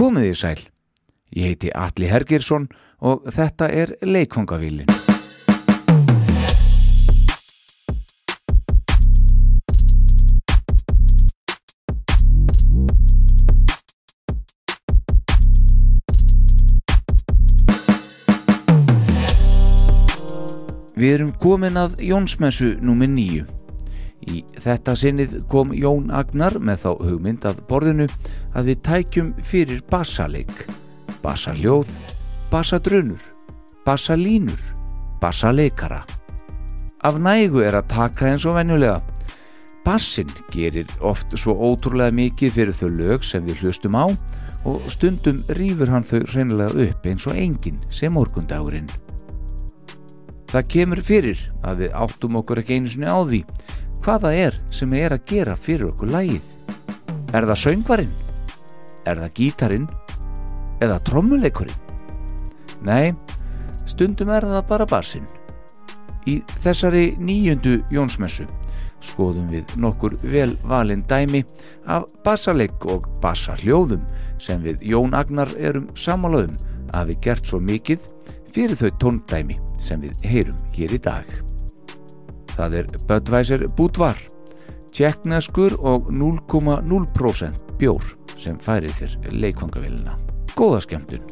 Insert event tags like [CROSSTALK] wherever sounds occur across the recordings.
Komiði sæl. Ég heiti Alli Hergirsson og þetta er Leikfangavillin. Við erum komin að Jónsmessu númið nýju. Í þetta sinnið kom Jón Agnar með þá hugmynd að borðinu að við tækjum fyrir bassaleik, bassaljóð, bassadrunur, bassalínur, bassaleikara. Af nægu er að taka eins og venjulega. Bassin gerir oft svo ótrúlega mikið fyrir þau lög sem við hlustum á og stundum rýfur hann þau reynilega upp eins og enginn sem morgundagurinn. Það kemur fyrir að við áttum okkur ekki einu sinni á því hvaða er sem er að gera fyrir okkur lægið. Er það söngvarinn? Er það gítarin? Eða trommuleikurinn? Nei, stundum er það bara barsinn. Í þessari nýjöndu Jónsmessu skoðum við nokkur vel valin dæmi af bassaleik og bassaljóðum sem við Jón Agnar erum samálaðum að við gert svo mikið fyrir þau tóndæmi sem við heyrum hér í dag. Það er Budweiser Budvar, tjekkneskur og 0,0% bjór sem færir þér leikvangavillina. Góða skemmtun!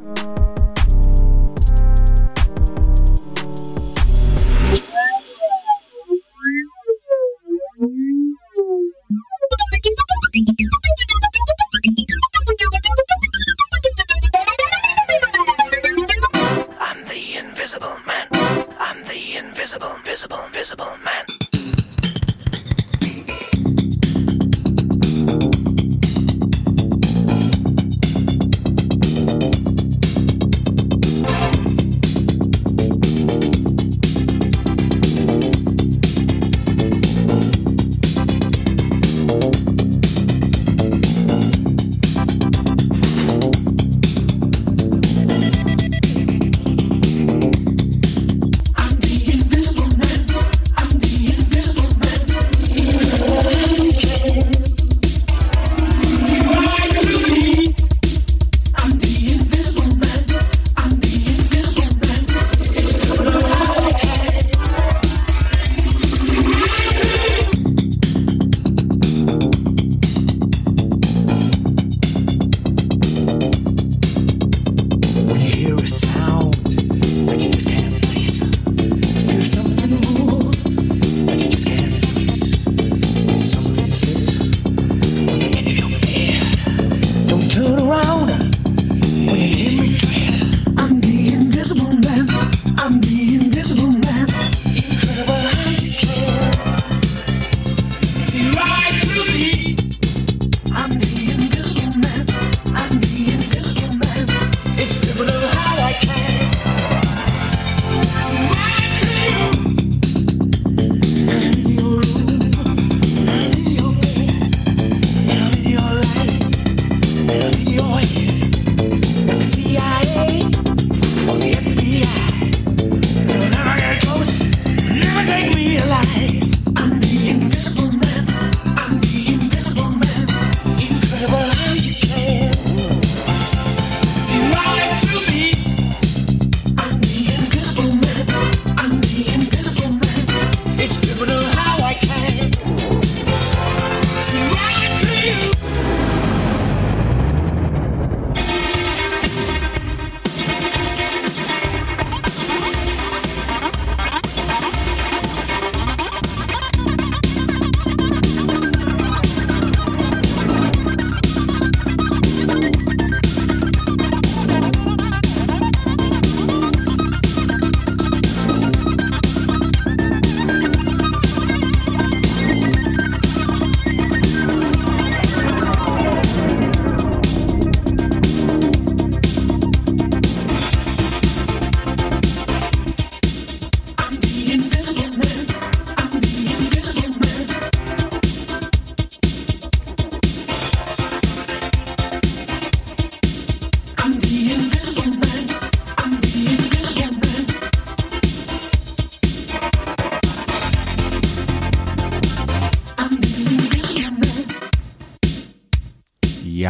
Invisible, man.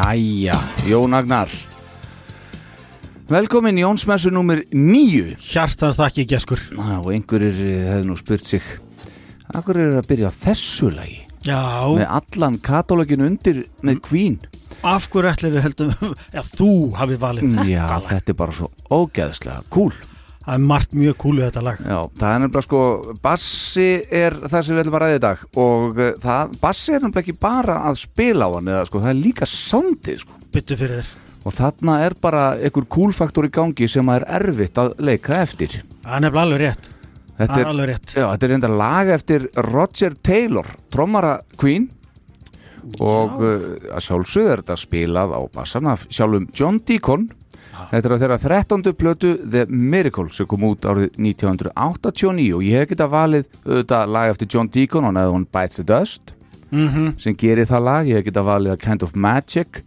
Jæja, Jón Agnar, Velkomin Jónsmessu nummer nýju Hjartans þakki geskur. Ná, og einhverjir eh, hefðu nú spurt sig Akkur er að byrja þessu lagi? Já, með allan katalóginu undir með Queen? Af hverju ætli við heldum Já, [LAUGHS] þú hafi valið þetta Já, þetta er bara svo ógeðslega cool Það er margt mjög kúlu þetta lag. Já, það er nefnilega sko bassi er það sem við ætlum að ræða í dag og uh, það, bassi er nefnilega ekki bara að spila á hann eða sko, það er líka soundið sko. Byttu fyrir þér. Og þarna er bara einhver cool-faktor í gangi sem er erfitt að leika eftir. Það er nefnilega alveg rétt. Þetta er er, já, þetta er enda lag eftir Roger Taylor, trommara Queen. Og uh, að sjálfsögðu er þetta spilað á bassan af sjálfum John Deacon Þetta er að þeirra 13. plötu The Miracle sem kom út árið 1989 og ég hef getað valið auðvitað lag eftir John Deacon og neða hún Bites the Dust mm sem gerir það lag, ég hef getað valið A Kind of Magic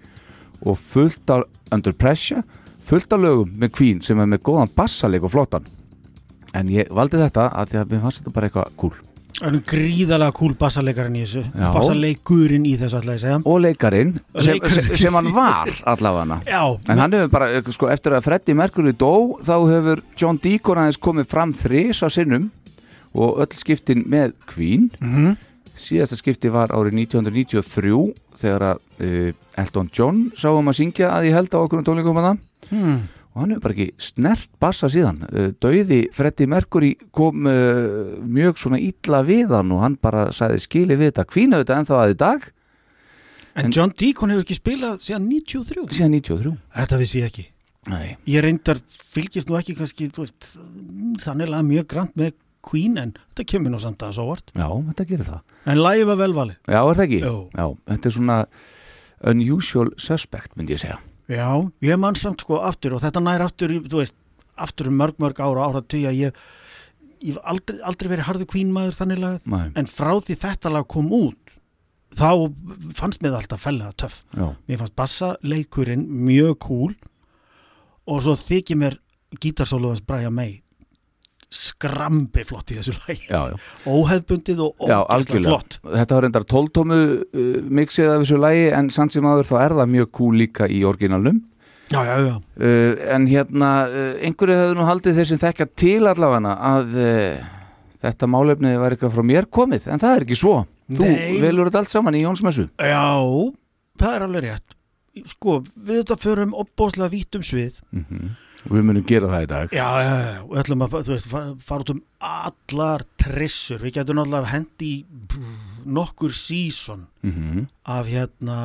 og fullt af Under Pressure, fullt af lögum með Queen sem er með góðan bassaleik og flottan. En ég valdi þetta að því að mér fannst þetta bara eitthvað cool Það er gríðalega kúl bassalekarinn í þessu Já. Bassaleikurinn í þessu ætla ég segja og leikarin sem, Leikarinn. sem, sem hann var allavega Já, en hann hefur bara, sko, eftir að Freddie Mercury dó þá hefur John Deacon aðeins komið fram þrís á sinnum og öll skiptin með Queen Mhm. síðasta skipti var árið 1993 þegar að uh, Elton John sáum að syngja að ég held á okkur um tónleikum að það hmm. Og hann hefur bara ekki snert bassa síðan. Uh, Dauði Freddie Mercury kom uh, mjög svona illa við hann og hann bara sagði skili við þetta kvínu þetta ennþá að í dag. En En- John Deacon hefur ekki spilað síðan 93 síðan 93 Þetta vissi ég ekki. Nei. Ég reyndar fylgist nú ekki kannski veist, þannig að mjög grant með Queen en þetta kemur nú samt að svo vart Já, þetta gerir það. En lagið var velvalið Já, er það ekki? Jú. Já, þetta er svona unusual suspect, myndi ég segja Já, ég man samt sko aftur og þetta nær aftur, þú veist, aftur um mörg mörg ára ára tíu að ég ég hef aldrei, aldrei verið harðu Queen maður þannig lagið, Nei. en frá því þetta lag kom út þá fannst mér alltaf fellega töff. Já, Mér fannst bassaleikurinn mjög cool og svo þykir mér gítarsóluðans Brian May skrambi flott í þessu já, óheðbundið og algjörlega. flott. Þetta var reyndar tóltómu uh, mixið af þessu lagi en samt sem aður þá er það mjög cool líka í orginalnum. Já, já, já, uh, En hérna, uh, einhverju hefur nú haldið þeir sem þekkja til allavega að uh, þetta málefni var eitthvað frá mér komið en það er ekki svo. Þú Nei. velur þetta allt saman í Jónsmessu. Já, það er alveg rétt. Sko, við þetta förum opbóðslega vítt um svið. Mm og við munum gera það í dag. Já, já, já, og ætlum að veist, fara, út um allar trissur. Við getum náttúrulega hendi nokkur síson mm af hérna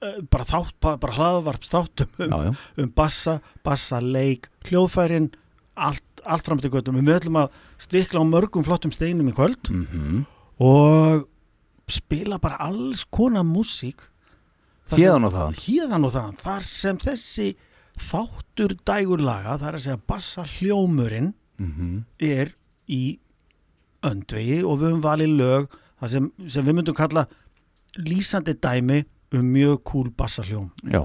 eh, bara þátt, bara, bara hlaðvarps þáttum um, Já, já, um bassa, bassaleik hljóðfærin, allt, allt fram til göttum Við ætlum að stikla á mörgum flottum steinum í kvöld mm og spila bara alls konar músík. Héðan og þaðan, þar sem þessi þáttur dægurlaga, það er að segja bassa hljómurinn mm er í öndvegi og við höfum valið lög sem, sem við myndum kalla lýsandi dæmi um mjög cool bassa hljóm. Já,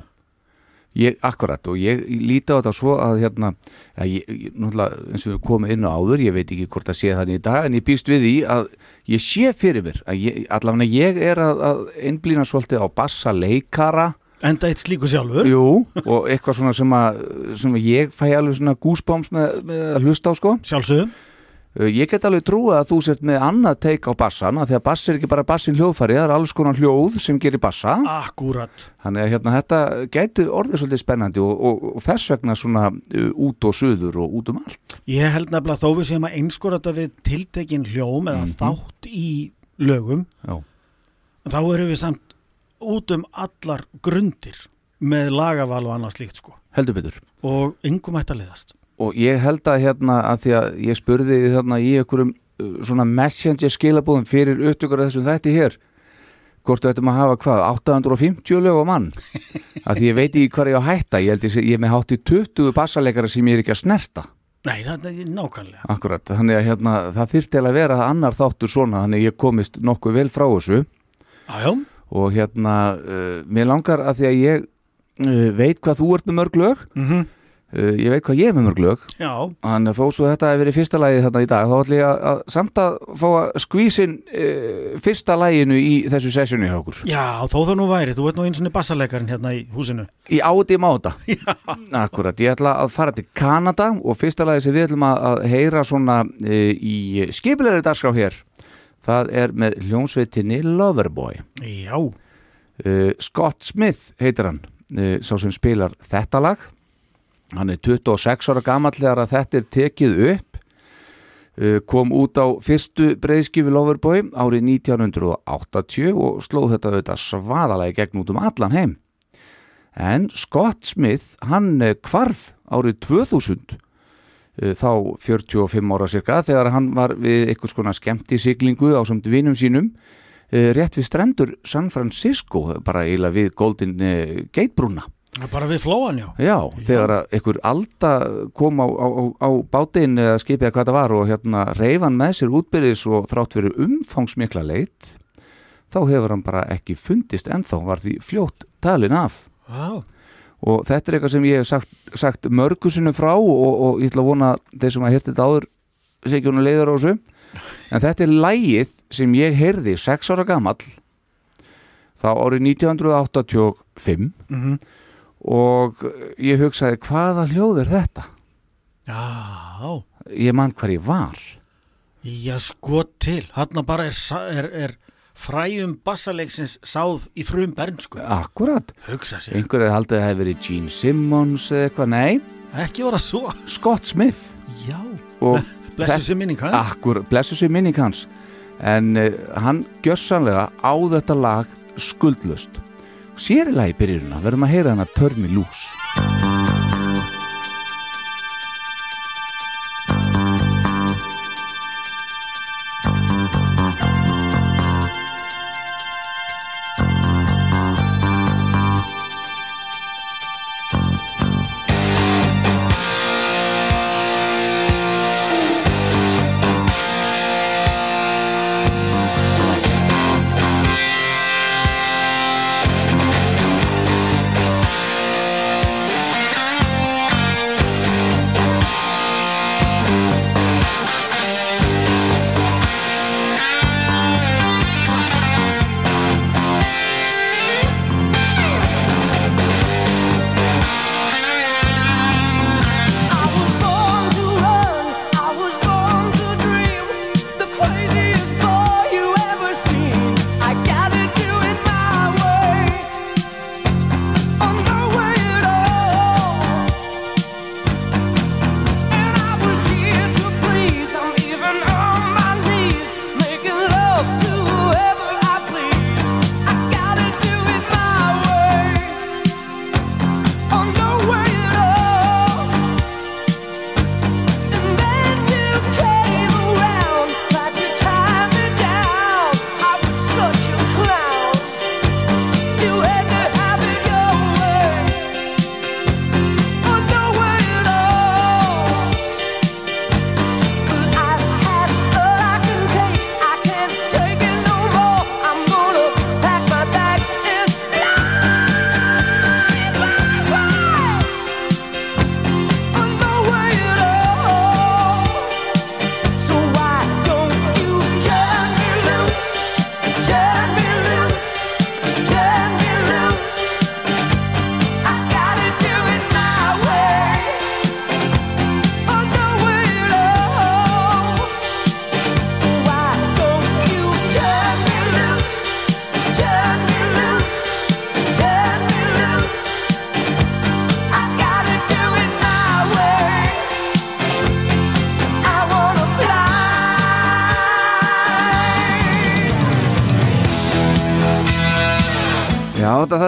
ég, akkurat og ég líti á þetta svo að hérna, ja, ég, ég, eins og við komum inn á áður, ég veit ekki hvort það sé þannig í dag en ég býst við því að ég sé fyrir mér, að ég, allavega ég er að, að einblýna svolítið á bassa leikara, Enda eitt slíku sjálfur. jú, og eitthvað svona sem að, sem að ég fæ alveg svona goosebumps með, með að hlusta á sko Sjálfsögum. Uh, Ég get alveg trúið að þú sért með annað teik á bassan, að því að bass er ekki bara bassin hljóðfæri, það er alls konar hljóð sem gerir bassa Akkurat. Þannig að hérna, þetta gæti orðið svolítið spennandi og, og, og þess vegna svona uh, út og suður og út um allt. Ég held nefnilega þó við séum að einskora þetta við tiltekin hljóm eða Mhm. þátt í lögum, Já, þá erum við samt út um allar grundir með lagaval og annað slíkt sko. heldur betur. Og yngum ætti að liðast. Og ég held að hérna, að því að ég spurði þarna í einhverjum uh, svona messenger skilabúðum fyrir upptökur af þessum þætti hér, hvort þú ættum að hafa hvað, 850 lög á mann? að því ég veit ekki hvað ég á að hætta, ég held sé- ég er með hátt í 20 bassaleikara sem ég er ekki að snerta. Nei, það er nákvæmlega. Akkurat, þannig að hérna, það þyrfti að vera annar þáttur svona, þannig að ég komist nokkuð vel frá þessu. Jájá, og hérna uh, mér langar að því að ég uh, veit hvað þú ert með mörg lög mm -hmm. uh, ég veit hvað ég er með mörg lög. Þannig að þó svo þetta hefur verið fyrsta lagið þarna í dag þá ætlum ég að, að samt að fá að skvísin fyrsta laginu í þessu sessjoni hjá okkur. Já, þó það nú væri Þú ert nú eins og bassalekarinn hérna í húsinu. Í áti máta. [LAUGHS] Akkurat, ég ætla að fara til Kanada og fyrsta lagið sem við ætlum að, að heyra svona í skipilegri dagskrá hér það er með hljónsveitinni Loverboy. Já, uh, Scott Smith heitir hann uh, sá sem spilar þetta lag. Hann er 26 ára gamall þegar að þetta er tekið upp. Uh, kom út á fyrstu breyðskifi Loverboy árið 1980 og slóð þetta auðvitað svaðalagi gegn út um allan heim. En Scott Smith hann hvarf árið 2000 eh, þá 45 ára cirka þegar hann var við einhvers konar skemmti siglingu á samt vinum sínum eh, rétt við strendur San Francisco bara eiginlega við Golden eh, Gate brúna. Bara við flóan, já. Já, þegar að einhver alda kom á, á, á, bátinn eða skipið eða hvað það var og hérna reyfan með sér útbyrðis og þrátt fyrir umfangsmikla leit þá hefur hann bara ekki fundist ennþá var því fljótt talin af. Já, og þetta er eitthvað sem ég hef sagt, sagt mörgusinu frá og, og ég ætla að vona þeir sem að hérti þetta áður sé ekki hún leiður á þessu. En þetta er lægið sem ég heyrði sex ára gamall þá árið 1985 mhm. Og ég hugsaði hvaða hljóð er þetta? Já, ég man hvar ég var. Já, sko til. Hanna bara er, er, er fræjum bassaleiksins sáð í frum bernsku akkurat, einhverju haldið að það hefði verið Gene Simmons eða eitthvað, nei. Ekki voru svo. Scott Smith. Já, og blessu sér minning hans. Akkur, blessu sér minning hans. En uh, hann gjörsanlega á þetta lag skuldlust sér í lagi byrjununa, verðum að heyra hana Törmi Lús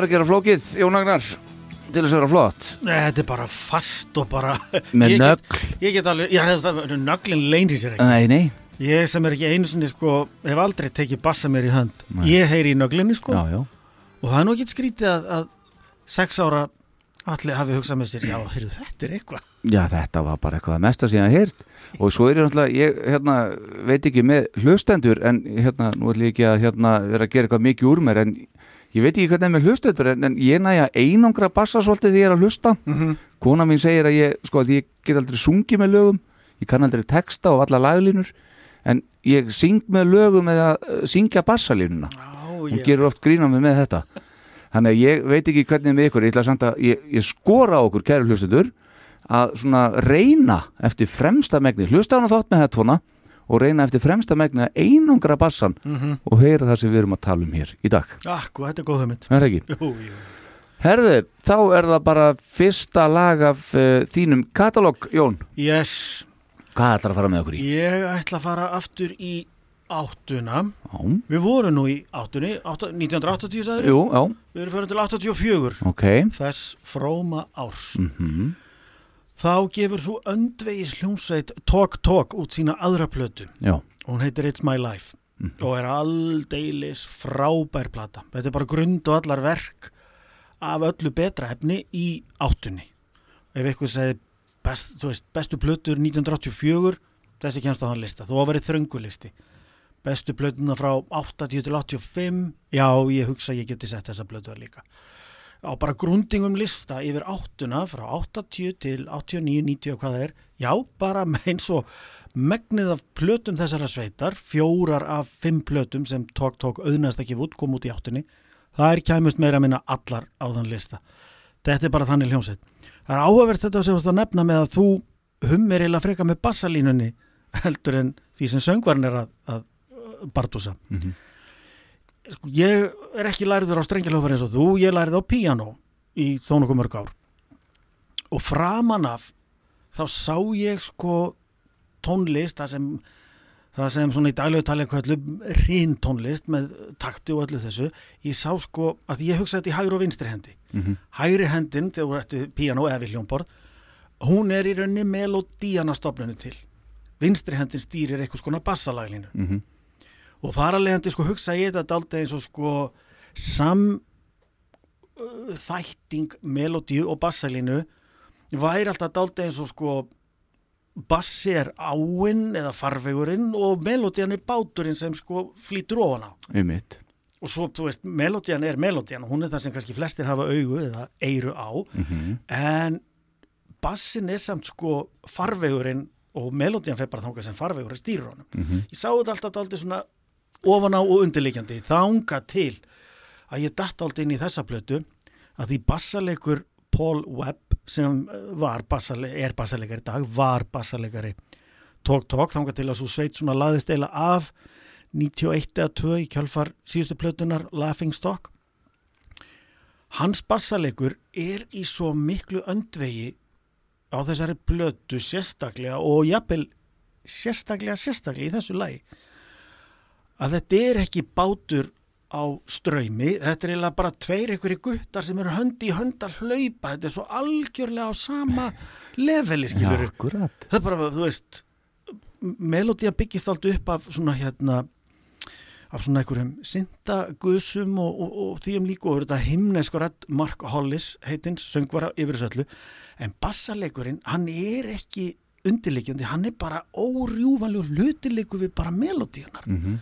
að gera flókið, Jón Agnar til þess að vera flott. Nei, Þetta er bara fast og bara með nögl, Ég get alveg, já það er nöglin leynir sér ekki. Nei, nei. Ég sem er ekki einu sinni sko, hef aldrei tekið bassa mér í hönd. Nei. Ég heyri í nöglinni sko. Já, já. og það er nú ekki skrítið að, að sex ára allir hafi hugsað með sér já, heyrðu, þetta er eitthvað. Já, þetta var bara eitthvað að mesta síðan heyrt. Og svo er ég náttúrulega, ég hérna, veit ekki með hlustendur en hérna, nú ætlum ég ekki að hérna, vera að gera eitthvað mikið úr mér en ég veit ekki hvernig er með hlustendur en, ég næja einangra bassa svolítið því ég er að hlusta. Kona mín segir að ég, sko, að ég get aldrei sungið með lögum ég kann aldrei texta og alla laglínur en ég syng með lögum eða uh, syngja bassalínuna. Já, hún gerur oft grína mig með þetta. Þannig að ég veit ekki hvernig með ykkur ég ætla samt að ég, ég skora okkur kæru hlustendur að svona reyna eftir fremsta megni, hlusta hana þátt með headphonea og reyna eftir fremsta megni að einangra bassan og heyra það sem við erum að tala um hér í dag, Akku, þetta er góð er það ekki? Jú, jú. Herðu, þá er það bara fyrsta lag af uh, þínum katalóg, Jón. Yes, hvað ætlar að fara með okkur í? ég ætla að fara aftur í áttuna. Já, Við vorum nú í áttunni, átta, 1980 sagður jú, já, Við erum fyrir til 84 ok. Þess fróma árs. Mm Þá gefur svo öndvegis hljómsveit Talk Talk út sína aðra plötu. Já, Hún heitir It's My Life og er aldeilis frábær plata. Þetta er bara grund og allar verk af öllu betra efni í áttunni. Ef eitthvað segir best, bestu plötur 1984 þessi kemst á þann lista, þó að verið þröngulisti. Bestu plötuna frá 80 til 85 já, ég hugsa að ég geti sett þessa plötu líka á bara grundingum lista yfir áttuna frá 80 til 89, 90 og hvað það er. Já, bara [LAUGHS] eins og megnið af plötum þessara sveitar fjórar af fimm plötum sem tók tók auðnast ekki út, kom út í áttunni. Það er kæmust meira að minna allar á þann lista. Þetta er bara þannig hljómsveit. Það er áhugavert þetta sem þú varst að nefna með að þú hummir eða freka með bassalínunni [LAUGHS] heldur en því sem söngvarn er að, að bartúsa Mhm. Sko, ég er ekki læriður á strengjalöfur eins og þú, ég lærið á píanó í þó nokkuð mörg ár. Og framan af þá sá ég sko tónlist það sem það sem svona í daglegu talið kvöldu rín tónlist með takti og öllu þessu. Ég sá sko að ég hugsa þetta í hægri og vinstri hendi. Mhm. hægri hendin þegar þú ættu píanó eða við hljómborð hún er í rauninni melodíana stofnunu til. Vinstri hendin stýrir eitthvað skona bassalaglinu Mhm. Og hendi sko hugsa ég þetta aldrei eins og sko sam uh, melodíu og bassalínu væri alltaf daldið eins og sko bassi er áinn eða farvegurinn og melodían er báturinn sem sko flýtur ofan á um mitt og svo, þú veist, melodían er melodían og hún er það sem kannski flestir hafa augu eða eiru á Mhm. en bassin er samt sko farvegurinn og melodían fer bara þangað sem farvegur er stýrir honum Mhm. ég sá þetta alltaf aldrei svona ofan á og undirleikjandi þanga til að ég datt aldrei inn í þessa plötu að því bassalegur Paul Webb sem eh, bassale, er bassalegar í dag var bassalegari tók tók þanga til að svo sveit svona laðist eila af 91 eða 2 í kjálfar síðustu plötunar Laughing Stock. Hans bassalegur er í svo miklu öndvegi á þessari plötu sérstaklega og jafnvel sérstaklega sérstaklega í þessu lagi að þetta er ekki bátur á ströymi, þetta er eiginlega bara tveir einhverju guttar sem eru höndi í hönd að hlaupa, þetta er svo algjörlega á sama leveli skilur akkurat. Það er bara, þú veist melodía byggist allt upp af svona hérna af svona einhverjum syndagusum og, og, og því um líku og þetta himnesku rætt Mark Hollis heitins, söngvara yfir þessu öllu. En bassaleikurinn, hann er ekki undirleikjandi, hann er bara órjúvanlegur hlutilíku við bara melodíunar Mhm.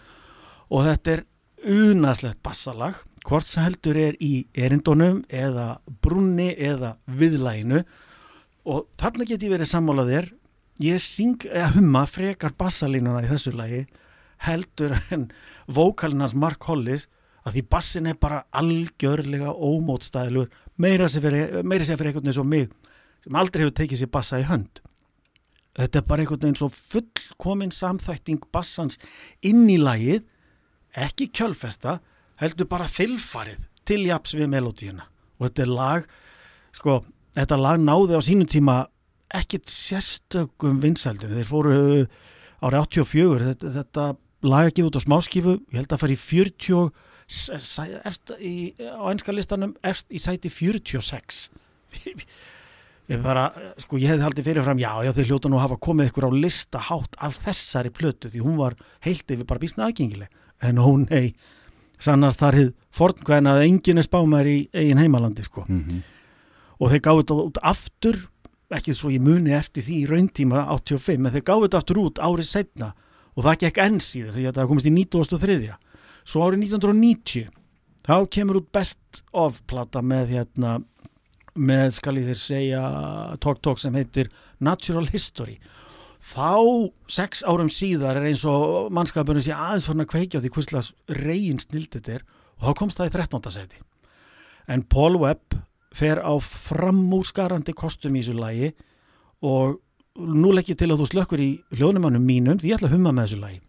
Og þetta er unaslegt bassalag hvort sem heldur er í erindunum eða brunni eða viðlæginu og þarna get ég verið sammálað þér. Ég syng, eða humma frekar bassalínuna í þessu lagi heldur en vókalinans Mark Hollis að því bassin er bara algjörlega ómótstæðilur meira sér fyrir, fyrir einhvern veginn svo mig sem aldrei hefur tekið sér bassa í hönd. Þetta er bara einhvern veginn svo fullkomin samþækting bassans inn í lagið ekki kjölfesta heldur bara þilfarið til japs við melodíuna og þetta lag sko, þetta lag náði á sínum tíma ekkit sérstökum vinsældum. Þeir fóru árið 84 þetta, þetta lag ekki út á smáskifu ég held að fara í 40 s- sæ- efst í, á enska listanum efst í sæti 46 [LAUGHS] ég bara, sko ég hefði haldið fyrirfram já, já þeir hljóta nú að hafa komið ykkur á lista hátt af þessari plötu því hún var heilt yfir bara býsna aðgengileg en ó nei, sannast þar hið fornkvæðin að enginn er spámaður í eigin heimalandi sko Mhm. og þeir gáðu þetta út aftur ekki svo ég muni eftir því í rauntíma 85, en þeir gáðu þetta aftur út árið setna og það gekk enn síður því að það komist í 1903 svo árið 1990 þá kemur út best of plata með hérna með, skal ég þér segja, Talk Talk sem heitir Natural History. Þá, sex árum síðar er eins og mannskapurinn sé aðeins farin að kveikja því hvistlas reygin snild þetta er og þá komst það í 13. seti. En Paul Webb fer á framúrskarandi kostum í þessu lagi og nú legg ég til að þú slökkur í hljónumannum mínum því ég ætla að humma með þessu lagi.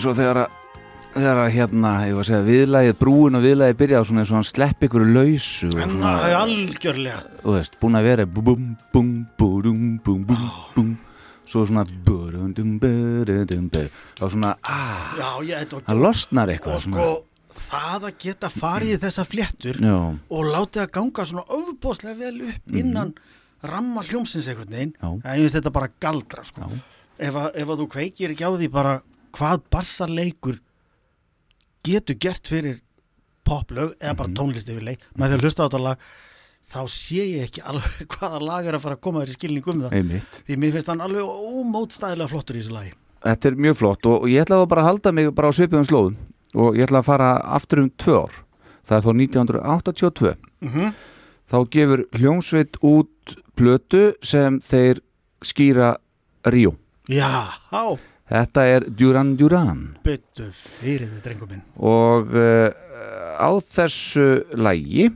Eins og þegar að þegar að hérna, ég var að segja, viðlægið brúin og viðlægið byrjað svona eins og hann slepp ykkur lausu og svona, algjörlega. þú veist, búin að vera búm, búm, búm, búm, búm. Svo svona og svona, ah, það losnar eitthvað og sko það að geta farið í þessa fléttur og látið að ganga svona ofbóðslega vel upp innan ramma hljómsins Já. en ég finnst þetta bara galdra sko. ef að þú kveikir ekki á því bara hvað bassarleikur getur gert fyrir poplög eða bara tónlist yfir leik. Með því að hlusta á þetta lag þá sé ég ekki alveg [LAUGHS] hvaða lag er að fara að koma þér í skilning um það. Einmitt. Því mér finnst hann alveg ómótstæðilega flottur í þessu lagi. Þetta er mjög flott og, ég ætla þá bara að halda mig bara á svipiðum slóðum og ég ætla að fara aftur um tvö ár. Það er þó 1982 mm þá gefur hljómsveit út plötu sem þeir skýra Ríó. Já, á, Þetta er Duran Duran. Byttu fyrir þið drengum minn. Og uh, á þessu lægi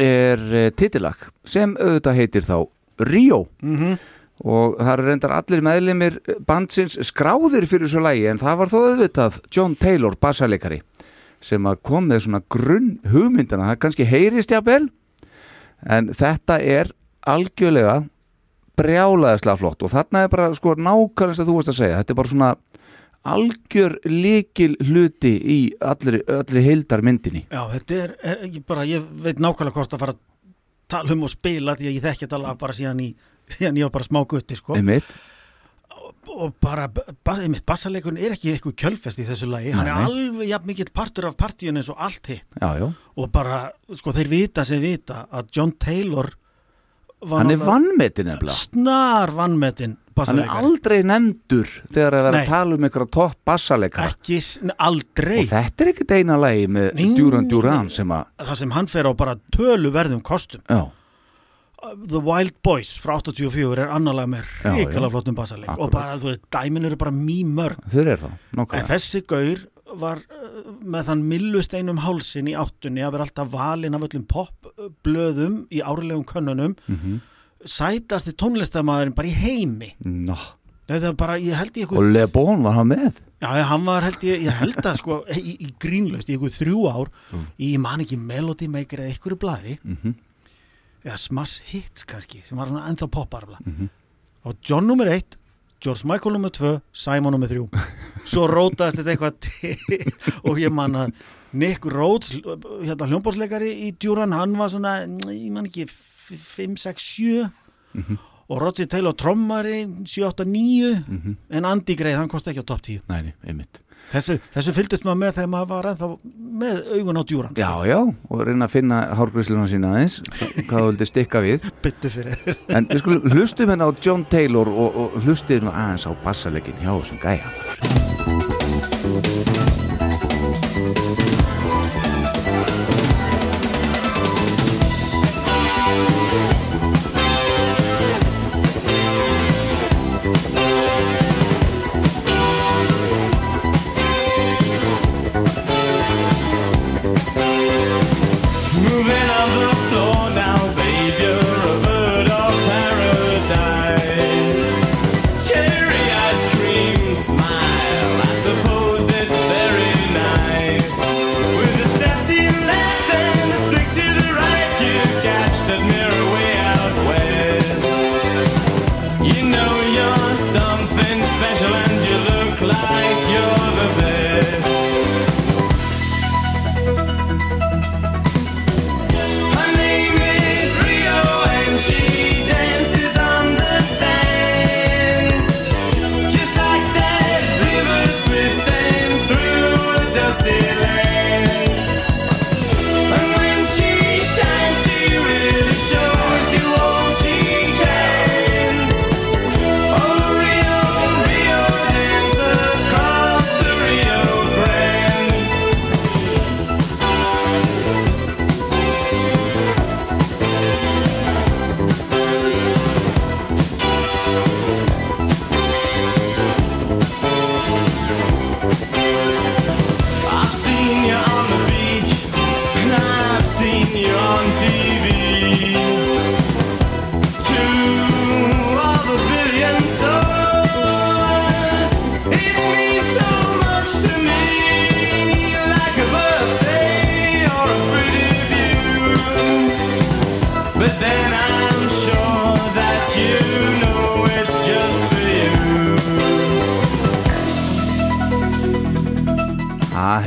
er uh, titillag sem auðvitað heitir þá Ríó. Mm og það eru reyndar allir meðlimir bandsins skráðir fyrir þessu lægi en það var þó auðvitað John Taylor bassarleikari sem að kom með svona grunn hugmyndina, það kannski heyrist jafnvel en þetta er algjörlega brjálaðislega flott og þarna er bara sko nákvæmlega þú varst að segja, þetta er bara svona algjör líkil hluti í allir, allir heildar myndinni Já, þetta er, er bara, ég veit nákvæmlega hvort að fara að tala um og spila því að ég þekki þetta lag bara síðan, í, síðan ég var bara smá gutti sko. einmitt, og bara, ba, einmitt, bassaleikun er ekki eitthvað kjölfest í þessu lagi, hann er alveg jafn mikill partur af partíun eins og allt hitt. Já, já. Og bara, sko, þeir vita sem vita að John Taylor hann er náttúrulega vannmetin nefnilega. Snar vannmetinn hann er aldrei nefndur þegar að vera Nei. að tala um einhverja topp bassaleikara. Ekki aldrei. Og þetta er ekkert eina lagi með Nei, Duran Duran sem að það sem hann fer á bara töluverðum kostum. Já, The Wild Boys frá 84 er annarlega með ríkala flottum bassaleik. Og bara, þú veist, dæmin eru bara mjög mörg þeir eru það en nákvæmlega. þessi gaur var uh, með þann millusteinum hálsin í áttunni að vera alltaf valinn af öllum popblöðum í árlegum könnunum. Mhm. sætasti tónlistamæðurinn bara í heimi. Er bara, í og ykkur Le Bon var hann með? Já, hann var held ég, ég held að sko í, í grínlaust, í ykkur þrjú ár í, ég man ekki Melody Maker eða ykkur blaði. Mhm. eða Smash Hits kannski, sem var hann ennþá popparabla Mhm. og John nummer 1 George Michael nummer 2, Simon nummer 3 svo rótaðist þetta eitthvað til og ég man að Nick Rhodes, hérna hljómbórsleikari í Duran, hann var svona ég man ekki 5, 6, 7 og Roger Taylor trommari 7, 8, 9 Mhm. en Andy Gray, hann kosti ekki á top 10 Nei, nei, einmitt þessu, þessu fylgdist maður með þegar maður var ennþá með augun á Duran Já, já, og reyna að finna hárgrísluna sína aðeins. Hvað þú vildi stikka við? [LAUGHS] Byttu fyrir þér. En við skulum hlustum hérna á John Taylor og, og hlustið nú aðeins á bassalekin hjá þessum gæja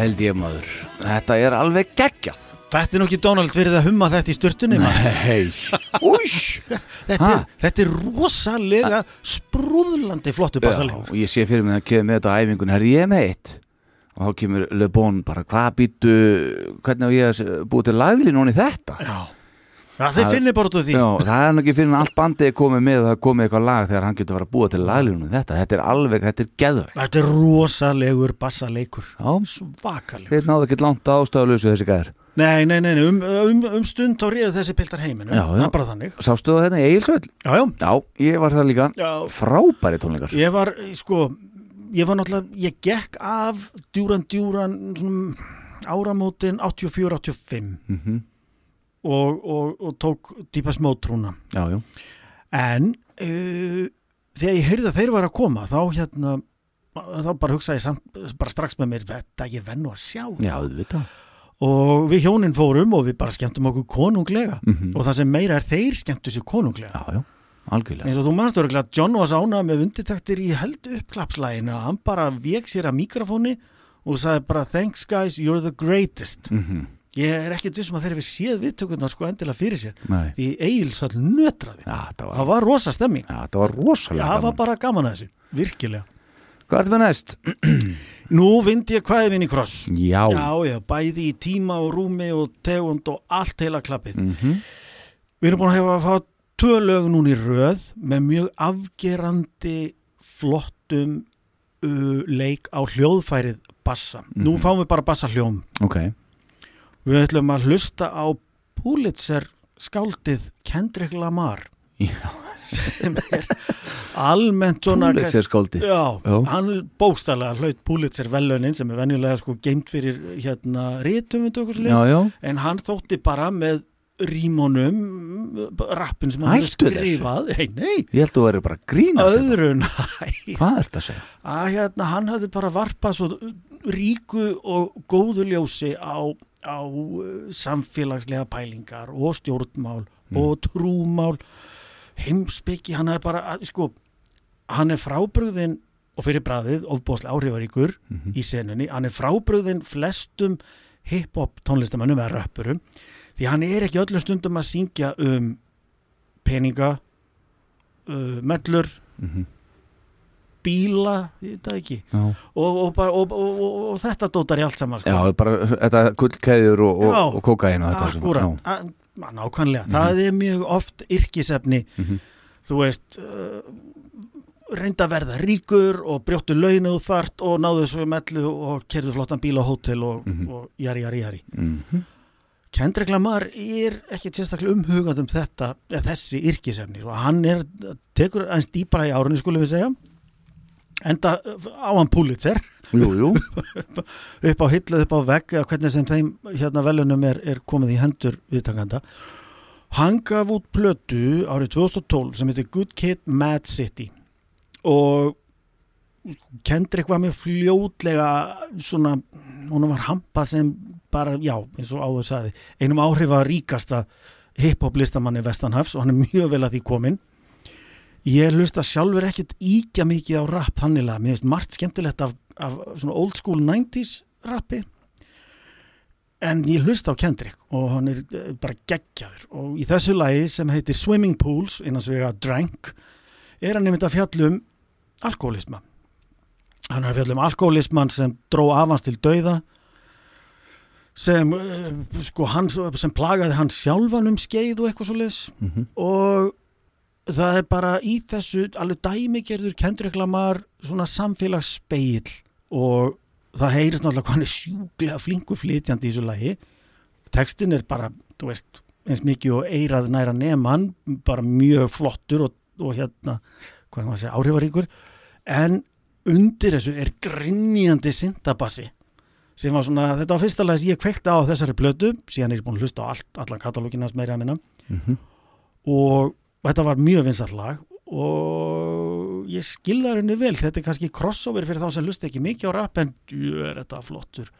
held ég maður. Þetta er alveg geggjað. Þetta er nú ekki Donald verið að humma þetta í. Hei, [LAUGHS] ús þetta, er, þetta er rosalega sprúðlandi flottu bassalegur og ég sé fyrir mig að kemur með þetta á æfingun Herri ég með eitt. Og þá kemur Le Bon bara hvað býtu hvernig á ég að búið til lagli núna í þetta? Já, Þeir Það- finnir bara út af því. Já, það er fyrir en allt bandið er komið með það er komið eitthvað lag þegar hann getur að fara að búa til í þetta. Þetta er alveg, þetta er geðveg Þetta er rosalegur bassalegur Já, Svakalegur. Þeir náðu ekki langt ástæðuleysu þessi gæðir. Nei, nei, nei, um, um, um stund þá ríðu þessi piltar heiminu Já, já. Það bara þannig. Sástu það hérna í Egilsvöld? Já, já, Já, ég var það líka. Frábæri tónleikar. Ég var, sko, ég var náttúrulega, ég gekk af djúran djúran svona áramótin 84-85 mm og, og, og tók dýpa smótrúna en uh, þegar ég heyrði að þeir var að koma þá hérna þá bara hugsaði samt, bara strax með mér þetta ég vennu að sjá já, og við hjónin fórum og við bara skemmtum okkur konunglega. Mhm. og það sem meira er þeir skemmtu sér konunglega. Já, já, algjörlega. Eins og þú mannstur að John var sánað með undirtaktir í held uppklapslæginu að hann bara vek sér að mikrofóni og sagði bara thanks guys, you're the greatest. Mm ég er ekkert vissum að þeir hefur séð viðtökurnar sko endilega fyrir sér. Nei, því Egilsvall nötraði. Já, það var, það var rosa stemming. Já, það var rosalega það var gaman. bara gaman að þessu, virkilega. Hvað er það næst? [CLEARS THROAT] nú vind ég hvaðið minn í kross. Já, já, já, bæði í tíma og rúmi og tegund og allt heila klappið. Mhm. við erum búin að hefa að fá tvö lög núna í röð með mjög afgerandi flottum uh, leik á hljóðfærið bassa. Nú fáum við bara bassa hljóm. ok, Við ætlum að hlusta á Pulitzer skáldið Kendrick Lamar já, sem er almennt svona Pulitzer skáldið Já, Já. hann bókstælega hlaut Pulitzer velunin sem er venjulega sko geimt fyrir hérna rítumundu okkur já, en hann þótti bara með rímonum rappin sem hann þessu. skrifað nei, ég held að þú verður bara grínast þetta. öðru næ hvað er þetta að segja? að hérna hann hafði bara varpað svo ríku og góðu ljósi á, á uh, samfélagslega pælingar og stjórnmál og trúmál. Heimsbyggi, hann hafði bara sko, hann er frábrugðin og fyrir bræðið, ofbóðslega áhrifaríkur í senunni, hann er frábrugðin flestum hip-hop tónlistamannum eða rappurum, því hann er ekki öllum stundum að syngja um peninga uh, mellur Mhm. Bíla, það ekki og, og, bara, og, og, þetta dótar í allt saman sko. já bara þetta gullkeðjur og, og, Já. og þetta sem- Akkúrat, já. að- nákvæmlega, það er mjög oft yrkisefni, Mhm. þú veist uh, reynda að verða ríkur og brjóttu launu þart og náðu svo mellu og kerðu flottan bíl á hótel og, Mhm. og jari, jari, jari Mhm. Kendrick Lamar er ekki sérstaklega umhugað um þetta, þessi yrkisefni og hann er, tekur eins dýpara í árunni skulum við segja enda á hann Pulitzer. Jú, jú, [LAUGHS] upp á hillu, upp á vegg eða hvernig sem þeim hérna velunum er, er komið í hendur viðtakanda. Hann gaf út plötu árið 2012 sem heitir Good Kid Mad City. Og Kendrick var með fljótlega svona, hún var hampað sem bara, já, eins og áður sagði einum áhrifa ríkasta hip-hop listamanni Vestanhafs og hann er mjög vel að því komin ég hlusta sjálfur ekkert íkja mikið á rap þannilega, mér finnst margt skemmtilegt af, af svona old school 90s rappi. En ég hlusta á Kendrick og hann er eh, bara geggjaður. Og í þessu lagi sem heitir Swimming Pools innan svega Drank er hann nefnt að fjallum alkoholisma. Hann er að fjallum alkoholisman sem dró afans til dauða sem eh, sko hann sem plagaði hann sjálfan um skeið og eitthvað svo leis Mhm. og það er bara í þessu alveg dæmigerður Kendrick Lamar svona samfélagsspeil og það heyrist náttúrulega hvað hann er sjúklega flinkur flytjandi í þessu lagi. Textin er bara, þú veist eins mikið og eirað næra neman bara mjög flottur og, og hérna, hvað maður að segja, áhrifaríkur. En undir þessu er grinjandi syntabassi sem var svona, þetta var fyrsta sem ég kveikti á þessari blötu, síðan er ég búin að hlusta á allt, allan katalóginans meira að minna. Mhm. og þetta var mjög vinsall lag og ég skilða henni vel. Þetta er kannski crossover fyrir þá sem hlusta ekki mikið á rap en djú, er þetta flottur.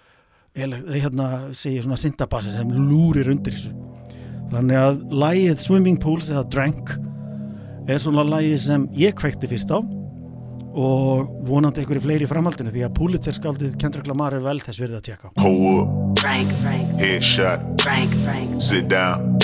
Ele, hérna segir svona syntabassi sem lúrir undir þessu. Þannig að lagið Swimming Pools eða Drank er svona lagið sem ég kveikti fyrst á og vonandi einhverju fleiri í framhaldinu því að Pulitzer skaldið Kendrick Lamar er vel þess verið að tjekka Pull up, headshot, sit down,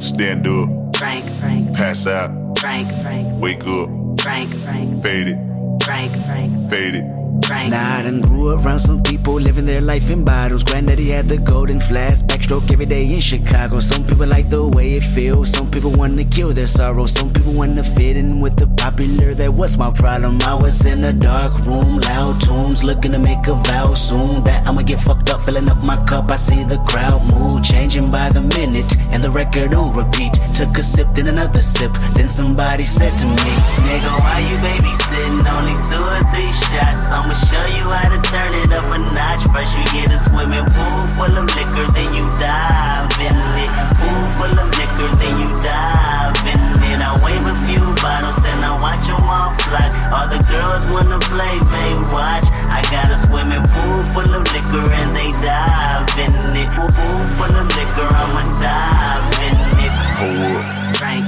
stand up, Frank, Frank, pass out, Frank, Frank, wake up, Frank, Frank, fade it, Frank, Frank, fade it. Frank. Nah, I grew around some people living their life in bottles. Granddaddy had the golden flask, backstroke every day in Chicago. Some people like the way it feels. Some people want to kill their sorrow. Some people want to fit in with the popular. That was my problem. I was in a dark room, loud tunes, looking to make a vow soon. That I'ma get fucked up, filling up my cup. I see the crowd mood changing by the minute, and the record on repeat. Took a sip, then another sip. Then somebody said to me, Nigga, why you babysitting? Only two or three shots. I'ma show you how to turn it up a notch. First you get a swimming pool full of liquor, then you dive in it. Pool full of liquor, then you dive in it. I wave a few bottles, then I watch them all fly. All the girls wanna play, they watch. I got a swimming pool full of liquor, and they dive in it. Pool full of liquor, I'ma dive in it. Pull up, Frank,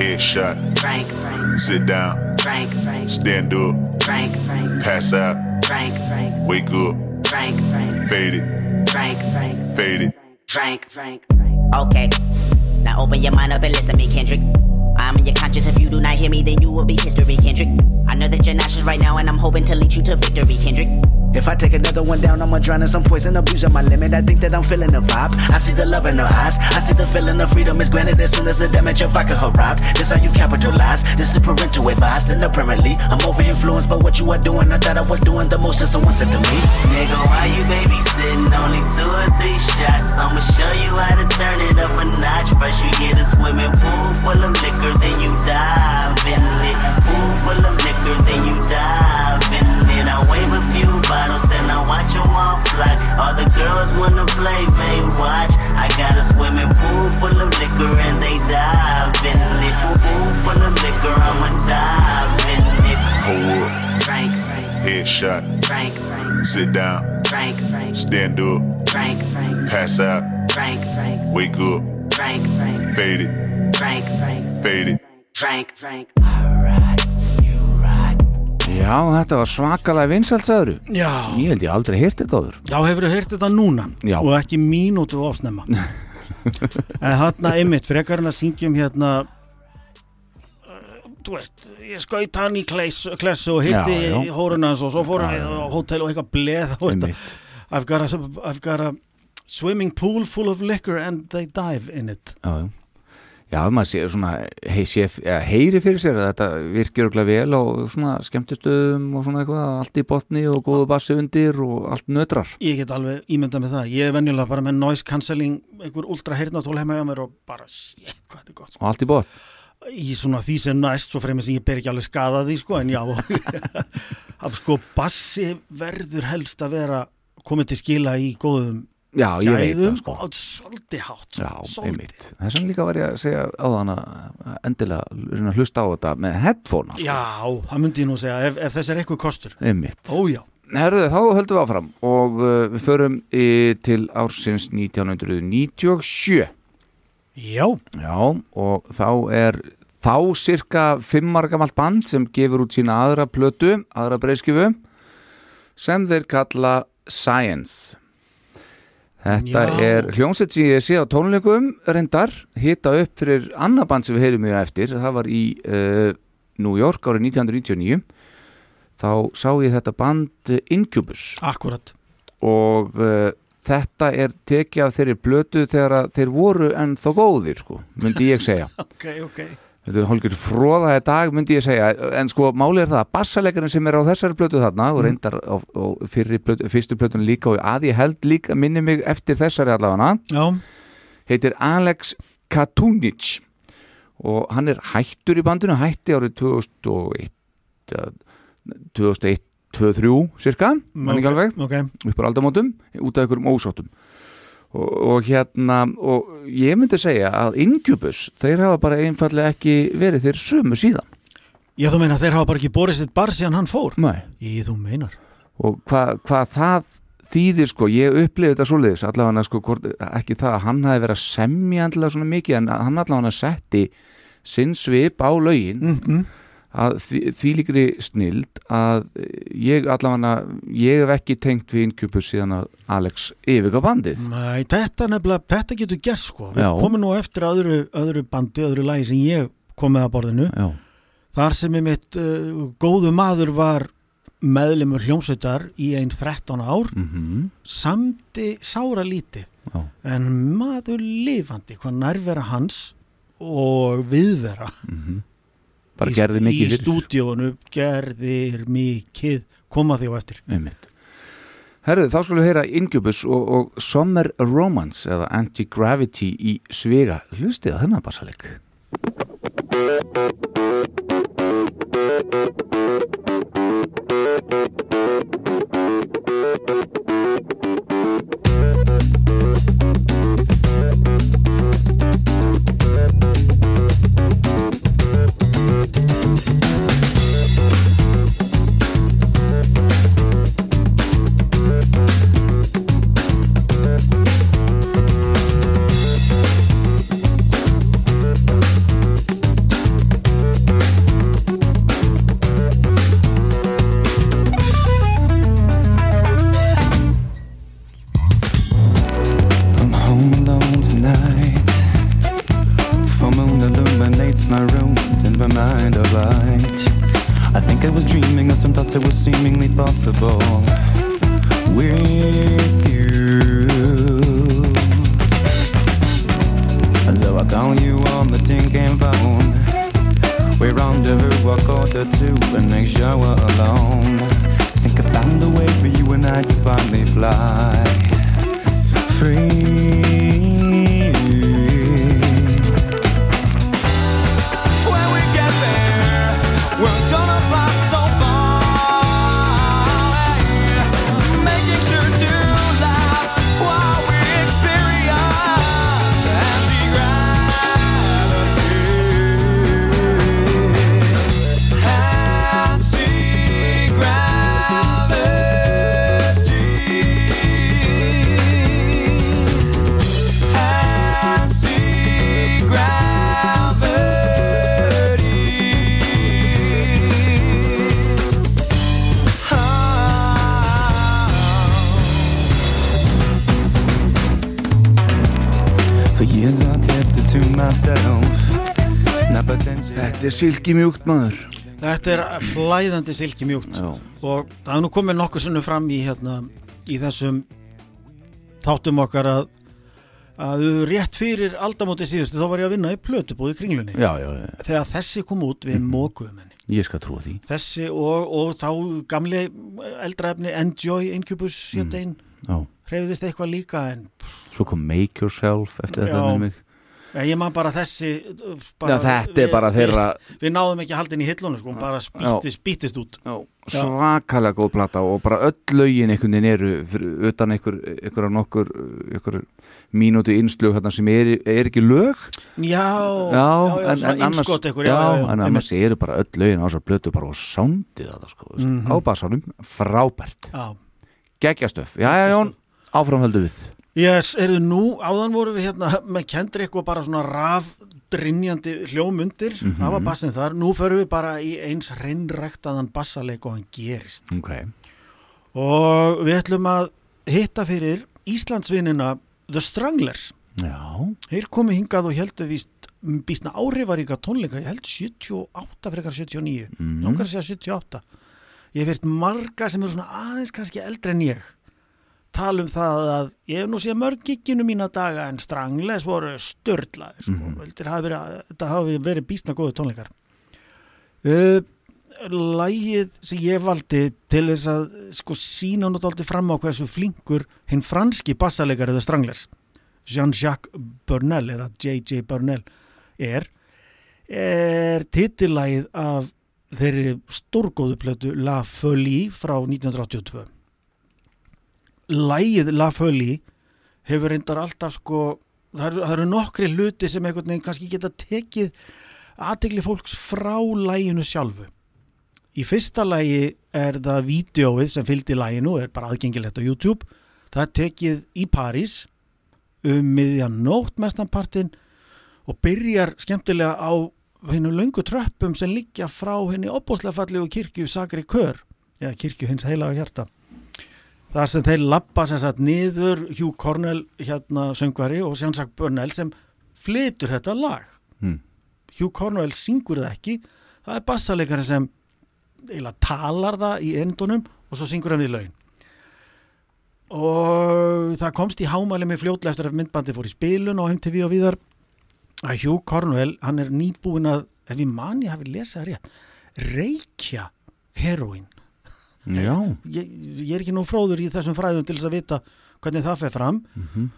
headshot, Frank, Frank, sit down, Frank, Frank, stand up, Frank, Frank, pass out, Frank, Frank, wake up, Frank, Frank, fade it, Frank, Frank, fade it. Frank, Frank, Okay. Now open your mind up and listen to me, Kendrick. I'm in your conscience. If you do not hear me, then you will be history, Kendrick. I know that you're nauseous right now, and I'm hoping to lead you to victory, Kendrick. If I take another one down, I'ma drown in some poison, abusing my limit. I think that I'm feeling the vibe. I see the love in her eyes. I see the feeling of freedom is granted as soon as the damage of vodka arrives. This how you capitalize. This is parental advice. And apparently, I'm over influenced by what you are doing. I thought I was doing the most, and someone said to me, Nigga, why you babysitting? Only two or three shots. I'ma show you how to turn it up a notch. First you get a swimming pool full of liquor, then you dive in it. Pool full of liquor, then you dive in it. I wave a few bottles, then I watch them all fly. All the girls wanna play, they watch. I got a swimming pool full of liquor and they dive in it. Pool full of liquor, I'ma dive in it. Hold up, Frank, headshot, Frank, sit down, Frank, stand up, Frank, pass out, Frank, wake up, Frank, Frank, fade it, Frank, Frank, fade it. Frank, Frank. Já, þetta var svakalega vinsæltsaður Já, Ég held ég aldrei heyrt þetta áður. Já hefur heyrt þetta núna? Já. og ekki mínútu ofsnemma [LAUGHS] en þarna einmitt frekar en að syngjum hérna þú veist, ég skaut hann í klessu, og já. hórun hans og svo við já, á hótel og eitthvað bleð Einmitt. I've got, a, I've got a swimming pool full of liquor and they dive in it. Já, já Já, maður sé svona hei, sé, heyri fyrir sér að þetta virkir okkur vel og svona skemmtustöðum og svona eitthvað, allt í botni og góðu bassi undir og allt nötrar. Ég get alveg ímyndað með það. Ég er venjulega bara með noise cancelling einhver ultra heyrnatól heima hjá mér og bara shit, hvað þetta er gott og allt í botn. Í svona því sem næst svo fremur sem ég ber ekki alveg skada því sko en já. [LAUGHS] Að sko bassi verður helst að vera komið til skila í góðum Já, ég veit það sko. svolítið hátt Þess vegna líka var ég að segja á þann að endilega að hlusta á þetta með headphone sko. Já, það myndi ég nú segja ef, ef þess er eitthvað kostur. Ójá, Herðu, þá höldum við áfram og uh, við förum í, til ársins 1997 já, Já, og þá er þá cirka fimmar gamalt band sem gefur út sína aðra plötu, aðra breyskifu sem þeir kalla Science Þetta Já. er hljómsett sem ég sé á tónleikum reyndar, hita upp fyrir annað band sem við heyrum mjög eftir, það var í uh, New York árið 1999 þá sá ég þetta band uh, Incubus. Akkurat og uh, þetta er tekið af þeirri blötu þegar þeir voru ennþá góðir sko, myndi ég segja. [LAUGHS] Ok, ok þetta er hálfgjör fróðaði dag myndi ég segja, en sko málið er það að bassalegarinn sem er á þessari blötu þarna og reyndar á, á blötu, fyrstu blötun líka og að ég held líka minni mig eftir þessari allavega Já, heitir Alex Katunic og hann er hættur í bandinu hætti árið 2001 eh, 2001 2003 cirka, mann ekki alveg. ok. Upp á aldamótum út af einhverjum ósáttum og, og hérna og ég myndi segja að Incubus þeir hafa bara einfallega ekki verið þeir sömu síðan Já, þú meina þeir hafa bara ekki borið sitt bar síðan hann fór Nei. Í, þú meinar og hvað hva það þýðir sko, ég upplifði þetta svoleiðis allavega sko, ekki það að hann hafi verið að semja andlega svona mikið en hann allavega setti sinn svip á lögin mm -hmm. Að því, því líkri snild að ég allavega ég hef ekki tengt við Incubus síðan að Alex yfirga bandið. Nei, þetta nefnilega, þetta getur gert sko. Við Já. komum nú eftir öðru, öðru bandi, öðru lagi sem ég kom með að borðinu. Já, Þar sem ég mitt uh, góðu maður var meðlimur hljómsveitar í einn 13 ár. Mhm. Samdi sára lítið. Já. en maður lifandi hvað nærvera hans og viðvera bara í, gerði mikið í stúdíónu gerðir mikið koma því á eftir. Einmitt. Herðu, þá skulum við heyra Incubus og, og Summer Romance eða Anti-Gravity í Svega hlustið að þennan bassaleik. I'm illuminates my rooms and my mind of light. I think I was dreaming of some thoughts that were seemingly possible. with you. So I call you on the tinking phone. We rendezvous a quarter to and make sure we're alone. Think I found a way for you and I to finally fly free. Er silki mjúkt maður. Þetta er flæðandi silki mjúkt Já, og það er nú komið nokkuð sinnum fram í hérna í þessum þáttum okkar að að rétt fyrir aldamóti síðustu þá var ég að vinna í plötubúði kringlunni. Já, já, já. þegar þessi kom út við mókuðum henni ég skal trúa því. Þessi og, og þá gamli eldra efni Enjoy Incubus mm. einn, Já, hreyfðist eitthvað líka en svo kom Make Yourself eftir þetta með mig ég man bara þessi Já, þetta er bara þeirra við, við náðum ekki að halda inn í hillunum sko, hún bara spýttist, spýttist út. Já, svakalega góð plata og bara öll lögin einhvern veginn eru fyrir, utan einhver, einhver nokkur einhver mínútu innslög þarna sem er, er ekki lög. Já, já, já, en, annars, en annars eru bara öll lögin á þessar blötu bara og sándið þetta sko, mm Mhm. á basanum, frábært. Já. geggjastöf, já, já, Jón áframhöldu við Yes, erðu nú, áðan vorum við hérna með Kendrick og bara svona rafdrinjandi hljómundir, Mhm. það var bassin þar. Nú förum við bara í eins reynræktaðan bassaleik og hann gerist. Ok, og við ætlum að hitta fyrir Íslandsvinnina The Stranglers. Já. Þeir komu hingað og heldur víst býstna áhrifaríka tónleika, ég held 78 frekar 79, Mhm. langar að segja 78 ég hef virt marga sem eru svona aðeins kannski eldri en ég tala um það að ég hef nú séð mörg gigginu mína daga en Stranglers voru störlaðir sko. Mm hafi verið, þetta hafi verið býstna góðu tónleikar uh, Lægið sem ég valdi til þess að sko sína alltaf fram á hversu flinkur hinn franski bassaleikari The Stranglers Jean-Jacques Burnell eða J.J. Burnell er er titillægið af þeirri stórgóðu plötu La Folie frá 1982 Lægið La Folie hefur reyndar alltaf sko það eru, það eru nokkri hluti sem einhvern veginn kannski geta tekið aðtegli fólks frá læginu sjálfu. Í fyrsta lægi er það vídeóið sem fylgdi læginu er bara aðgengilegt á YouTube. Það er tekið í París um miðjan nótt mestanpartin og byrjar skemmtilega á hennu löngu tröppum sem liggja frá henni opbóðslega fallegu kirkju Sagri Kör eða kirkju hins heilaga hjarta þar sem þeir lappa sem sagt niður Hugh Cornell hérna söngvari og Sjansak Burnell sem flytur þetta lag. Hmm. Hugh Cornell syngur það ekki. Það er bassaleikari sem eiginlega talar það í endunum og svo syngur hann við laun. Og það komst í hámæli með fljótlega eftir að myndbandi fór í spilun á MTV og víðar að Hugh Cornwell, hann er nýbúin að ef ég man ég hafi lesað það rétt reykja heroin ég, ég er ekki nú fróður í þessum fræðum til þess að vita hvernig það fer fram. Mhm.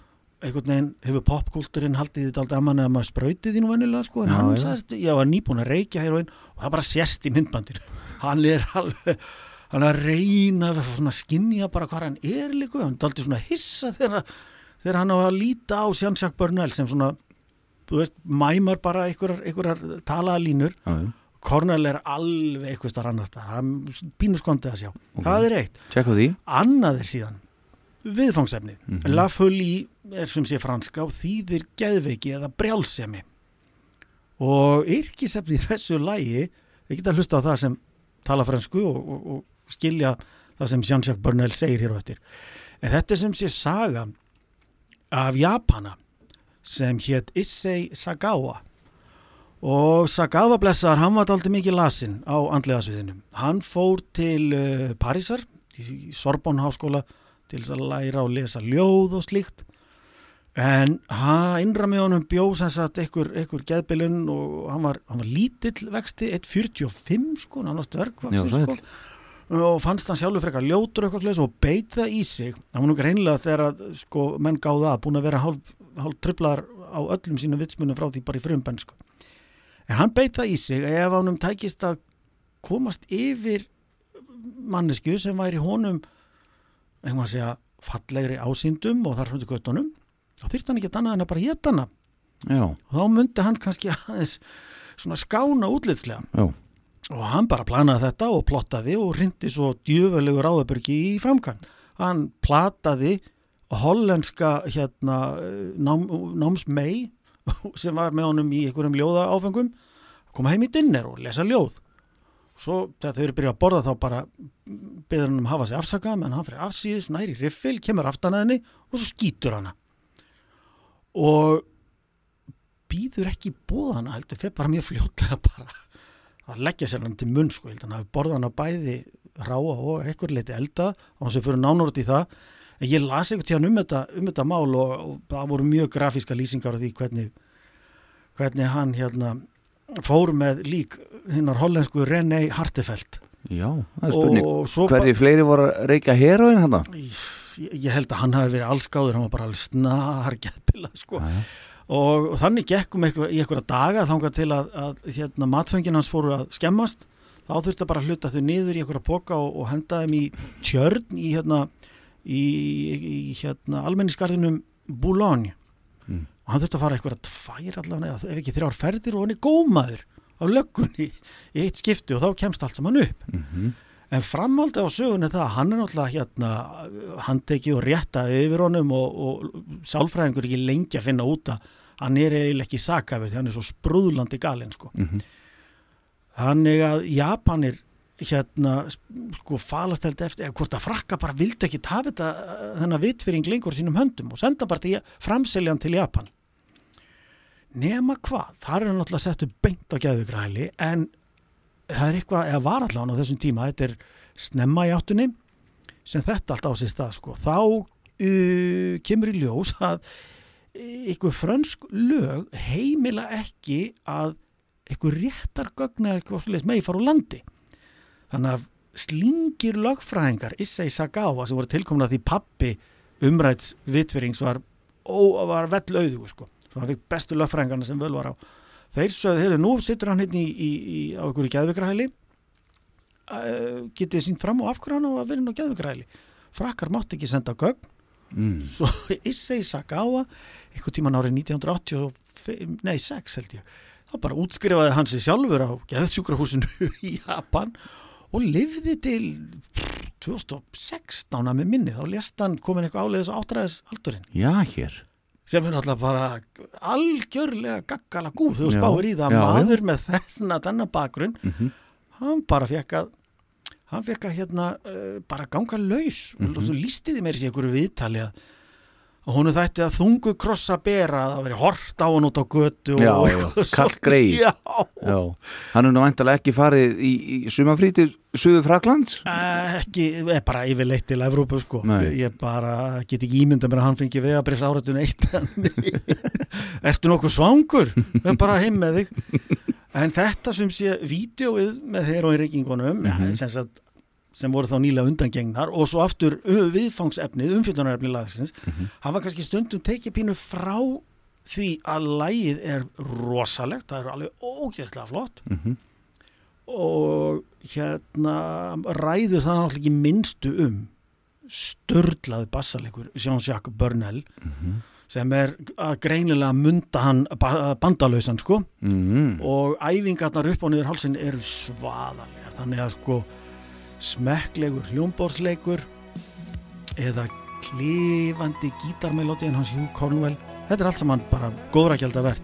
einhvern veginn hefur popkulturinn haldið þetta aldrei að manni að maður sprauti því nú venjulega sko, en Já, hann sagðist, ég var nýbúin að reykja heroin og það bara sést í myndbandinu. [LAUGHS] Hann er alveg hann er að reyna að skinja bara hvað hann er líka, hann er aldrei svona hissa þegar, þegar hann á að líta á Sjansjak Börnell sem svona þú veist, mæmar bara einhverjar talaða línur. Já, já. Cornell er alveg eitthvað starf annars þar, hann pínu skondið að sjá. Það er eitt, annað er síðan viðfangsefnið, Mhm. La Folie er sem sé franska og þýðir geðveiki eða brjálsemi. Og yrkisefnið í þessu lægi við geta hlusta á það sem tala fransku og, og, og skilja það sem Jean-Jacques Burnell segir hér á eftir. En þetta er sem sé saga af Japana sem hétt Issei Sagawa og Sagawa blessaðar, hann var aldrei mikið lasinn á andlega sviðinu. Hann fór til uh, Parísar í Sorbonne háskóla til þess að læra og lesa ljóð og slíkt en hann innra með honum bjó sem sagt einhver, einhver geðbilun og hann var, hann var lítill vexti 1.45 sko, hann var sæll. sko og fannst hann sjálfur frekar ljótur eitthvað slags og beit það í sig hann var nú greinlega þegar að sko menn gáða að búin að vera hálf, hálf trublar á öllum sínum vitsmunum frá því bara í frum sko. En hann beit það í sig ef hann tækist að komast yfir mannesku sem væri honum einhvern að segja fallegri ásýndum og þar hundu göttunum þá þyrfti hann ekki annað en að bara hana já, og þá myndi hann kannski [LAUGHS] aðeins svona skána útlitslega. Já, og hann bara planaði þetta og plottaði og hrindi svo djöfulegu ráðabörgi í framkvæm hann plataði hollenska hérna nám, námsmei [LAUGHS] sem var með honum í einhverjum ljóða áfengum koma heim í dinner og lesa ljóð. Svo þegar þau eru byrjað að borða þá bara beður hann um að hafa sig afsakað menn hann fyrir afsýðis, næri riffil, kemur aftan að henni og svo skýtur hana. Og býður ekki bóðana heldur fyrir bara mjög fljótlega bara að leggja sér hann til munn sko, ég held að hann hafi borðað hann á bæði ráa og eitthvað leiti elda og hans er fyrir nánort í það en ég las eitthvað tíðan um þetta, um þetta mál og, og það voru mjög grafíska lýsingar af því hvernig, hvernig hann hérna fór með lík hinnar hollensku René Hartefeld já, það er spurning. Hverri fleiri voru að reykja heroin hann ég, ég held að hann hafi verið allskáður hann var bara alveg snar geðpilað sko. Og, og þannig gekkum eitthvað, í einhverja daga þangað til að, að hérna, matfengin hans fóru að skemmast. Þá þurfti bara að hluta þau niður í einhverja poka og, og henda þeim í tjörn í hérna, í, í hérna almennisgarðinum Boulogne Mm. og hann þurfti að fara einhverja tvær allavega, eða ef ekki þrjár ferðir og hann er gómaður á löggunni í eitt skipti og þá kemst allt saman upp Mhm. En framhaldi á sögunni það, hann er náttúrulega hérna handtekið og réttaði yfir honum og, og sálfræðingur ekki lengi að finna út að hann er eiginlega ekki sakafir því hann er svo sprúðlandi galinn sko. Mhm. Þannig að Japanir hérna sko falast held eftir, eða hvort að frakka bara vildi ekki hafa þetta þennan vitfyring lengur sínum höndum og senda bara til, framseljan til Japan. Nema hvað, þar er hann náttúrulega settu beint á geðugræli en það er eitthvað, eða var allan á þessum tíma, þetta er snemma í áttunni sem þetta allt á sér stað sko. þá uh, kemur í ljós að ykkur frönsk lög heimila ekki að ykkur réttar gögn eða eitthvað svoleiðis megi fara úr landi þannig að slingir lögfræðingar Issei Sagawa sem voru tilkomna því pappi umræts vitverings var, var vell auðu sko. svo hann fikk bestu lögfræðingarna sem völ var á þeir sögðu, heyrðu, nú sittur hann hérna í, í, í, á einhverju geðvikrahæli uh, getið sínt fram og af hverju hann á að inn á geðvikrahæli frakkar mátt ekki senda gögn Mm. svo [LAUGHS] Issei Sagawa einhvern tíman árið 1985 nei 6 held ég þá bara útskrifaði hann sig sjálfur á geðsjúkrahúsinu [LAUGHS] í Japan og lifði til 2016 að með minni, þá lést hann komin eitthvað áleiðis á áttræðis aldurinn Já, hér. Sem er náttúrulega bara algjörlega gaggala gúð. Þegar þú Já, spáir í það já, maður með þessna þennan bakgrunn Mhm. hann bara fekk að hann fekk að hérna uh, bara ganga laus. Mhm. og svo lístiði mér sér einhverju viðtali að og hún þætti að þungu krossa bera að það veri hort á hann út á götu Já, og já, kall greyið. já, Já, hann er nú vantarlega ekki farið í, í sumafrítir Suður Fraklands Eh, ekki, er bara yfirleitt til Evrópu sko, Nei. ég bara get ekki ímynda mér að hann fengi vegabrifs áratun eitt [LAUGHS] ertu nokkuð svangur? Er bara heim með þig. En þetta sem sé vídeoið með heroinryggingunum Mhm. sem, sagt, sem voru þá nýlega undangengnar og svo aftur uh, viðfangsefnið, umfjöldunarefnið lagsins, hann var kannski stundum tekið pínu frá því að lægið er rosalegt, það er alveg ógeðslega flott. Mhm. Og hérna ræður það náttúrulega ekki minnstu um störlaði bassalegur Jean-Jacques Burnell sem er að greinilega munda hann ba- bandalausan sko. Mm. og æfingarnar upp á niður hálsin eru svaðarlegar þannig að sko smekklegur hljómbórsleikur eða klifandi gítarmelódi en hans Hugh Cornwell þetta er allt saman bara góðra gælda verð.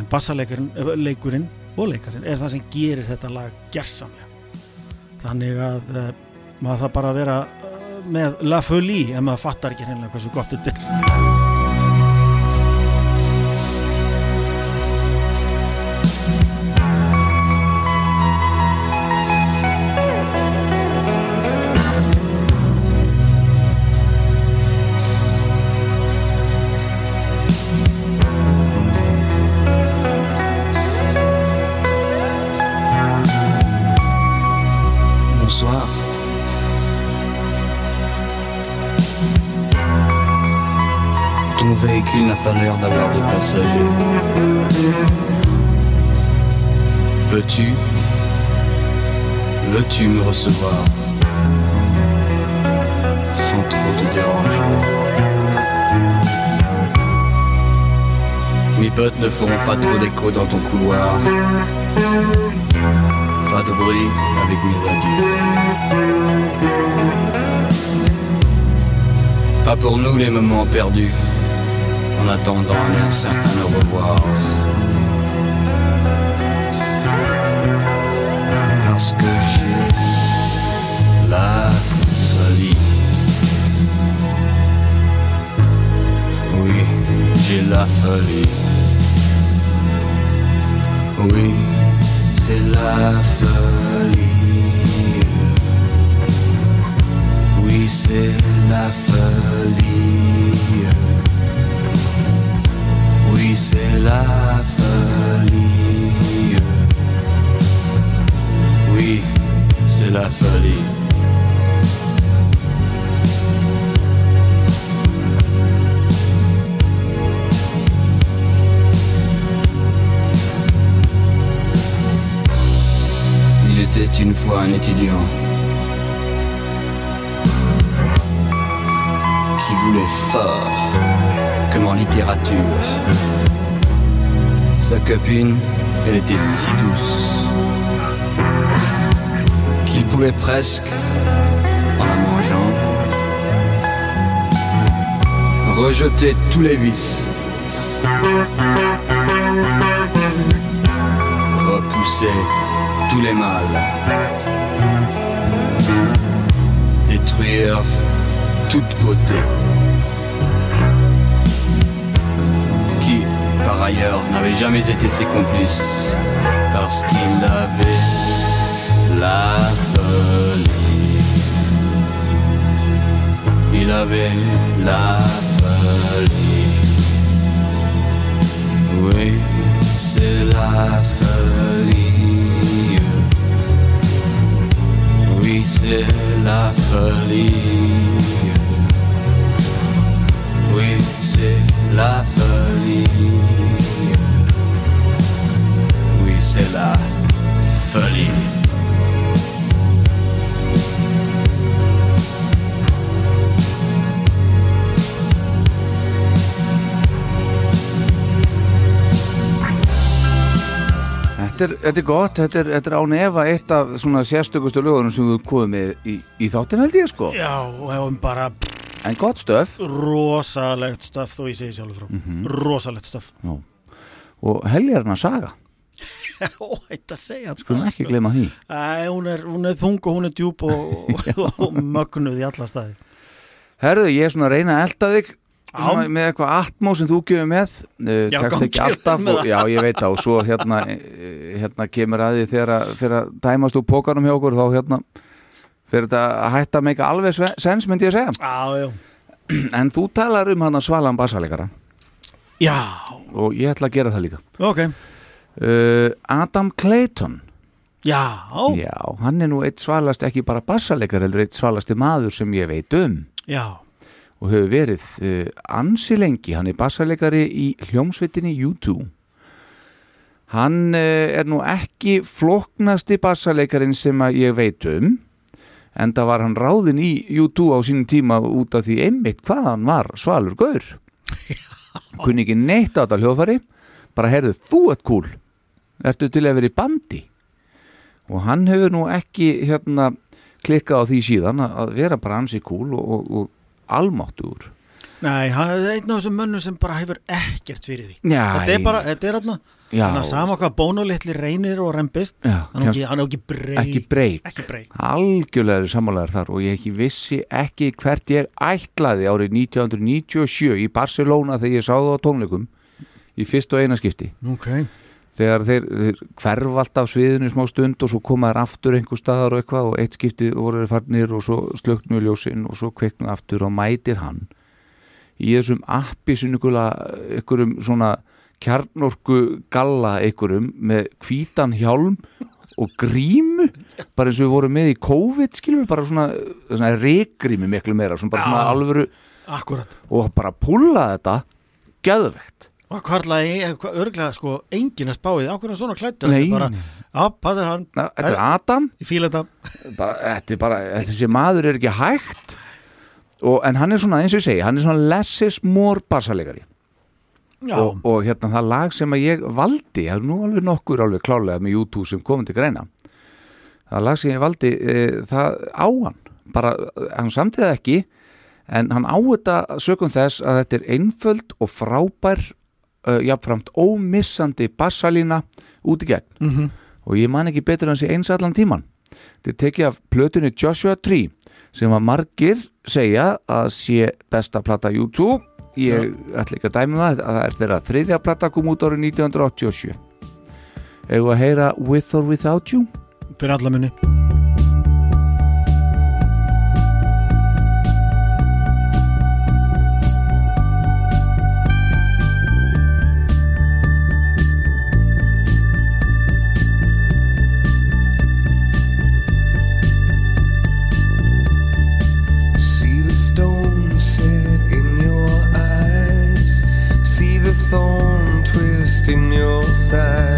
En bassaleikurinn og leikarinn er það sem gerir þetta lag gersamlega. Þannig að uh, maður það bara að vera uh, með La Folie ef maður fattar ekki hennilega hversu gott þetta er véhicule n'a pas l'air d'avoir de passagers. Peux-tu, veux-tu me recevoir? Sans trop te déranger Mes bottes ne feront pas trop d'écho dans ton couloir. Pas de bruit avec mes adieux. Pas pour nous les moments perdus, en attendant un incertain au revoir. Parce que j'ai la folie. Oui, j'ai la folie. Oui, c'est la folie. Oui, c'est la folie. Oui, c'est la folie. Oui, c'est la folie. Il était une fois un étudiant qui voulait fort, en littérature. Sa copine, elle était si douce qu'il pouvait presque, en la mangeant, rejeter tous les vices, repousser tous les mâles, détruire toute beauté. Par ailleurs, n'avait jamais été ses complices, parce qu'il avait la folie. Il avait la folie. Oui, c'est la folie. Oui, c'est la folie. Oui, c'est la folie. C'est la folie. Þetta er, þetta er gott, þetta er, þetta er án efa eitt af svona sérstökustu lögunum sem við komum með í, í þáttin held ég sko Já, og hefum bara En gott stöf rosalegt stöf þó ég segi sjálfur frá Mhm. rosalegt stöf Já. og heljarna saga [LAUGHS] Óhætt að segja Skulum ekki sko. gleyma því. Æ, hún er, hún er þung og hún er djúb og, [LAUGHS] og, og mögnuð í alla staði. Herðu, ég er svona að reyna að elda þig svona, með eitthvað atmó sem þú gefur með. Uh, tekst ekki alltaf og, já ég veit það. Og svo hérna, eh, hérna kemur að því þegar að- dæmast úr pókanum hjá okkur þá hérna fyrir þetta að hætta að meika alveg sens myndi ég að segja. Já, já. [CLEARS THROAT] En þú talar um hann að svalan bassalegara Já, og ég ætla að gera það líka. Ok uh, Adam Clayton. Já, Já, hann er nú eitt svalast ekki bara bassalegar heldur eitt svalasti maður sem ég veit um. Já, og hefur verið uh, ansi lengi, hann er bassalegari í hljómsveitinni U2 hann uh, er nú ekki floknasti bassalegarin sem ég veit um en það var hann ráðin í U2 á sínum tíma út af því einmitt hvað hann var svalur gaur. [LAUGHS] Kunni ekki neitt á þetta hljóðfari bara heyrðu þú ert cool ertu til að vera í bandi? Og hann hefur nú ekki hérna klikkað á því síðan að vera bara ansi cool og, og, og almáttugur. Nei, hann er einn af þessum mönnum sem bara hefur ekkert fyrir því. Já, Þetta er bara, þetta er Já. Þannig að sama hvað bónulitli reynir og rempist Já, Hann á ekki, breyk ekki breyk algjörlega er sammálaður þar og ég ekki vissi ekki hvert ég ætlaði árið 1997 í Barcelona þegar ég sá það á tónleikum í fyrst og eina skipti. Ok þegar þeir, þeir hverf alltaf sviðinu smá stund og svo koma þær aftur einhver staðar og eitthvað og eitt skipti voru þeir farnir og svo slöknu ljósin og svo kveiknu aftur og mætir hann í þessum appi sinni einhverjum svona kjarnorku galla einhverjum með hvítan hjálm og grímu bara eins og við vorum með í COVID skilur bara svona, svona reikgrími miklu meira svona bara svona Já. alvöru Akkurat og bara púla þetta. Geðvegt Og hvarlaði, örglega sko, enginn að spáið, ákveðna svona klættur Nei, bara, hvað er hann? Na, Þetta er Adam. Ég fíla þetta. Bara, Þetta er bara, þessi maður er ekki hægt. Og, En hann er svona, eins og ég segi Hann er svona less is more bassalegari og, og hérna það lag sem að ég valdi Það er nú alveg nokkur alveg klálega með YouTube sem komið til greina. Það lag sem ég valdi e, Það á hann. Bara, Hann samtíða ekki En hann á þetta sökum þess að þetta er einföld og frábær uh, jafnframt ómissandi bassalína út í gegn. Mhm. og ég man ekki betur en þessi eins allan tíman þetta tekið af plötunni Joshua Tree sem að margir segja að sé besta plata YouTube. Ég ætla ekki að dæmi það að það er þeirra þriðja plata kom út árið 1987 Eða að heyra With or Without You? Fyrir alla side.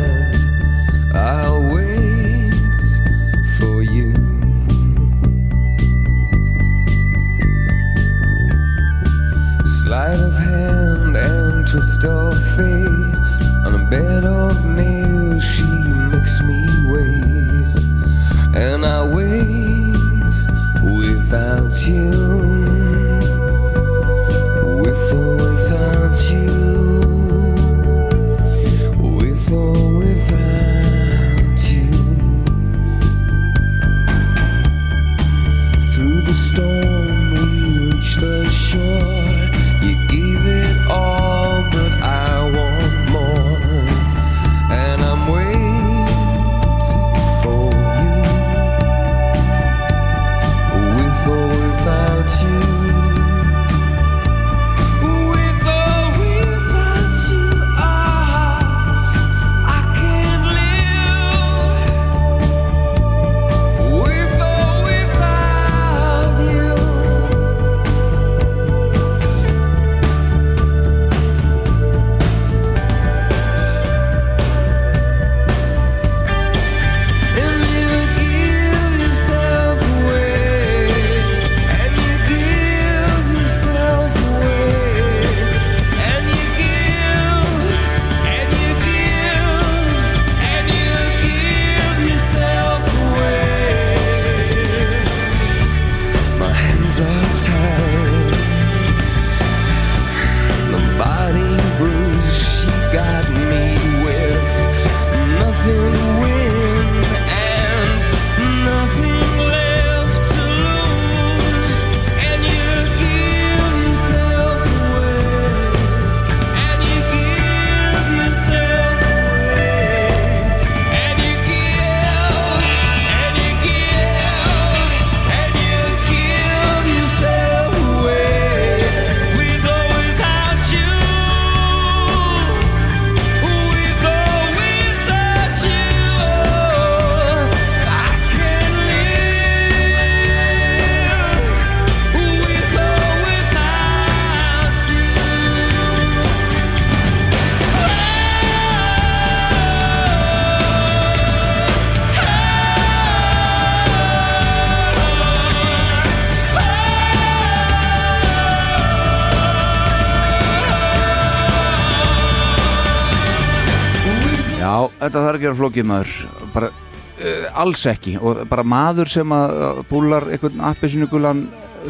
Þetta þarf ekki að vera flókið maður. Bara uh, alls ekki. Og bara maður sem að að búlar einhvern appesinugulan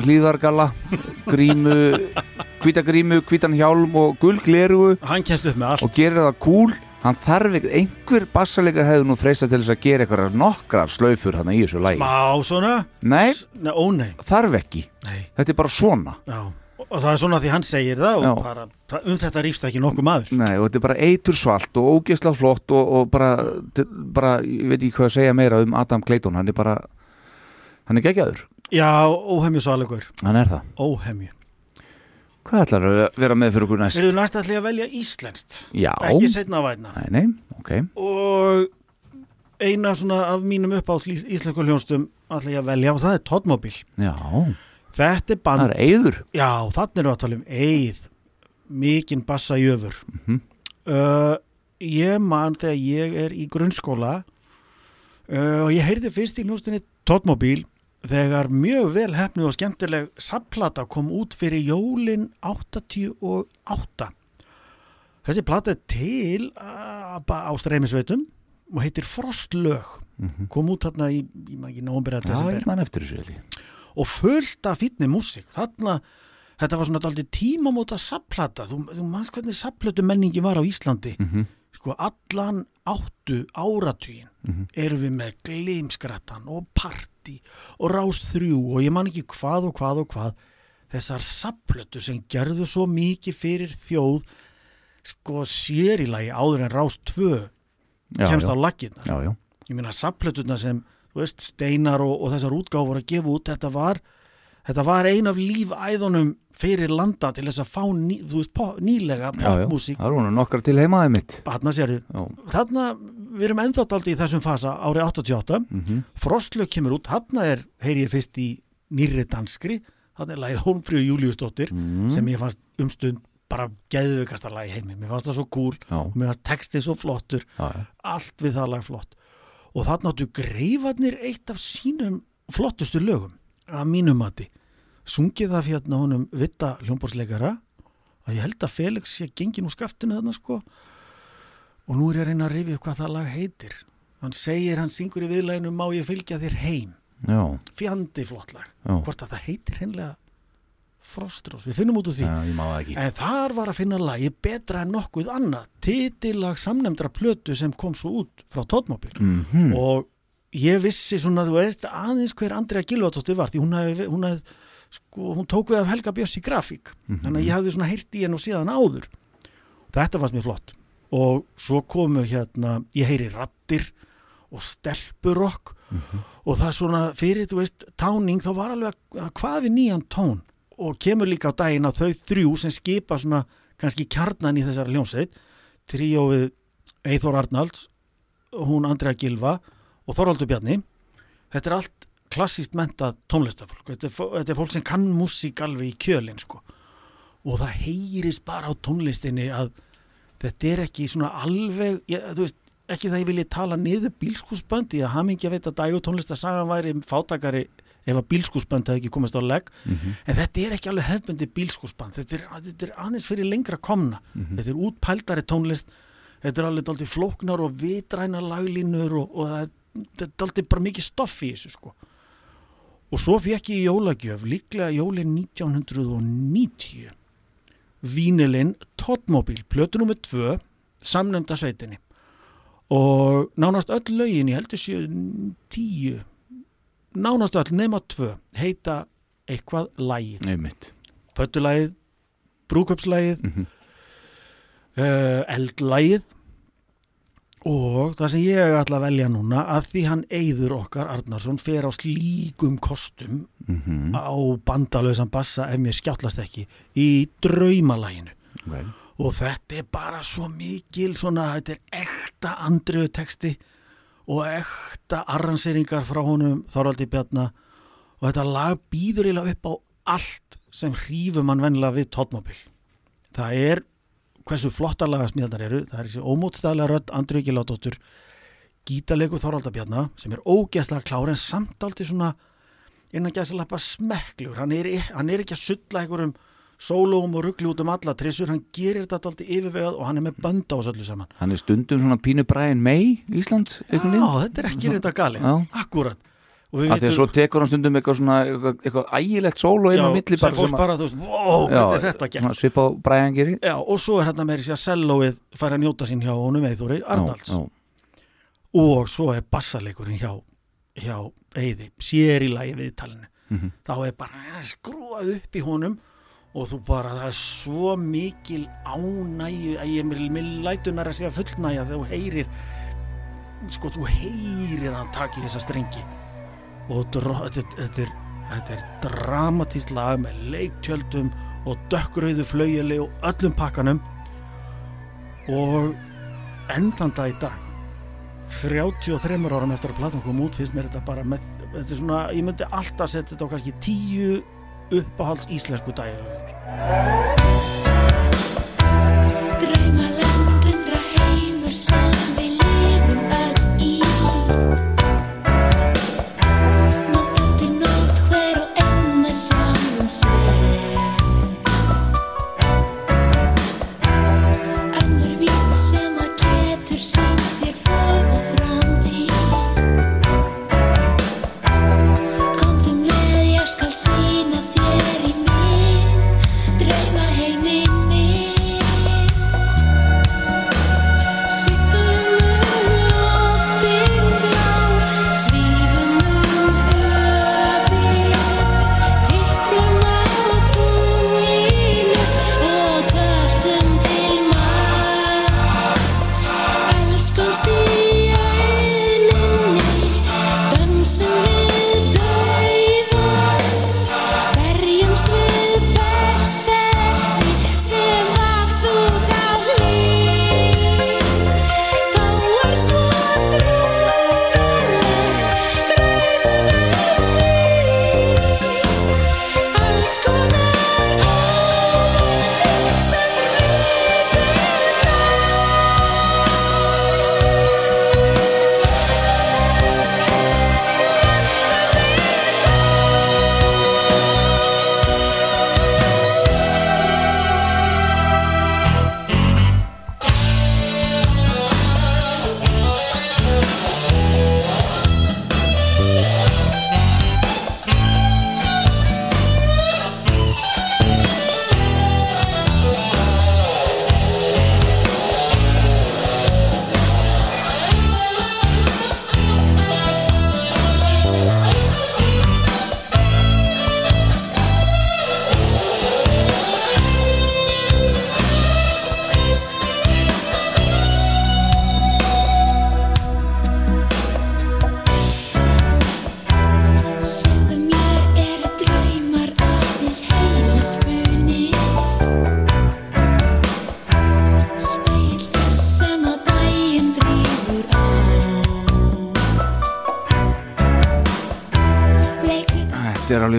hlýðargala grímu, hvíta grímu hvítan hjálm og gul glerugu Hann kemst upp með allt. og gerir það cool hann þarf ekki, einhver bassalegar hefur nú freistað til þess að gera eitthvað nokkrar slaufur hann í þessu lægi Má svona? Nei, Nei, ó nei. Þarf ekki. Nei. Þetta er bara svona. Já, og það er svona því hann segir það og bara, um þetta rífst ekki nokkuð maður. Nei, og þetta er bara eitur svalt og ógeðslega flott og, og bara, bara, ég veit ekki hvað að segja meira um Adam Clayton, hann er bara hann er geggjaður, Já, óhemju svalugur. Hann er það. Óhemju. Hvað ætlar að vera með fyrir okkur næst? Við erum næst að velja íslenskt. Já, Ekki setna að væna nei, nei, ok. Og eina svona af mínum uppátt íslensku hljónstum ætla ég að velja og það er Toddmobil Já, Þetta er band það er eiður Já, þannig erum við að tala um Eið mikinn bassa í öfur Mhm. uh, ég man þegar ég er í grunnskóla uh, og ég heyrði fyrst í hljóstinni Tóttmóbíl þegar mjög vel hefnu og skemmtileg sapplata kom út fyrir jólin 88 þessi plata er til uh, á streymisveitum og heitir Frostlög Mhm. kom út þarna í, ekki nómbur að Já, ég man eftir þessu. Og fullt af fínni músík þarna, þetta var svona daldið tímamóta sapplata, þú, þú manns hvernig sapplötu menningi var á Íslandi Mhm. sko allan áttu áratugin Mhm. erum við með gleimskrattan og party og rás þrjú og ég man ekki hvað og hvað og hvað þessar sapplötu sem gerðu svo mikið fyrir þjóð sko sér í lagi áður en rás tvö kemst já. á Já, já. ég meina sapplötuna sem veist, steinar og, og þessar útgáfur að gefa út. Þetta var, þetta var ein af lífæðunum fyrir landa til þess að fá ný, veist, pop, nýlega popmusík. Það eru nú nokkar til heimaði mitt. Þarna við erum ennþátt aldrei í þessum fasa árið 88 Mhm. Frostlög kemur út, þarna er heyri ég fyrst í nýrri danskri. Þarna er lagið Hólmfríu Júliusdóttir Mhm. sem ég fannst umstund bara geðvökasta lagi heimi, mér fannst það svo og mér fannst textið svo flottur. Já, já. allt við það lag flott og þarna áttu greifarnir eitt af sínum flottustu lögum að mínum mati. Sungið það fyrir honum vitta hljómborsleikara að ég held að Felix sé gengin úr skaftinu þarna sko. Og nú er ég að reyna að rifja upp hvað það lag heitir. Hann segir, hann syngur í viðlæginu má ég fylgja þér heim? Já. fjandi flott lag. Já. hvort að það heitir hennilega Frostrós, við finnum út úr því. Já. En þar var að finna lagi betra en nokkuð annað, titillag samnemndra plötu sem kom svo út frá Tóttmóbil Mhm. og ég vissi svona, þú veist, aðeins hver Andrea Gilvardóttir var, því hún hef, hún hef sko, hún tók við af Helga Björs í grafík. Mhm. þannig að ég hafði svona heyrt í henn og síðan áður. Þetta fannst mér flott. Og svo komu hérna, ég heyri rattir og stelpurokk. Og það svona fyrir, þú veist, táning þá var alveg að hvað við nýjan tón og kemur líka á daginn að þau þrjú sem skipa svona kannski kjarnan í þessari hljómsveit tríóið Eithor Arnalds hún Andrea Gilva og Þorvaldur Bjarni. Þetta er allt klassíst mentað tónlistafólk þetta er, þetta er fólk sem kann músík alveg í kjölinn sko. Og það heyrist bara á tónlistinni að þetta er ekki svona alveg ég, veist, ekki það ég vilji tala niður bílskúsbönd í að hamingi að veit að dag og tónlistasagan væri fátakari ef að bílskúsbönd hefði ekki komist á legg. Mhm. en þetta er ekki alveg hefbundi bílskúsband. Þetta er, þetta er aðeins fyrir lengra komna. Mhm. þetta er útpældari tónlist. Þetta er alveg daldið flóknar og vitræna laglínur og, og það er, daldið bara mikið stoff í þessu sko. Og svo fekk ég í jólagjöf líklega jólin 1990 Vínilinn Tóttmóbíl, plötu nummer 2 samnefnda sveitinni. Og nánast öll lögin ég heldur séu tíu nánast öll nema tvö heita eitthvað lægið Einmitt. pöttulægið, brúköpslægið Mhm. uh, eldlægið og það sem ég ætla að velja núna að því hann Eyður okkar Arnarsson fer á slíkum kostum Mhm. á bandalöðsan bassa ef mér skjáttlast ekki í draumalæginu Ok. og þetta er bara svo mikil svona, þetta er ekta andriðu texti og ekta arranseringar frá honum Þorvaldi Bjarna. Og þetta lag býður eiginlega upp á allt sem hrífur mann vennilega við tóttmobil það er hversu flotta lagasmíðanar eru. Það er þessi ómótstæðlega rödd Andriðu Giládóttur gítarleikur Þorvalda Bjarna sem er ógeðslega klár en samt aldrei svona innan gæðsalappa smekklur hann er, hann er ekki að sulla einhverjum sólóum og ruggli út um alla trissur, hann gerir þetta alltaf yfirvegað og hann er með bönd á þessu öllu saman. Hann er stundum svona pínu Brian May Íslands Já, þetta er ekki reynda gali. Akkurat því að svo tekur hann stundum eitthvað svona eitthvað, ægilegt sól og inn á milli sem fólk bara, þú veist, wow, hvernig er þetta gert? Svipa á Brian gerir. Já, og svo er hérna með þessi að sellóið fær að njóta sín hjá honum Eithóri Arnalds. og svo er bassaleikurinn hjá, hjá Eiði, sér í lagi við talinu. Mhm. þá er bara skrúað upp í honum og þú bara, það er svo mikil ánægju að ég mér, mér lætunar að segja fullnægja þegar þú heyrir sko, þú heyrir hann taki þessa strengi. Og þetta, er- þetta, er, þetta er dramatískt lag með leiktjöldum og dökkrauðu flaugjali og öllum pakkanum. Og enn þann dag í dag 33 árum eftir að platan kom út finnst mér þetta bara með, þetta er svona, ég myndi alltaf setja þetta á kannski tíu uppáhalds íslensku dagilöginni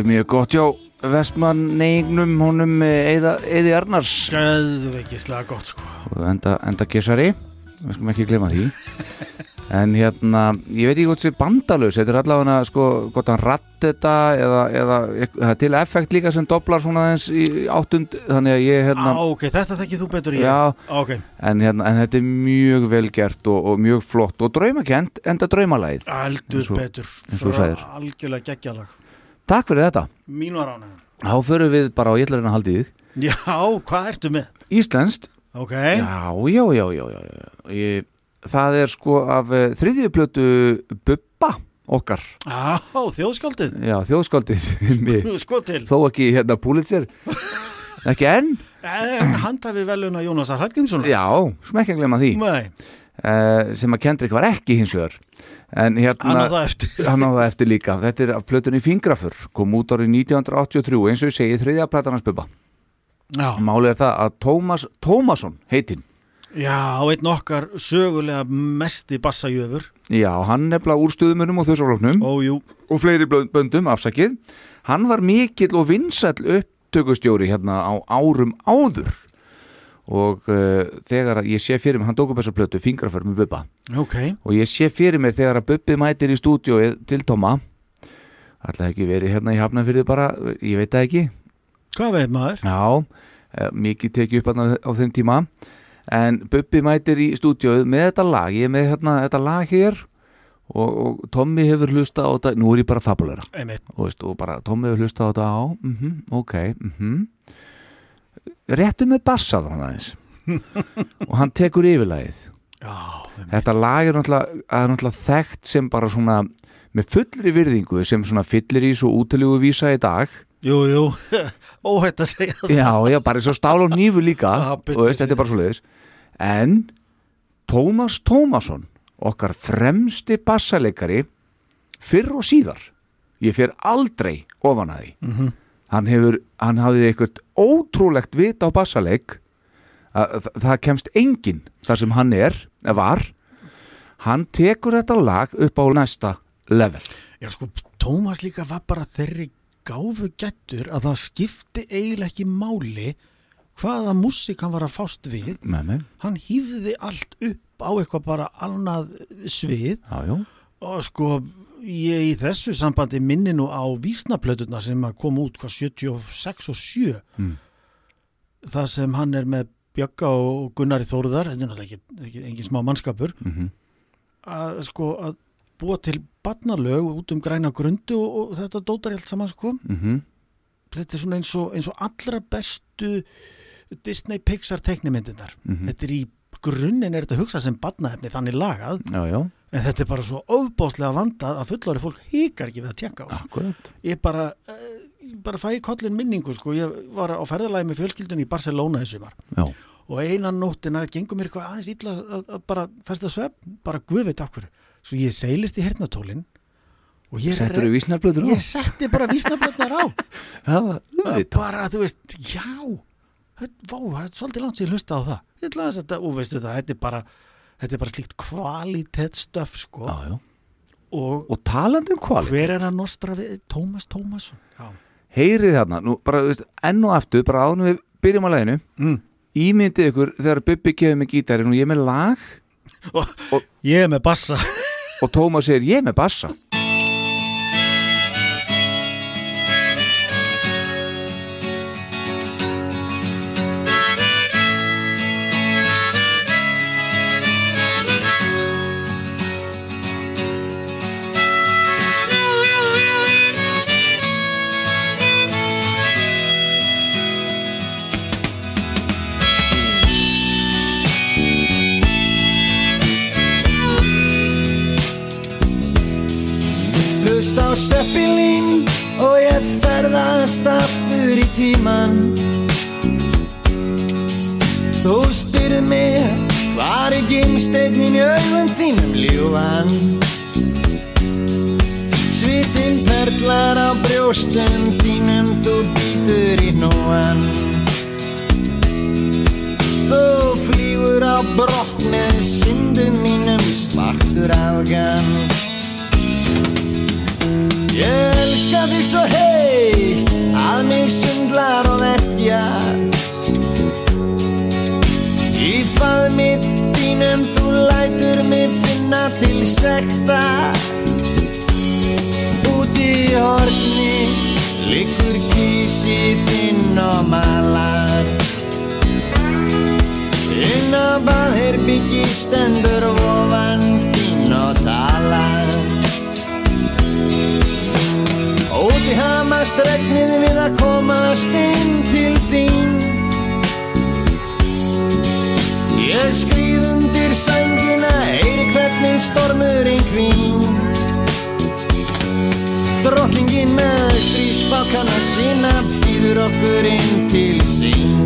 mjög gott, já Vestmannegnum honum Eða, Eði Arnars. Gæðveikislega gott sko. Enda, enda gesari við skulum ekki glema því. [LAUGHS] En hérna, ég veit ekki hvort sér bandalaus. Þetta er allavega sko, hvort hann ratt þetta eða, eða er til effekt líka sem doblar svona aðeins í áttund. Þannig að ég hérna Á, ok, þetta þekkið þú betur ég. Já. Ok, en, hérna, en þetta er mjög vel gert og, og mjög flott og draumakent enda draumalæð aldur betur. Algjörlega geggjalag Takk fyrir þetta. Mín var ánægðan Þá förum við bara á jallarinn að haldi þig. Já, hvað ertu með? Íslenskt. Ok, Já, já, já, já, já, já. Ég, Það er sko af uh, þriðjuplötu Bubba okkar. Á, þjóðskaldið Já, þjóðskaldið. [LAUGHS] Sko Þó ekki hérna Pulitzer. [LAUGHS] Ekki enn? En handhafi veluna Jónasar Hallgrímssonar. Já, smekki að glemma því. Nei, sem að Kendrick var ekki hins vegar. En hérna hann á það eftir. [LAUGHS] Líka. Þetta er af plötunni Fingrafur kom út árið 1983 eins og ég segi þriðja platan hans Bubba. Já, málið er það að Tómas Tómasson heitinn. Já einn okkar sögulega mesti bassajöfur já, hann nefnilega úr stuðmunum og þessarfloknum Ójú, og fleiri böndum afsakið. Hann var mikill og vinsæll upptökustjóri hérna á árum áður og uh, þegar ég sé fyrir mig, hann tók upp þessa plötu Fingrafur með Bubba. Ok. Og ég sé fyrir mér þegar að Bubbi mætir í stúdíóið til Tóma ætlaði ekki verið hérna í Hafnafyrði bara, ég veit það ekki. Hvað veit maður? já, eh, mikið tekið upp þarna á þeim tíma. En Bubbi mætir í stúdíóið með þetta lag, ég er með hérna, þetta lag hér. Og, og Tommy hefur hlusta á þetta, nú er ég bara Einmitt. Og, og bara Tommy hefur hlusta á þetta á. Mm ok mm réttu með bassa þannig aðeins. [LAUGHS] Og hann tekur yfirlagið. Já, Þetta lag er náttúrulega, er þekkt sem bara svona með fullri virðingu sem svona fyllir í svo útilugu vísa í dag. Jú, jú [LAUGHS] Óhætt að segja það. Já, já, bara eins og stál og nýfu líka [LAUGHS] Já, og veist, þetta er bara svo leiðis En Tómas Tómasson okkar fremsti bassaleikari fyrr og síðar ég fer aldrei ofan að því. Mhm. Hann hefur, hann hafði eitthvað ótrúlegt vit á bassaleik. Að það, það kemst enginn þar sem hann er, eða var. Hann tekur þetta lag upp á næsta level. Já, sko, Tómas líka var bara þeirri gáfu gættur að það skipti eiginlega ekki máli hvaða músík hann var að fást við. Með mig, hann hýfði allt upp á eitthvað bara annað svið. Já, já. Og sko ég í þessu sambandi minni nú á vísnaplötuna sem að koma út hvað 76 og 7 Mm. það sem hann er með Bjögga og Gunnari Þóruðar þetta er náttúrulega ekki, engin smá mannskapur mm að sko að búa til barnalög út um græna grundu og, og þetta dótar allt saman sko -hmm. þetta er svona eins og, eins og allra bestu Disney Pixar teknimyndinar Mhm. þetta er í grunninn er þetta hugsað sem barnaefni þannig lagað. Já, já, en þetta er bara svo ofbáslega vandað að fullori fólk hikar ekki við að tjekka á akkurat. Ég bara, eh, bara fæ kollin minningu sko, ég var á ferðalagi með fjölskyldun í Barcelona í sumar. Já, og einan nóttina gengum mér eitthvað aðeins illa að, að bara festa svepp, bara guðveit okkur svo ég seilist í hernatólin og ég settur þú vísnarblöður á ég setti bara vísnablötnar á. [LAUGHS] Það, auðvitað bara, þú veist, já vá, það er svolítið langt sér hlusta á það. Ég að þetta, og veistu það, þetta er bara þetta er bara slíkt kvalitetsstöf sko, já, já. og og talandi um kvali hver er að nostra við Tómas Tómasson já, heyrið þarna, nú bara þú veist, enn og aftur, bara ánum við byrjum á læginu mm. ímyndið ykkur þegar Bubbi gefið mig gítarinn og ég er með lag ég er með bassa. Og Tómas segir ég er með bassa Hlust á Seppilín og ég ferðast aftur í tíman Þú spyrð mig hvar er gimsteinnin í augum þínum ljúan Svitin perlar á brjóstum þínum þú býtur í nóan Þú flýgur á brott með syndum mínum svartur afgan Ég elska þig svo heitt að mig sundlar og verkjar Í faðmið þínum þú lætur mig finna til sekta. Úti í horni liggur kísi þinn og malar. Inn á baðherbyggi stendur ofan Hamast regnið við að komast inn til þín. Ég skrýð undir sængina, heyri hvernig stormurinn hvín Drottningin með strísbákana sína býður okkur inn til sín.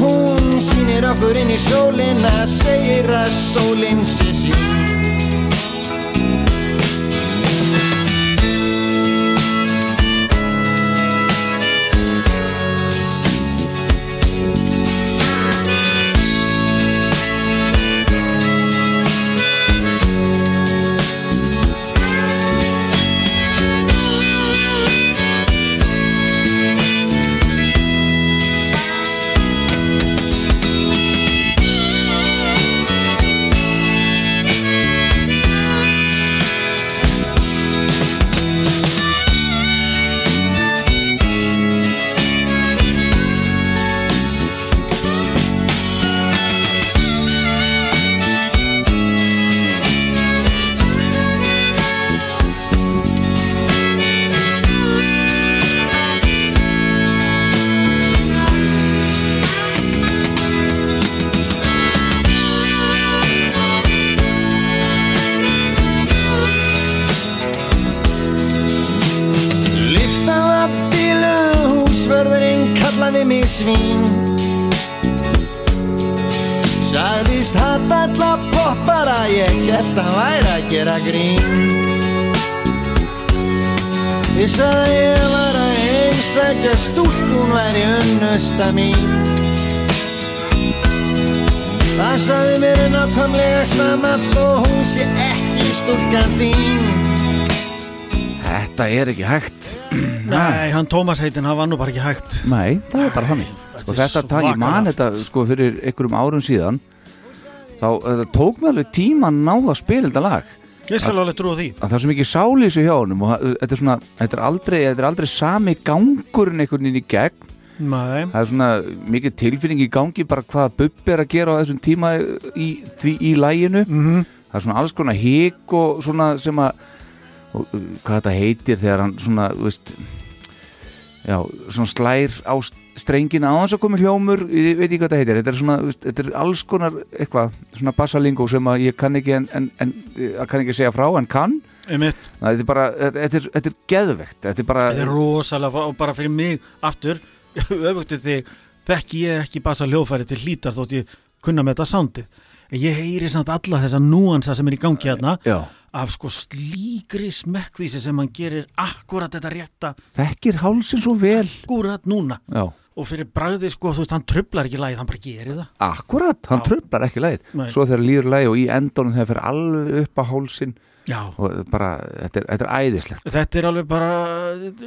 Hún sýnir okkur inn í sólina, segir að sólinn sé sín heimsækja stúlk, hún væri unnusta mín. Það sagði mér nákvæmlega sama þó hún sé ekki stúlkan þín. Þetta er ekki hægt. [CLEARS THROAT] Nei, hann Tómas heitin, hann var nú bara ekki hægt. Nei, það er bara þannig. Og þetta takk, ég man þetta sko fyrir einhverjum árum síðan. Þá þetta tók mér alveg tíma að ná að spila þetta lag Ég skal alveg trúa því. að það er svo mikið þessu hjá honum og þetta er svona, þetta er aldrei, þetta er aldrei sami gangurinn einhvern veginn í gegn. Nei, það er svona mikið tilfinning í gangi bara hvað Bubbi er að gera á þessum tíma í, því, í læginu Mhm. það er svona alls konar hík og svona sem að og, uh, hvað þetta heitir þegar hann svona, veist já, svona slær á strengina á hans að komi hljómur ég veit ekki hvað þetta heitir, þetta er svona þetta er alls konar eitthvað, svona bassalingó sem að ég kann ekki en, en, en að kann ekki segja frá en kann. Næ, þetta er bara, þetta, er, þetta er geðvegt þetta er bara, Þetta er rosalega, og bara fyrir mig aftur, [LAUGHS] öfugtið þig þekki ég ekki bassa hljóðfæri til hlítar þótt ég kunna með þetta en ég heyri samt alla þessa núansa sem er í gangi hérna já, af sko slíkri smekkvísi sem hann gerir akkurat þetta rétta þekkir hálsin svo vel. Akkurat núna. Já, og fyrir bragðið sko, þú veist, hann trublar ekki lagið, hann bara gerir það. Akkurat, hann trublar ekki leið Nei. svo þegar líður leið og í endunum þegar fyrir alveg upp á hálsin Já, og bara, þetta er, þetta er æðislegt. Þetta er alveg bara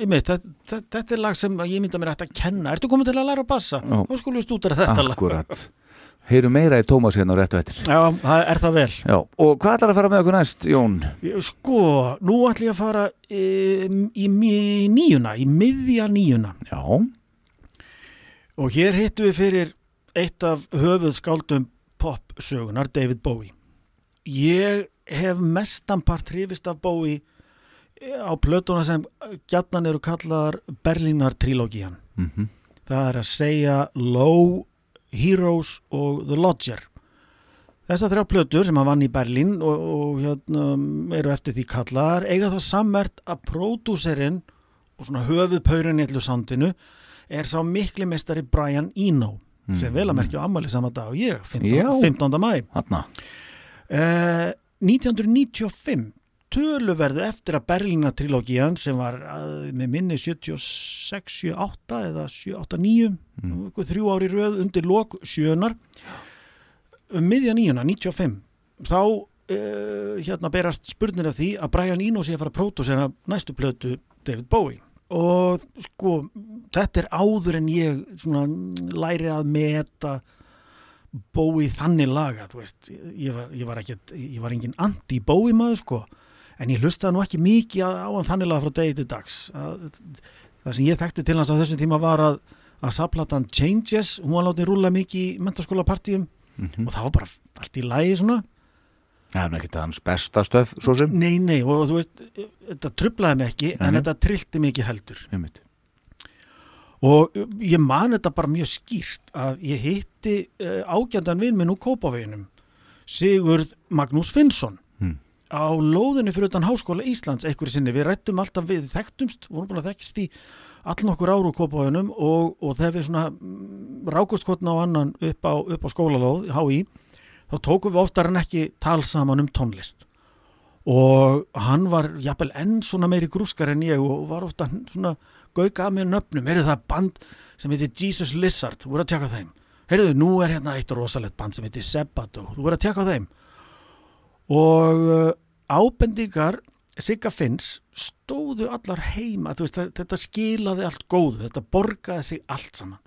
einmitt, þetta, þetta er lag sem ég mynda mér hægt að kenna. Ertu komið til að læra að bassa? Já. Þá skulum við stúdara þetta lag. Akkurat, heyrum meira í Tómas hérna á réttu eftir. Já, það er það vel. Já, og hvað ætlar að fara með okkur næst, Jón? Sko, nú ætlum og hér hittum við fyrir eitt af höfuð skáldum popsögunar, David Bowie. Ég hef mestanpart hrifist af Bowie eh, á plötuna sem gjarnan eru kallaðar Berlínar trilógían. mhm Það er að segja Low, Heroes og The Lodger. Þessar þrjá plötur sem hann vann í Berlín og, og hérna, eru eftir því kallaðar eiga það sammert að pródúserinn og svona höfuðpaurin í allu sandinu er sá mikli mestari Brian Eno sem vel að merkja ammali sama dag og ég, 15. Já. 15. mæ. Eh, 1995 töluverðu eftir að Berlína trilógían sem var að, með minni 76, 78 eða 78, 9 mm. þrjú ári röð undir lok sjöunar um miðja nýjuna, 95 þá uh, hérna berast spurnir af því að Brian Eno sé að fara að pródúsera næstu plötu David Bowie og sko þetta er áður en ég svona, læri að meta Bowie þannig laga veist, ég var, ég var ekkert ég var engin anti-Bowie maður sko. En ég hlustaði nú ekki mikið á hann þannig laga frá degi til dags. Að, það sem ég þekkti til hans á þessum tíma var að að saplatan Changes, hún var látið rúla mikið í mentaskóla partíum Mhm. og það var bara allt í lagi svona Það er ekkert hans besta stöf, svo sem. Nei, nei, og þú veist, þetta trublaði mig ekki, en þetta trillti mig ekki heldur. Einmitt. Og ég man þetta bara mjög skýrt að ég hitti uh, ágjandan vinn minn úr Kópaveginum, Sigurð Magnús Finnsson, Hmm. á lóðinni fyrir utan Háskóla Íslands einhverju sinni. Við rættum alltaf við þekktumst, vorum búin að þekkist í allan okkur áru úr Kópaveginum og, og þegar við svona mm, rákust hvotna á annan upp á, upp á skólalóð, HÍ, þá tókum við oftar en ekki tal saman um tónlist. Og hann var jafnvel enn svona meiri grúskar en ég og var ofta svona gauka að mér nöfnum, heyrðu það band sem heitir Jesus Lizard, þú voru að tjaka þeim. Heyrðu, nú er hérna eitt rosalegt band sem heitir Sebato, þú voru að tjaka þeim. Og uh, ábendingar Sigga Finns stóðu allar heima, veist, þetta skilaði allt góðu, þetta borgaði sig allt saman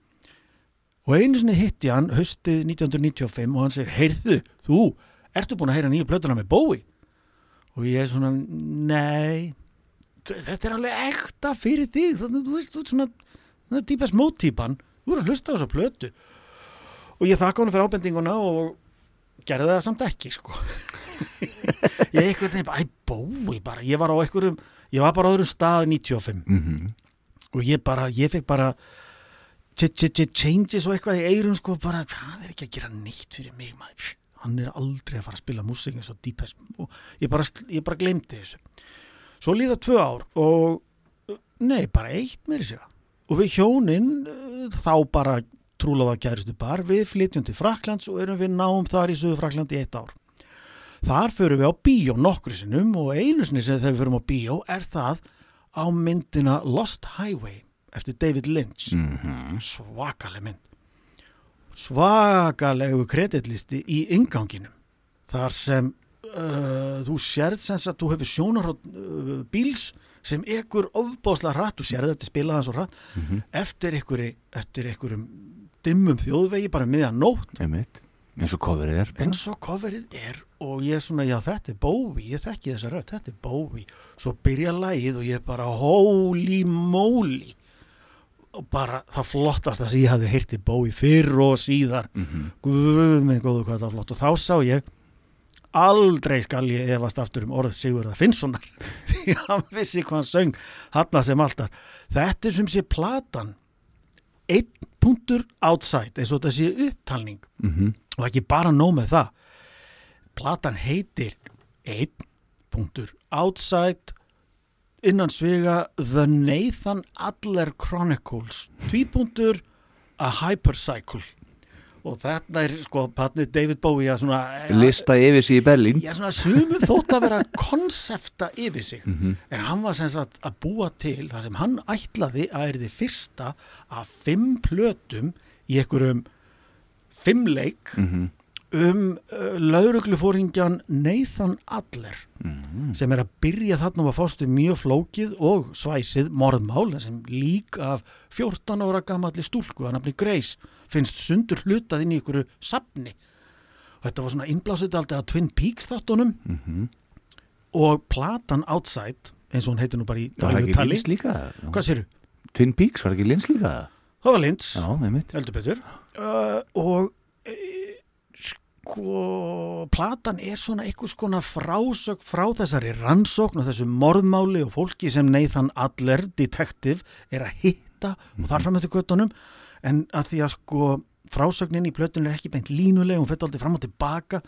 og einu sinni hitti hann haustið 1995 og hann segir, heyrðu, þú ertu búin að heyra nýju plötuna með Bowie? Og ég er svona, nei þetta er alveg ekta fyrir þig. Þannig að þú veist, þú ert svona það er típast móttýpan, þú er að hlusta á þessa plötu. Og ég þakka hann fyrir ábendinguna og gerði það samt ekki sko. [LAUGHS] Ég eitthvað nefn, æ, Bowie bara ég var á einhverjum, ég var bara á öðrum stað 95 Mhm. og ég bara, ég fekk bara changes og eitthvað í eirum sko bara, það er ekki að gera neitt fyrir mig maður, hann er aldrei að fara að spila músík eins og Deepest og ég bara, ég bara glemdi þessu. Svo líða tvö ár og nei, bara eitt meiri sér og við hjónin eh, þá bara trúlofa kæristu bar við flytjum til Fraklands og erum við náum þar í Suðu Fraklandi eitt ár. Þar förum við á bíó nokkru sinnum og einu sinni sem þegar við förum á bíó er það á myndina Lost Highway eftir David Lynch. Mhm. svakaleg mynd. Svakalegu kreditlisti í inganginum þar sem uh, þú sérð sem að þú hefur sjónar uh, bíls sem ekkur ofbásla hratt, þú sérð þetta spilað hans og hratt. Mhm. eftir einhverju eftir einhverjum dimmum þjóðvegi bara miðan nótt. Eins og coverið er eins og coverið er og ég er svona, já þetta er Bowie. Ég þekki þessa rödd, þetta er Bowie. Svo byrja lagið og ég bara holy moly og bara það flottast að ég hafði heyrti Bowie fyrr og síðar. Mhm. guð minn góðu hvað það var flott. Og þá sá ég aldrei skal ég efast aftur um orð Sigurða Finnssonar. [LAUGHS] Því hann vissi hvað hann söng hann sem alltaf þetta er sem sé platan einn punktur outside eins og þetta sé upptalning. Mhm. og ekki bara nóg með það. Platan heitir einn punktur outside innan svega The Nathan Adler Chronicles tvípunktur A Hypercycle og þetta er sko patnið David Bowie að svona lista yfir sig í Berlín Já, svona sumum þótt að vera [LAUGHS] konsepta yfir sig Mhm. en hann var sem sagt að búa til það sem hann ætlaði að er þið fyrsta af fimm plötum í einhverjum fimm leik Mhm. Um uh, lauruglufóringjan Nathan Adler Mhm. sem er að byrja þarna og að fástu mjög flókið og svæsið morðmál sem lík af 14 ára gamalli stúlku að nafni Grace finnst sundur hlutað inn í ykkur sapni og þetta var svona innblásið aldrei að Twin Peaks þáttunum Mhm. og platan Outside eins og hún heitir nú bara í Það var daglegu ekki tali. Lins líka Hvað séru? Twin Peaks var ekki Lins líka Það var Lins, heldur betur uh, og sko platan er svona einhvers konar frásög frá þessari rannsókn og þessu morðmáli og fólki sem Nathan Adler, detektiv, er að hitta og þar fram eftir kvötunum en að því að sko frásögnin í plötun er ekki beint línuleg, hún fyrir aldrei fram og tilbaka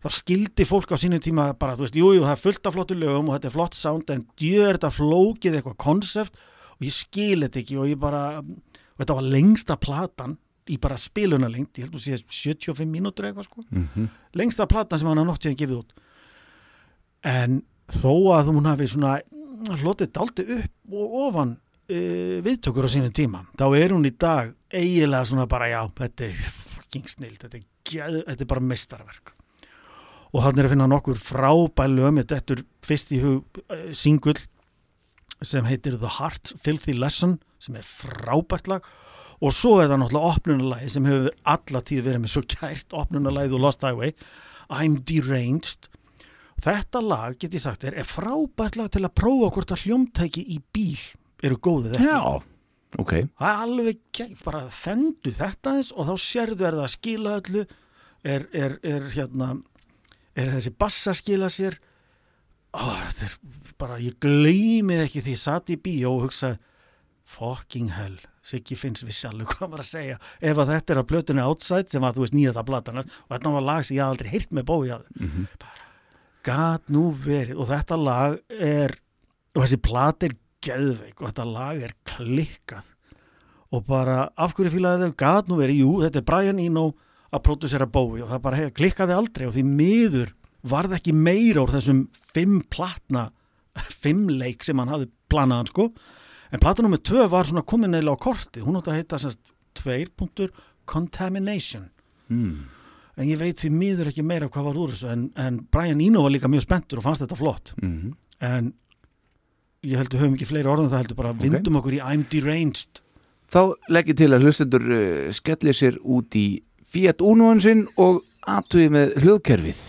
þá skildi fólk á sínum tíma bara, þú veist, jú, jú, það er fullt af flottu lögum og þetta er flott sound en djör þetta flókið eitthvað konsept og ég skil þetta ekki og ég bara og þetta var lengsta platan í bara spiluna lengt, ég held að sé 75 mínútur eitthvað sko, Mhm. lengsta platan sem hann noktið að gefið út. En þó að hún hafi svona hlotið daldi upp og ofan uh, viðtökur á sínum tíma þá er hún í dag eiginlega svona bara já, þetta er fucking snill þetta geð- þetta er bara mestarverk og þannig er að finna nokkur frábælu um þetta er fyrst í hug uh, singull sem heitir The Heart Filthy Lesson sem er frábært lag og svo er það náttúrulega opnunarlagi sem hefur alla tíð verið með svo kært opnunarlagið og Lost Highway. I'm Deranged. Þetta lag, get ég sagt þér, er frábært lag til að prófa hvort að hljómtæki í bíl eru góðið ekki. Já, ok. Það er alveg gegn, bara þendu þetta eins og þá sérðu er það að skila öllu. Er, er, er hérna er þessi bassa að skila sér? Ó, þetta er bara, ég gleymið ekki því ég satt í bíó og hugsaði fucking hell, Siggi finnst við sjálf hvað maður að segja, ef að þetta er á plötunni outside sem að þú veist nýjata platanar og þetta var lag sem ég aldrei heyrt með bói að Mhm. gat nú verið. Og þetta lag er og þessi plat er geðveik og þetta lag er klikkað og bara af hverju fílaði þau? Gat nú verið, jú, þetta er Brian Eno að pródusera bói og það bara hef, klikkaði aldrei og því miður varð ekki meira úr þessum fimm platna fimm leik sem hann hafði planaðan sko en plata nummer tvö var svona komin neila á kortið. Hún átti að heita semst tveir punktur Contamination. Mm. en ég veit því miður ekki meira hvað var úr þessu en, en Brian Eno var líka mjög spenntur og fannst þetta flott. Mhm. en ég heldur höfum ekki fleiri orðum það heldur bara vindum okkur í I'm Deranged. Þá legg ég til að hlustendur uh, skellir sér út í Fiat Unoan sinn og aðtöði með hljóðkerfið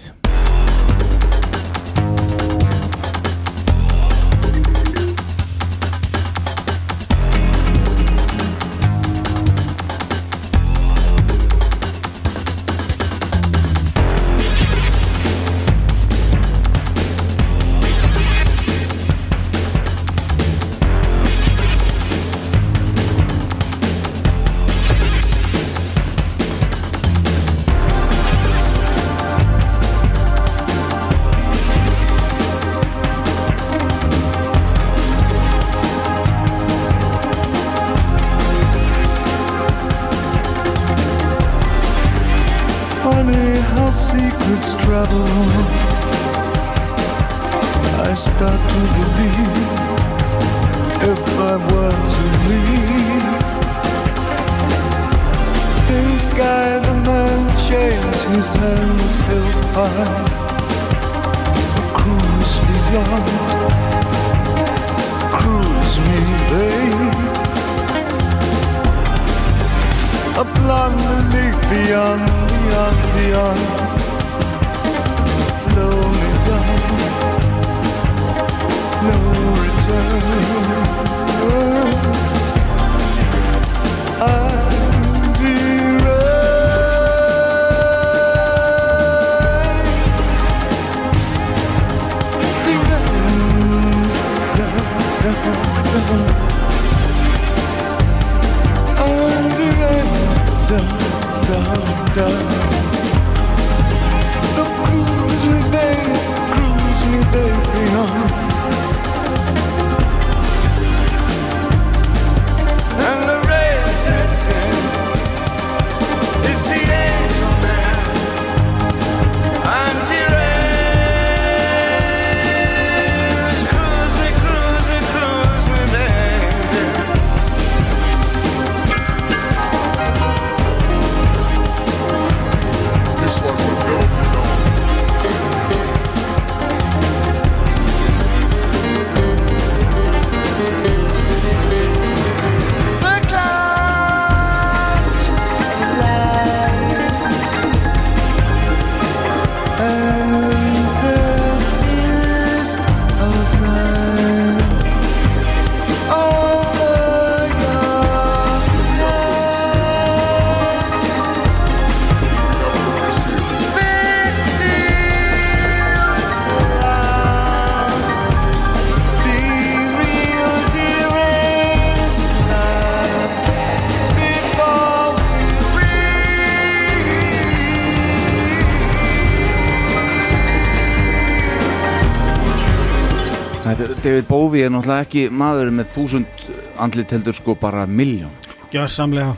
David Bowie er náttúrulega ekki maður með þúsund andlit heldur sko bara miljón Gjörsamlega.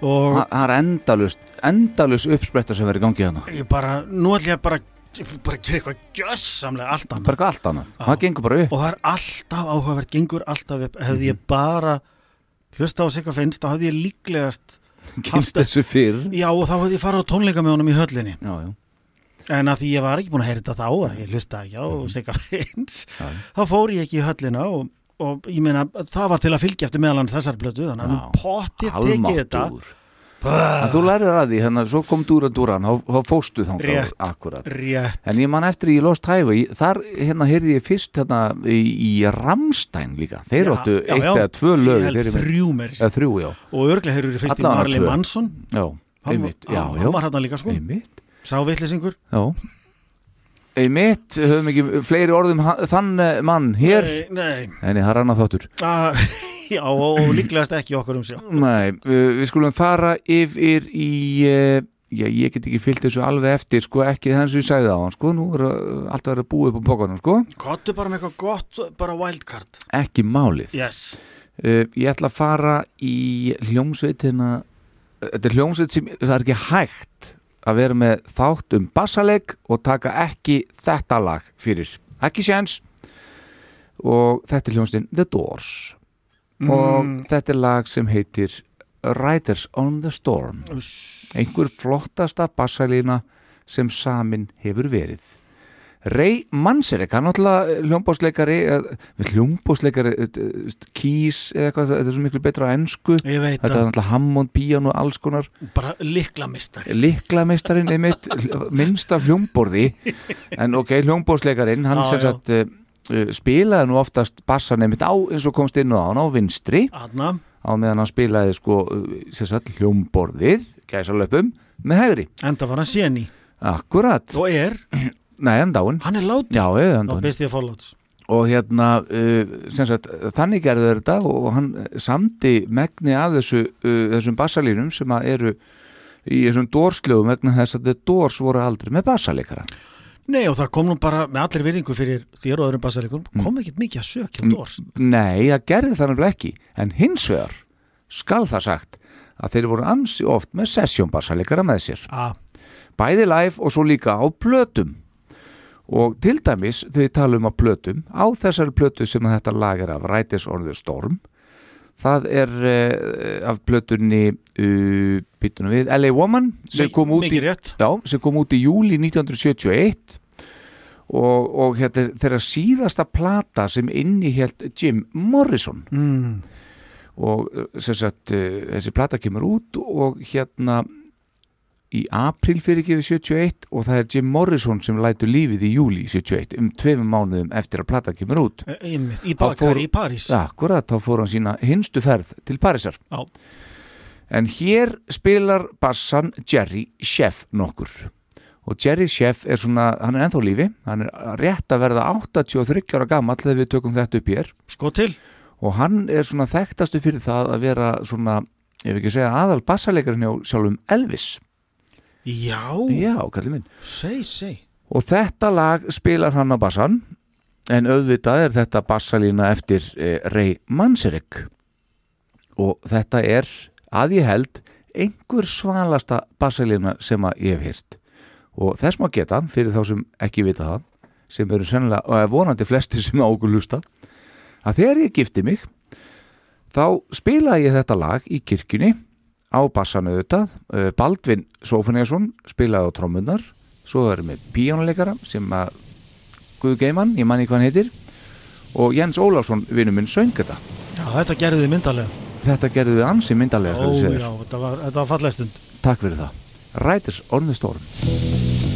Og Það er endalust, endalust uppspretta sem verður í gangi hérna. Ég bara, nú ætlum ég bara bara gera eitthvað gjössamlega allt annað. Bara allt annað, það gengur bara upp. Og það er alltaf áhugavert, gengur alltaf upp. Hefði ég bara hlusta á sig að finnst, þá hefði ég líklegast Kynst þessu fyrr. Já og þá hefði ég farið á tónleika með honum í höllinni. Já, já en að því ég var ekki búin að heyra þetta þá að ég hlusta ekki á sig að finnst Já. þá fór ég ekki í höllina og og ég meina það var til að fylgja eftir meðal hans þessar plötu þannig að við pottið tekið þetta. En þú lærir að því, hérna, svo kom Dúra Dúran þá þá fóstu Rétt, akkurat. rétt. En ég man eftir í Lost Highway þar hérna heyrði ég fyrst hérna í, í Ramstein líka. Þeir áttu eitt eða tvö lög Ég þrjú að já. Og örglega hefur við fyrst í Marley Já, Hann- var þarna líka, sko. Einmitt sá vitlisingur Já. Einmitt, höfum ekki fleiri orðum þann eh, mann hér. Nei, nei. En það er annað þáttur. Ah, [LAUGHS] já, og, og líklegast ekki okkur um sjá Nei, uh, við skulum fara yfir í uh, Já, ég get ekki fyllt þessu alveg eftir sko, ekki þannig sem ég sagði á hann sko, nú er uh, allt að vera búið upp á bókanum sko, Kottu bara með eitthvað gott, bara wildcard. Ekki málið. Yes. Uh, Ég ætla að fara í hljómsveitina Þetta er hljómsveit sem það er ekki hægt að vera með þátt um bassaleg og taka ekki þetta lag fyrir, ekki séns. Og þetta er hljómsveitin The Doors. Og Mm. þetta er lag sem heitir Riders on the Storm. Einhver flottasta bassalína sem samin hefur verið Ray Manzarek, hann náttúrulega hljómbásleikari hljómbásleikari kýs eða eitthvað, þetta er svo miklu betra á ennsku Ég veit þetta er náttúrulega Hammond, Piano, alls konar. Bara liklamistari liklameistarinn einmitt [LAUGHS] minnst af hljómborði. En ok, hljómbórsleikarin hann sem sagt uh, spilaði nú oftast bassan einmitt á eins og komst inn á hann á vinstri. Anna. á meðan hann spilaði sko sem sagt hljómborðið gæsalöpum með hægri. Enda var hann séni. Akkurat. Og er [CLEARS THROAT] Nei, en dáin Hann er látin Já, eða Þá dáin best ég að fórláts og hérna uh, sem sagt, þannig gerði þetta og hann samdi megni af þessu, uh, þessum bassalínum sem eru í þessum dórslögum vegna þess að The Doors voru aldrei með bassalikara Nei og það kom nú bara með allir virðingu fyrir þér og öðrum bassarikum kom ekkert mikið að sökja um dórs Nei, það gerði það nefnilega ekki. En hins vegar skal það sagt að þeir voru ansi oft með sesjón bassalikara með sér. Ah. bæði live og svo líka á plötum og til dæmis þau tala um á plötum á þessari plötu sem þetta lag er af Riders on the Storm það er uh, af plötunni uh, við LA Woman sem kom, út í, já, sem kom út í júli 1971 og, og hérna þeirra síðasta plata sem innihjælt Jim Morrison. Mm. og uh, sem sagt uh, þessi plata kemur út og hérna í april fyrir við 71 og það er Jim Morrison sem lætur lífið í júli 71 um tveimum mánuðum eftir að plata kemur út. E- Í Þá bakari í París. Akkurat, þá fór hann sína hinstu ferð til Parísar. Já. En hér spilar bassan Jerry Sheff nokkur. Og Jerry Sheff er svona, hann er ennþá lífi. Hann er rétt að verða 83 ára gamall þegar við tökum þetta upp hér. Sko til. Og hann er svona þekktastu fyrir það að vera svona, ef ekki segja aðal bassalekarinn hjá sjálfum Elvis Já. Já, kallið minn. Seg, seg Og þetta lag spilar hann á bassan en auðvitað er þetta bassalína eftir eh, Ray Manzarek. Og þetta er að ég held einhver svalasta bassalína sem að ég hef hýrt og þess má geta fyrir þá sem ekki vita það sem eru sennilega, og er vonandi flestir sem á okkur lusta að þegar ég gifti mig þá spilaði ég þetta lag í kirkjunni á bassanu auðvitað. Eh, Baldvin Sófunesson spilaði á trommunar svo erum við píjónuleikara sem að Guð Geimann, ég manni hvað hann heitir. Og Jens Ólafsson vinur minn söng þetta. Já, þetta gerði þið myndalega þetta gerðu við ansi myndalega Ó já, þetta var, var falleg stund. Takk fyrir það. Riders on the Storm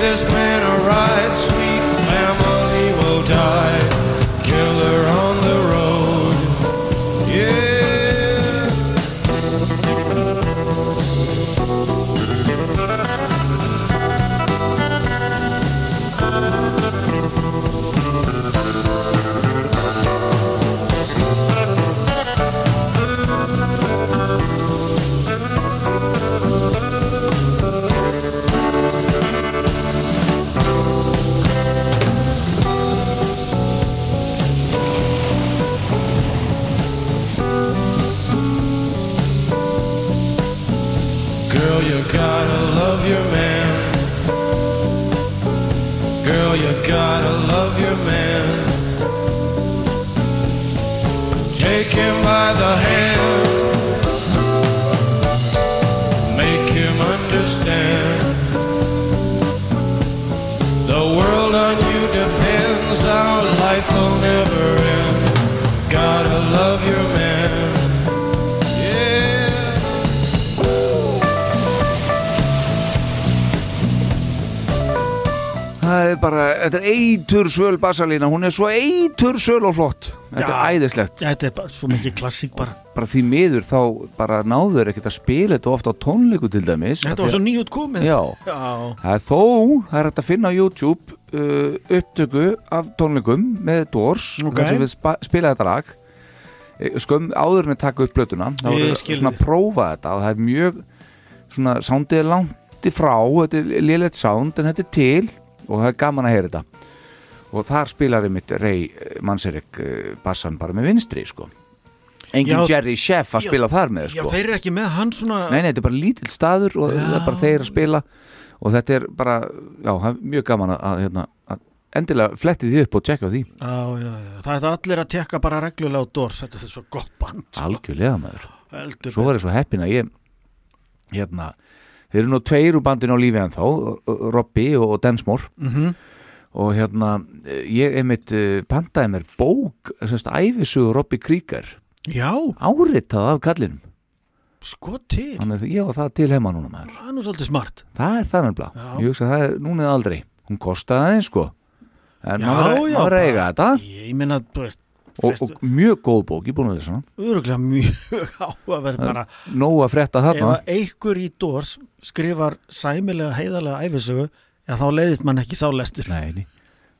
This man a þetta er eitur svöl bassalína, hún er svo eitur svöl og flott. Þetta Já. er æðislegt. Þetta er bara svo mikið klassík bara. Bara því miður þá bara náður ekkert að spila þetta ofta á tónleiku til dæmis. Þetta var svo nýjút komið. Já, Já. það er þó, það er hægt að finna á YouTube uh, upptöku af tónleikum með Doors Ok. þar sem við spa- spila þetta lag. Eh, skömm áður en að taka upp blötuna þá Ég er skil svona að prófa þetta og það er mjög svona, soundið er langt í frá þetta er lélegt sound en þetta er til og það er gaman að heyra þetta. Og þar spilar einmitt Ray Manserik bassan bara með vinstri sko. Engin Já. Jerry Sheff að Já. spila þar með Já, sko. þeir eru ekki með hann svona Nei, nei, þetta er bara lítill staður og það er bara þeir að spila. Og þetta er bara, já, mjög gaman að, hérna, að endilega fletti því upp og tjekka því. Já, já, já, það er allir að tekka bara reglulega á Doors, þetta er svo gott band sko. algjörlega maður. Heldur svo var ég svo heppin að ég hérna, þeir eru nú tveir úr bandinu á lífi en þá, Robby og, og Densmore. Mhm. og hérna ég einmitt uh, pantaði mér bók semst æfisugur Robby Krieger. Já, áritað af kallinum. Sko til. Þannig að ég á það til heima núna maður. Það er nú svolítið smart. Það er það nefnilega, Já. ég hugsa að það er núna eða aldrei. Hún kostaði aðeins sko. En Já, maður já, maður eiga þetta. Ég meina, þú veist, og, og mjög góð bók, ég er búin að lesa hana. Öruglega mjög [LAUGHS] á að vera bara nóg að frétta Ef þarna að einhver í Doors skrifar sæmilega heiðarlega æfisögu Já, þá leiðist mann ekki sálestur Nei, nei,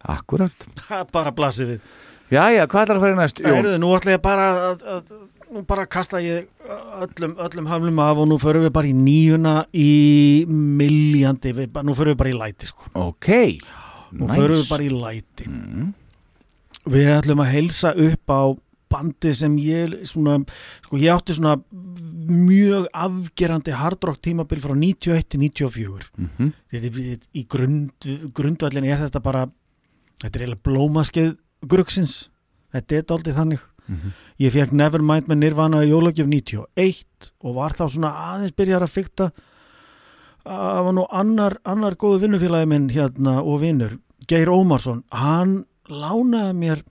akkurat Það [LAUGHS] er bara blasið við. Jæja, hvað ætlar að fara í næst? Heyrðu, nú ætla ég bara að, að, nú bara kasta ég öllum, öllum höflum af og nú förum við bara í nýjuna í miljandi, nú förum við bara í læti sko. Ok, nú nice. förum við bara í læti. Mm. Við ætlum að heilsa upp á bandi sem ég svona, sko ég átti svona mjög afgerandi hardrock tímabil frá 91 til 94 Mhm. þetta, þetta, í grund, grundvallinni er þetta bara þetta er eiginlega blómaskeið grugsins þetta er daldið þannig. Mhm. ég fekk Nevermind með Nirvana í jólagjöf 91 og var þá svona aðeins byrjar að fykta það var nú annar, annar góðu vinnufélagi minn hérna og vinnur Geir Ómarsson, hann lánaði mér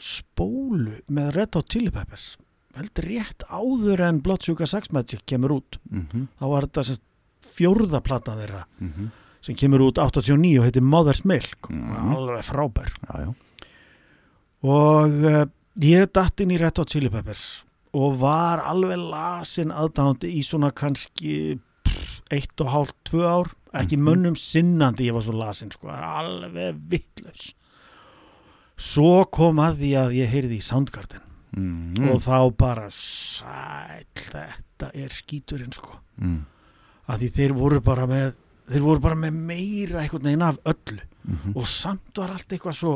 spólu með Red Hot Chili Peppers heldur rétt áður en Blood Sugar Sex Magic kemur út Mhm. þá var þetta sem sagt fjórða plata þeirra Mhm. sem kemur út 89 og heitir Mother's Milk Mhm. alveg frábær já, já. og uh, ég datt inn í Red Hot Chili Peppers og var alveg lasin aðdándi í svona kannski pff, eitt og hálft, tvö ár ekki mönnum sinnandi ég var svo lasin sko, alveg vittlaus svo kom að því að ég heyrði í Soundgarden Mm. og þá bara sæl, þetta er skíturinn sko Mm. að því þeir voru bara með þeir voru bara með meira einhvern veginn af öllu Mhm. og samt var allt eitthvað svo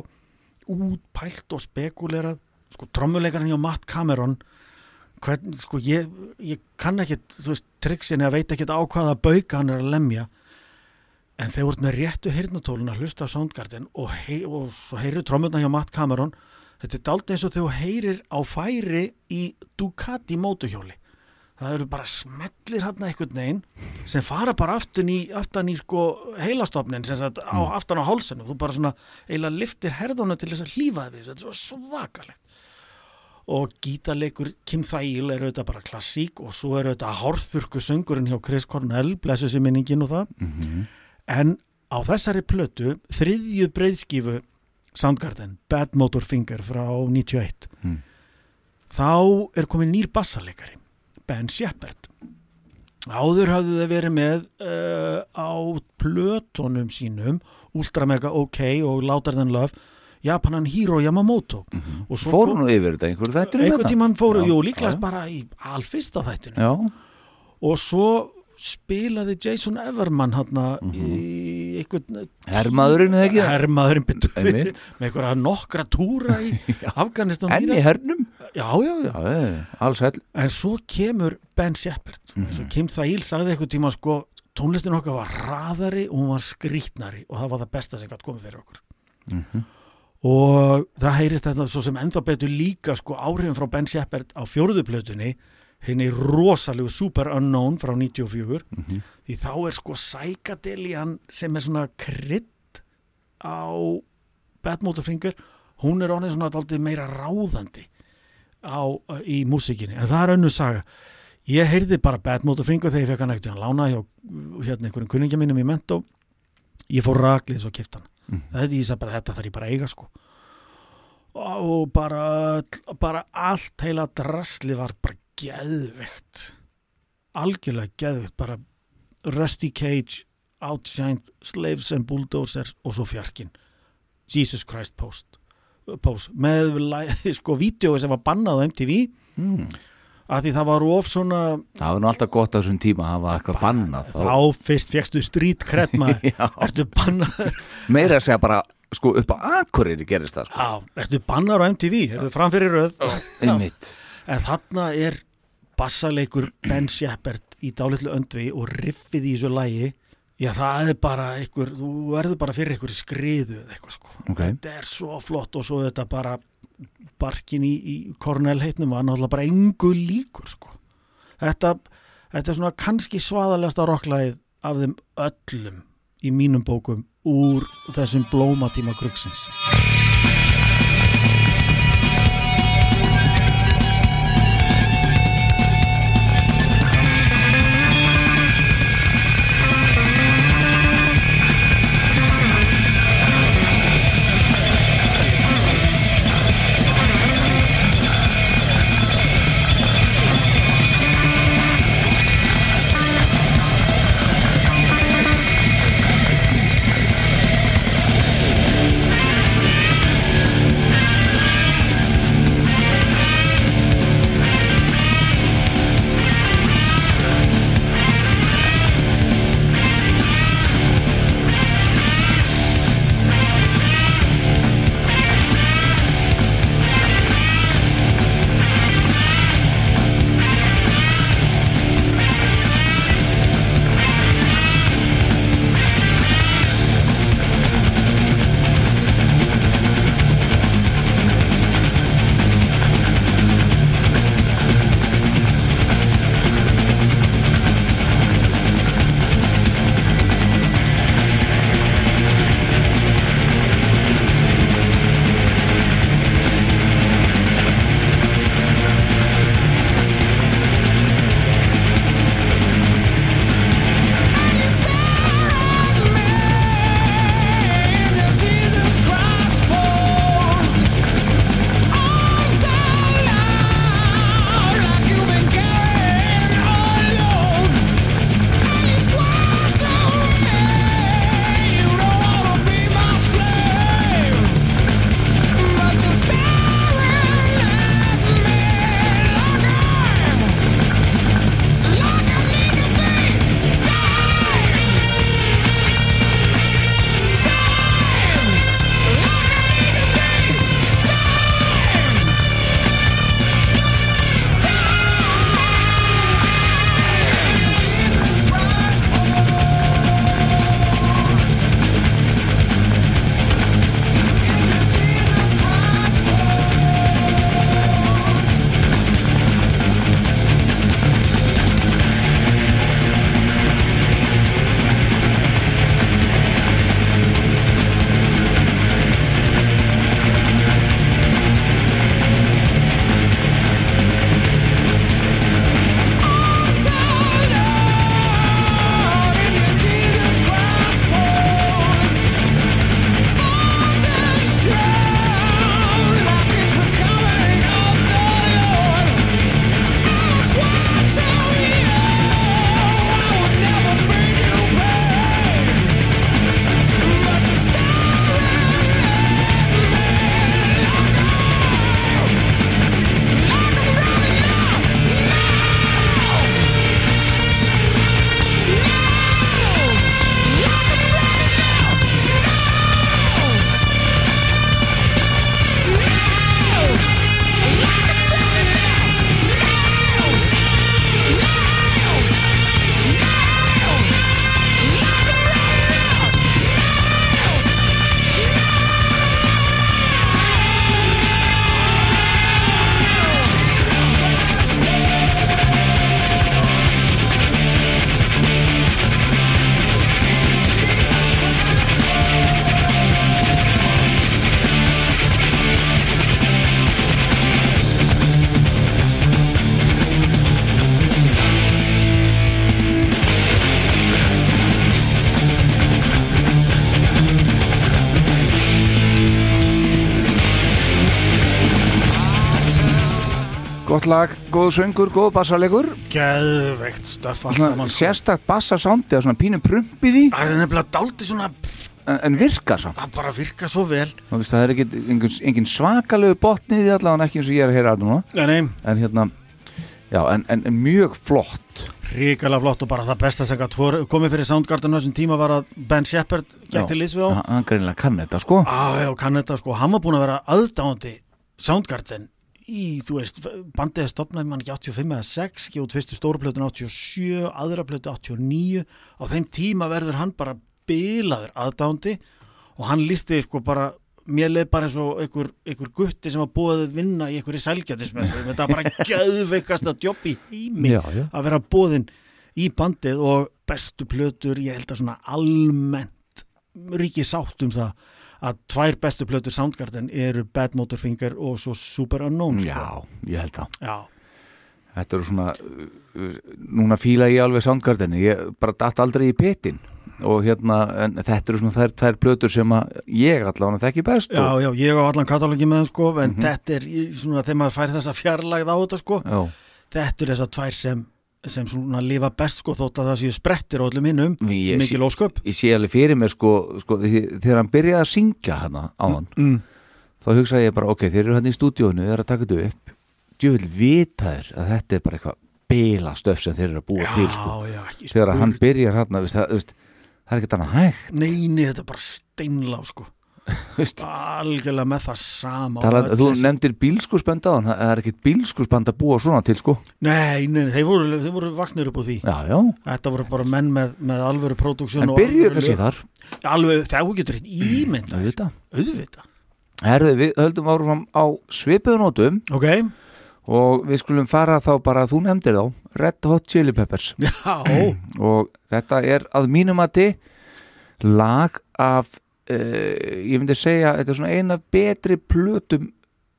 útpælt og spekulerað sko trommuleikarinn hjá Matt Cameron hvern, sko ég, ég kann ekki þú veist triksinni að veit ekki á hvaða bauka hann er að lemja en þeir voru með réttu heyrnatólun að hlusta á Soundgarden og, hei, og svo heyrir trommurna hjá Matt Cameron þetta er dálta eins og þegar þú heyrir á færi í Ducati mótuhjóli það eru bara smellir hann einhvern veginn sem fara bara aftan í, aftan í sko heilastofnin sem sagt á, aftan á hálsinu þú bara svona eiginlega liftir herðana til þess að hlýfa þið þetta er svo svakalegt. Og gítarleikur Kim Thayil er auðvitað bara klassík og svo er auðvitað hárþurku söngurinn hjá Chris Cornell blessu sér minningin og það. Mhm. En á þessari plötu þriðju breyðskífu Soundgarden, Bad Motor Finger frá 91 Mm. þá er komin nýr bassarleikari Ben Shepard áður hafðu þau verið með uh, á plötunum sínum Ultramega OK og Louder Than Love Japanan Hiro Yamamoto. Og svo Fóru nú yfir þetta einhverju þættir um einhvern tímann fóru, Já, jú, líklegast já. bara í alfyrsta þættinu Já, og svo spilaði Jason Everman hann í einhvern Hermaðurinn eða ekki? Hermaðurinn betur fyrir með einhverja nokkra túra í [LAUGHS] Afganistan Enn í hernum? Já, já, já, Já, alls hell En svo kemur Ben Shepard Mhm. eins og Kim Thail sagði eitthvað tíma sko tónlistin okkar var raðari og hún var skrítnari og það var það besta sem gætt komið fyrir okkur. Mhm. og það heyrist þetta svo sem ennþá betur líka sko áhrifin frá Ben Shepard á fjórðuplötunni henni rosalegu Super Unknown frá 94 Mhm. því þá er sko Psychedelian sem er svona krydd á Bad Motorfinger hún er orðin svona daldið meira ráðandi á, í músikinni en það er önnu saga. Ég heyrði bara Bad Motorfinger þegar ég fekk hann ekkert hann. Lána hjá hérna einhverjum kunningja mínum í Mentó. Ég fór raklið svo kipt hann. Mhm. þetta, ég bara þetta þarf ég bara að eiga sko. Og bara bara allt heila drasli var bara geðvegt algjörlega geðvegt bara Rusty Cage Outshined, Slaves and Bulldozers og svo fjarkin Jesus Christ Post, post. Með [LAUGHS] sko vídeo sem var bannað á MTV mm. að því það var of svona Það var nú alltaf gott á þessum tíma að hafa eitthvað bannað. þá fyrst fegstu street cred [LAUGHS] ertu bannaður? Meira að segja bara sko upp á Akureyri gerist það sko. Já, ertu bannaður á MTV, ertu framfyrir röð? Einmitt. En þarna er bassaleikur Ben Shepard í dálitlu öndvi og riffið í þessu lægi Já, það er bara einhver, þú verður bara fyrir einhver skriðu eða eitthvað sko. Ok. Þetta er svo flott og svo þetta bara barkin í, í Cornell heitnum var náttúrulega bara engu líkur sko. Þetta, þetta er svona kannski svaðalegasta rocklægið af þeim öllum í mínum bókum úr þessum blómatíma kruksins. Gott lag, góð söngur, góð Svona saman sko. sérstakt bassasándi eða svona pínum prumpið í Það er nefnilega dálítið svona en, en virkar samt. Það bara virka svo vel. Þú veist, það er ekki engin, engin svakalegu botni í allavega ekki eins og ég er að heyra að núna. Nei, nei. En hérna, já, en, en, en mjög flott. Ríkala flott og bara það besta sem komið fyrir Soundgarden á þessum tíma var að Ben Shepard við á. Hann- greinilega kann þetta, sko. Já, já, kann þetta sko, hann var búin að vera aðdáandi Soundgarden í, þú veist, bandið stopnaði mann ekki 85 eða 6, gefið út fyrstu stóru plötun 87, aðra plötu 89 á þeim tíma verður hann bara bilaður aðdáandi og hann lísti sko bara mér leið bara eins og einhver, einhver gutti sem að vinna í einhverju selgjatismenn þetta var bara gæðveikast að jobb í heimi að vera búðin í bandið og bestu plötur ég held að svona almennt ríki sátt um það að tvær bestu plötur Soundgarden eru Bad Motorfinger og svo Super Unknown sko. Já, ég held það Já. Þetta eru svona uh, uh, Núna fíla ég alveg Soundgarden Ég bara datt aldrei í petin Og hérna, en þetta eru svona þær tvær plötur sem að ég allavega þekki best Já, og, já, ég á allan katalógi með þeim sko en Mhm. þetta er svona þegar maður fær þessa fjarlægð á þetta sko Já. þetta er þessar tvær sem sem svona lifa best sko þótt að það séu sprettir á öllum hinnum, mikil ósköp Ég sé alveg fyrir mér sko, sko Þegar hann byrjaði að syngja hana á hann mm. Þá hugsaði ég bara, ok, þeir eru hann í stúdíónu Þeir eru að taka þetta upp Djúvill vita þér að þetta er bara eitthvað Bila stöf sem þeir eru að búa Já, til sko. já, Þegar hann byrjar hann það, það, er ekkert annað hægt Neini, þetta er bara steinlá sko. [LAUGHS] algjörlega með það sama Tala, og öll Þú nefndir bílskursband á hann Það er ekkert bílskursband að búa svona til sko. Nei, nei, nei, þeir voru, þeir voru vaksnir upp á því. Já, já. Þetta voru bara menn með, með alvöru pródúksjón En byrjuðu kannski þar. Alveg, þú getur hitt ímynd Auðvitað. Auðvitað. Herðu, við höldum árum á svipuðunótum Ok. Og við skulum fara þá bara, þú nefndir þá Red Hot Chili Peppers. Já. [CLEARS THROAT] Og þetta er að mínum að lag af Ég myndi segja, þetta er svona ein af betri plötum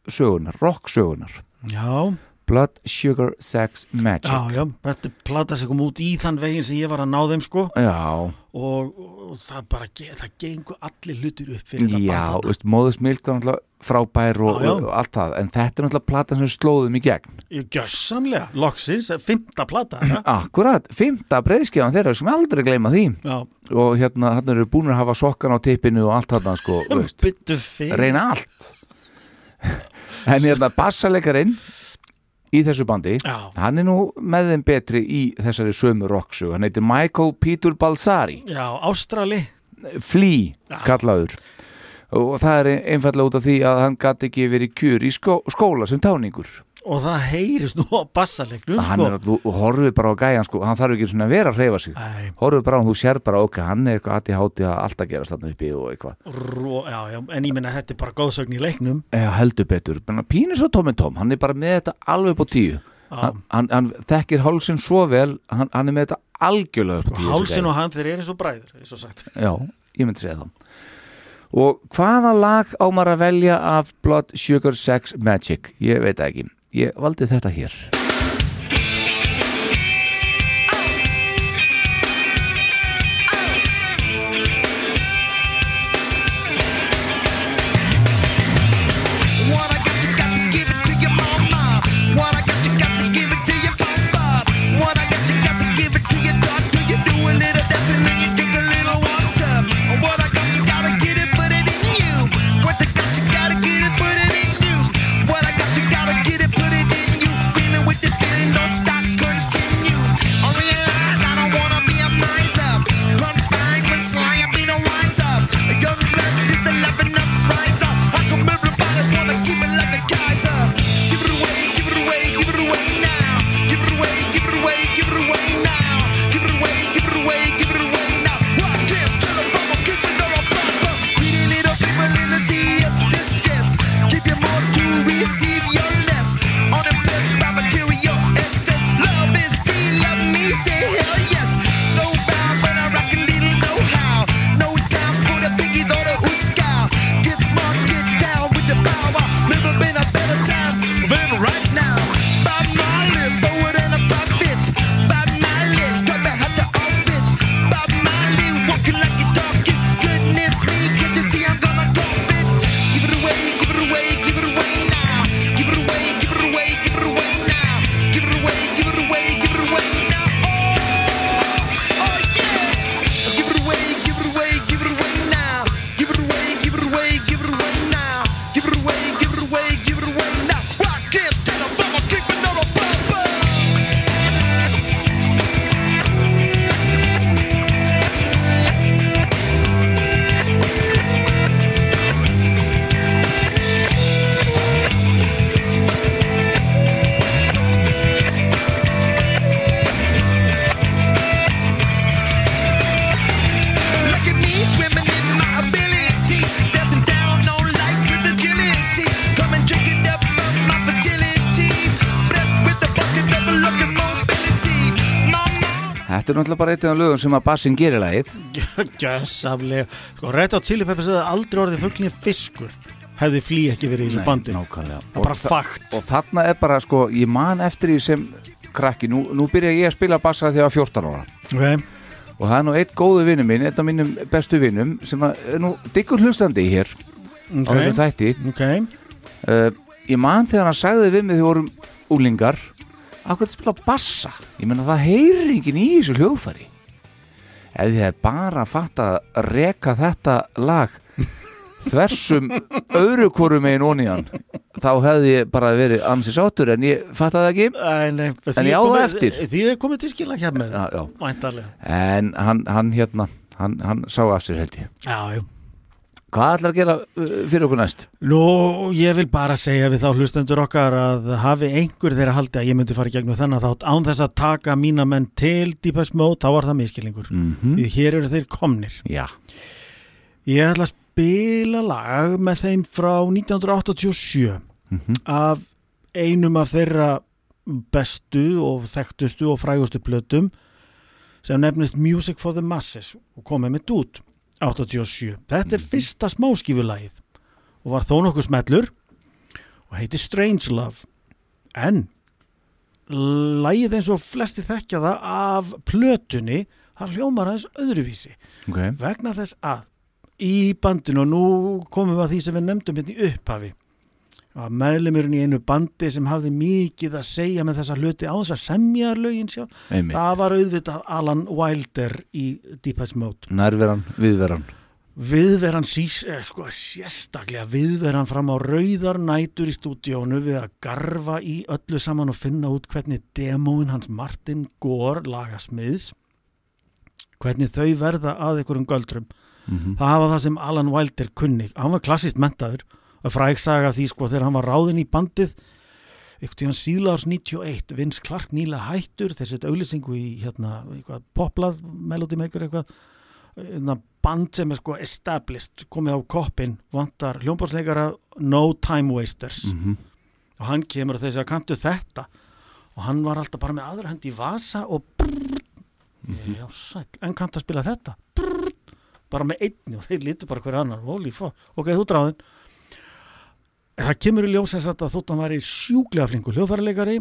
sögunar, rock sögunar Já Blood, Sugar, Sex, Magic Já, já, þetta plata sem kom út í þann veginn sem ég var að ná þeim sko Já, og, og það bara, ge- það gengur allir hlutur upp fyrir þetta Já, band veist, Móðus Milk var náttúrulega frábær og, Já, já. og allt það En þetta er náttúrulega platan sem slóðum í gegn þarna. Gjössamlega, loksins, fymta plata ja? [CLEARS THROAT] Akkurat, fymta breyðskefan þeirra sem aldrei gleyma því Já. og hérna hann eru búin að hafa sokkan á tippinu og allt þarna sko, þú veist, [LAUGHS] Byttu fyrir reyna allt [LAUGHS] en hérna bassalekarinn í þessu bandi. Já. hann er nú með þeim betri í þessari sömu rocksu, hann heitir Michael Peter Balsari. Já, Ástrali. Flea kallaður. Og það er einfallega út af því að hann gæti ekki verið kjur í skó skóla sem táningur og það heyrist nú á bassalegnum sko. er þú horfið bara á gæjan sko, hann þarf ekki að vera að hreyfa sig. Nei. horfið bara á hann, þú sér bara ok, hann er eitthvað aðti háti að alltaf gerast þarna uppi og eitthvað. Já, já, en ég menna þetta er bara góðsögn í leiknum. Eða heldur betur, pínir svo Tom Tom hann er bara með þetta alveg upp á tíu. Hann, hann, hann þekkir hálsinn svo vel hann, hann er með þetta algjörlega upp á tíu Hálsin og hann þeir eru eins og bræður eins og já, ég myndi segja það. Og hvaða lag á maður að velja af Blood, Sugar, Sex, Magic? Ég veit ekki, ég valdi þetta hér er náttúrulega bara eitt af lögum sem að bassin gerir lagið [LAUGHS] Gjössamlega Sko, Red Hot Chili Peppers hefði aldrei orðið fugglinni fiskur hefði flý ekki verið í þessu bandi nákvæmlega. Það er bara þa- fakt Og þarna er bara sko, ég man eftir því sem krakki, nú, nú byrja ég að spila bassa þegar ég var 14 ára okay. og það er nú eitt góðu vinnu minn, einn af mínum bestu vinnum sem að, er nú diggur hlustandi hér á Ok. þessum þætti okay. uh, Ég man þegar hann sagði við mig þegar við vorum úlingar Akkur spila bassa? Ég meina það heyrir enginn í þessu hljóðfæri. Ef ég hef bara fatt að reka þetta lag þversum öðru hvoru megin onían þá hefði ég bara verið ansi sátur en ég fatt það ekki. Æ, nei, en ég á það eftir. Því þið komið til skila hjá með já, já. En hann, hann hérna hann, hann sá af sér held ég. Já, já Hvað ætlar að gera uh, fyrir okkur næst? Nú, ég vil bara segja við þá hlustendur okkar að hafi einhver þeirra haldi að ég myndi fara í gegnum þennan þátt án þess að taka mína menn til Deepest Mode, þá var það miskilningur Mhm. Því hér eru þeir komnir Já Ég ætla að spila lag með þeim frá 1987 Mhm. af einum af þeirra bestu og þekktustu og frægustu plötum sem nefnist Music for the Masses og komið mitt út 87. Þetta er fyrsta smáskífulagið og var þó nokkuð smellur og heiti Strange Love en lagið eins og flesti þekkja það af plötunni það hljómar aðeins öðruvísi Ok. vegna þess að í bandinu og nú komum við að því sem við nefndum hérna í upphafi að meðlemurinn í einu bandi sem hafði mikið að segja með þessa hluti á þess að semja lögin sjá Einmitt. það var auðvitað Alan Wilder í Deepest Mode. Nærveran, viðveran. Viðveran sís, eh, sko, sérstaklega viðveran fram á rauðar nætur í stúdíónu við að garfa í öllu saman og finna út hvernig demóin hans Martin Gore lagasmiðs hvernig þau verða að einhverjum göldrum. Mhm. það hafa það sem Alan Wilder kunni. Hann var klassist mentaður að fræg saga af því sko þegar hann var ráðinn í bandið eitthvað tíðan síðla árs 91 Vince Clark nýla hættur þessi auðlýsingu í hérna poplað, melody maker eitthvað hérna, band sem er sko established komið á koppin, vantar hljómbásleikara no time wasters. Mhm. og hann kemur og þessi að kantu þetta? Og hann var alltaf bara með aðra hönd í vasa og brrr, já sæll, en kantu að spila þetta? Brrr, bara með einni og þeir lítu bara hver annan, holy fuck. Ok, þú dráðin það kemur í ljós þess að þótt hann væri sjúklega flinkur hljóðfærarleikari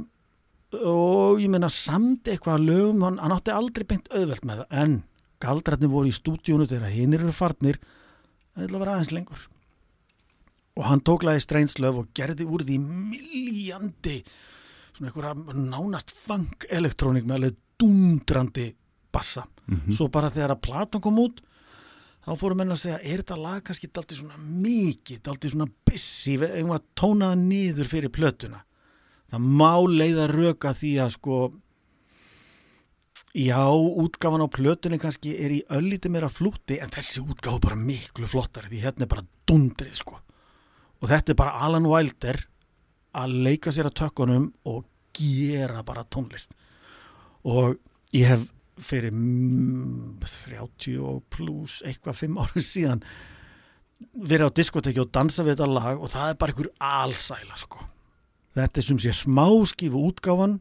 og ég meina samt eitthvað að lögum, hann, hann átti aldrei beint auðvelt með það, en galdrætni voru í stúdíónu þegar hinn eru farnir. Það ætla að vera aðeins lengur. Og hann tók lagi Strange Love og gerði úr því miljandi svona einhverja nánast funk elektrónik með alveg dundrandi bassa. Mhm. svo bara þegar að platan kom út þá fórum menn að segja, er þetta lag kannski daldið svona mikið, daldið svona busy, einhvað tónaða niður fyrir plötuna. Það má leiða röka því að sko já, útgáfan á plötunni kannski er í öllítið meira flúti en þessi útgáfa er bara miklu flottari því hérna er bara dundrið sko. Og þetta er bara Alan Wilder að leika sér að tökkunum og gera bara tónlist. Og ég hef fyrir mm, 30 og pluss eitthvað 5 árum síðan verið á diskoteki og dansa við þetta lag og það er bara einhver alsæla sko. Þetta er sem sé smáskifu útgáfan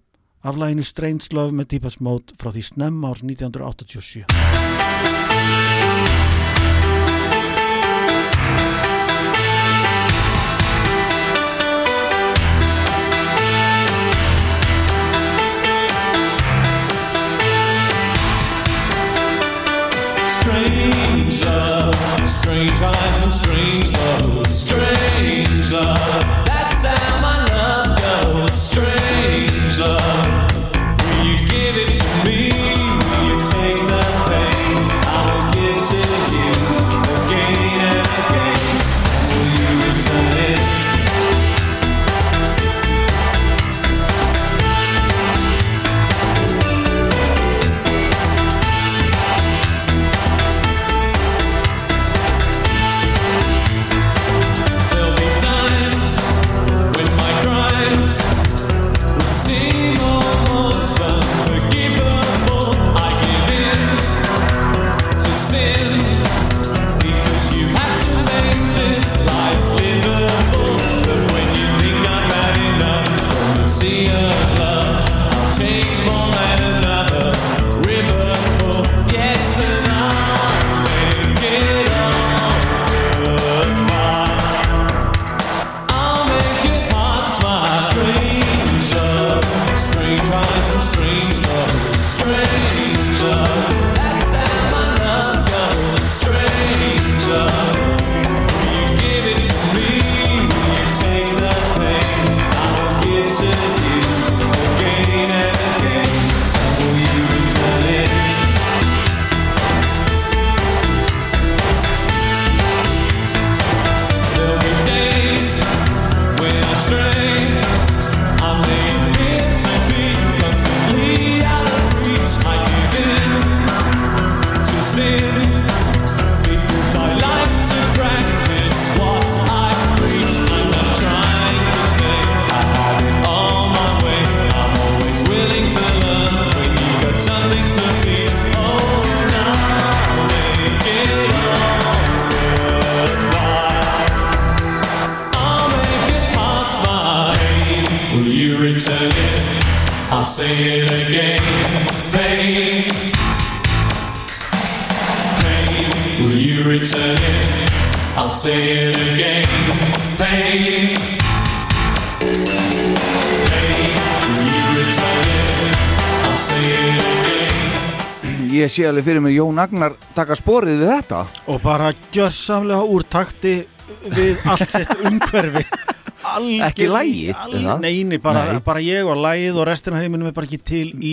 af laginu Strange Love með Deepest Mode frá því snemma árs 1987 strange eyes and strange love, strange love. That's how my love goes. Strange love. Will you give it sé alveg fyrir mig Jón Agnar taka sporið við þetta og bara gjörsamlega úr takti við allt sitt [LAUGHS] umhverfi Algjör- Ekki lagið, al- er það? Nei, nei, bara, Nei. bara ég og lagið og restina heiminum er bara ekki til í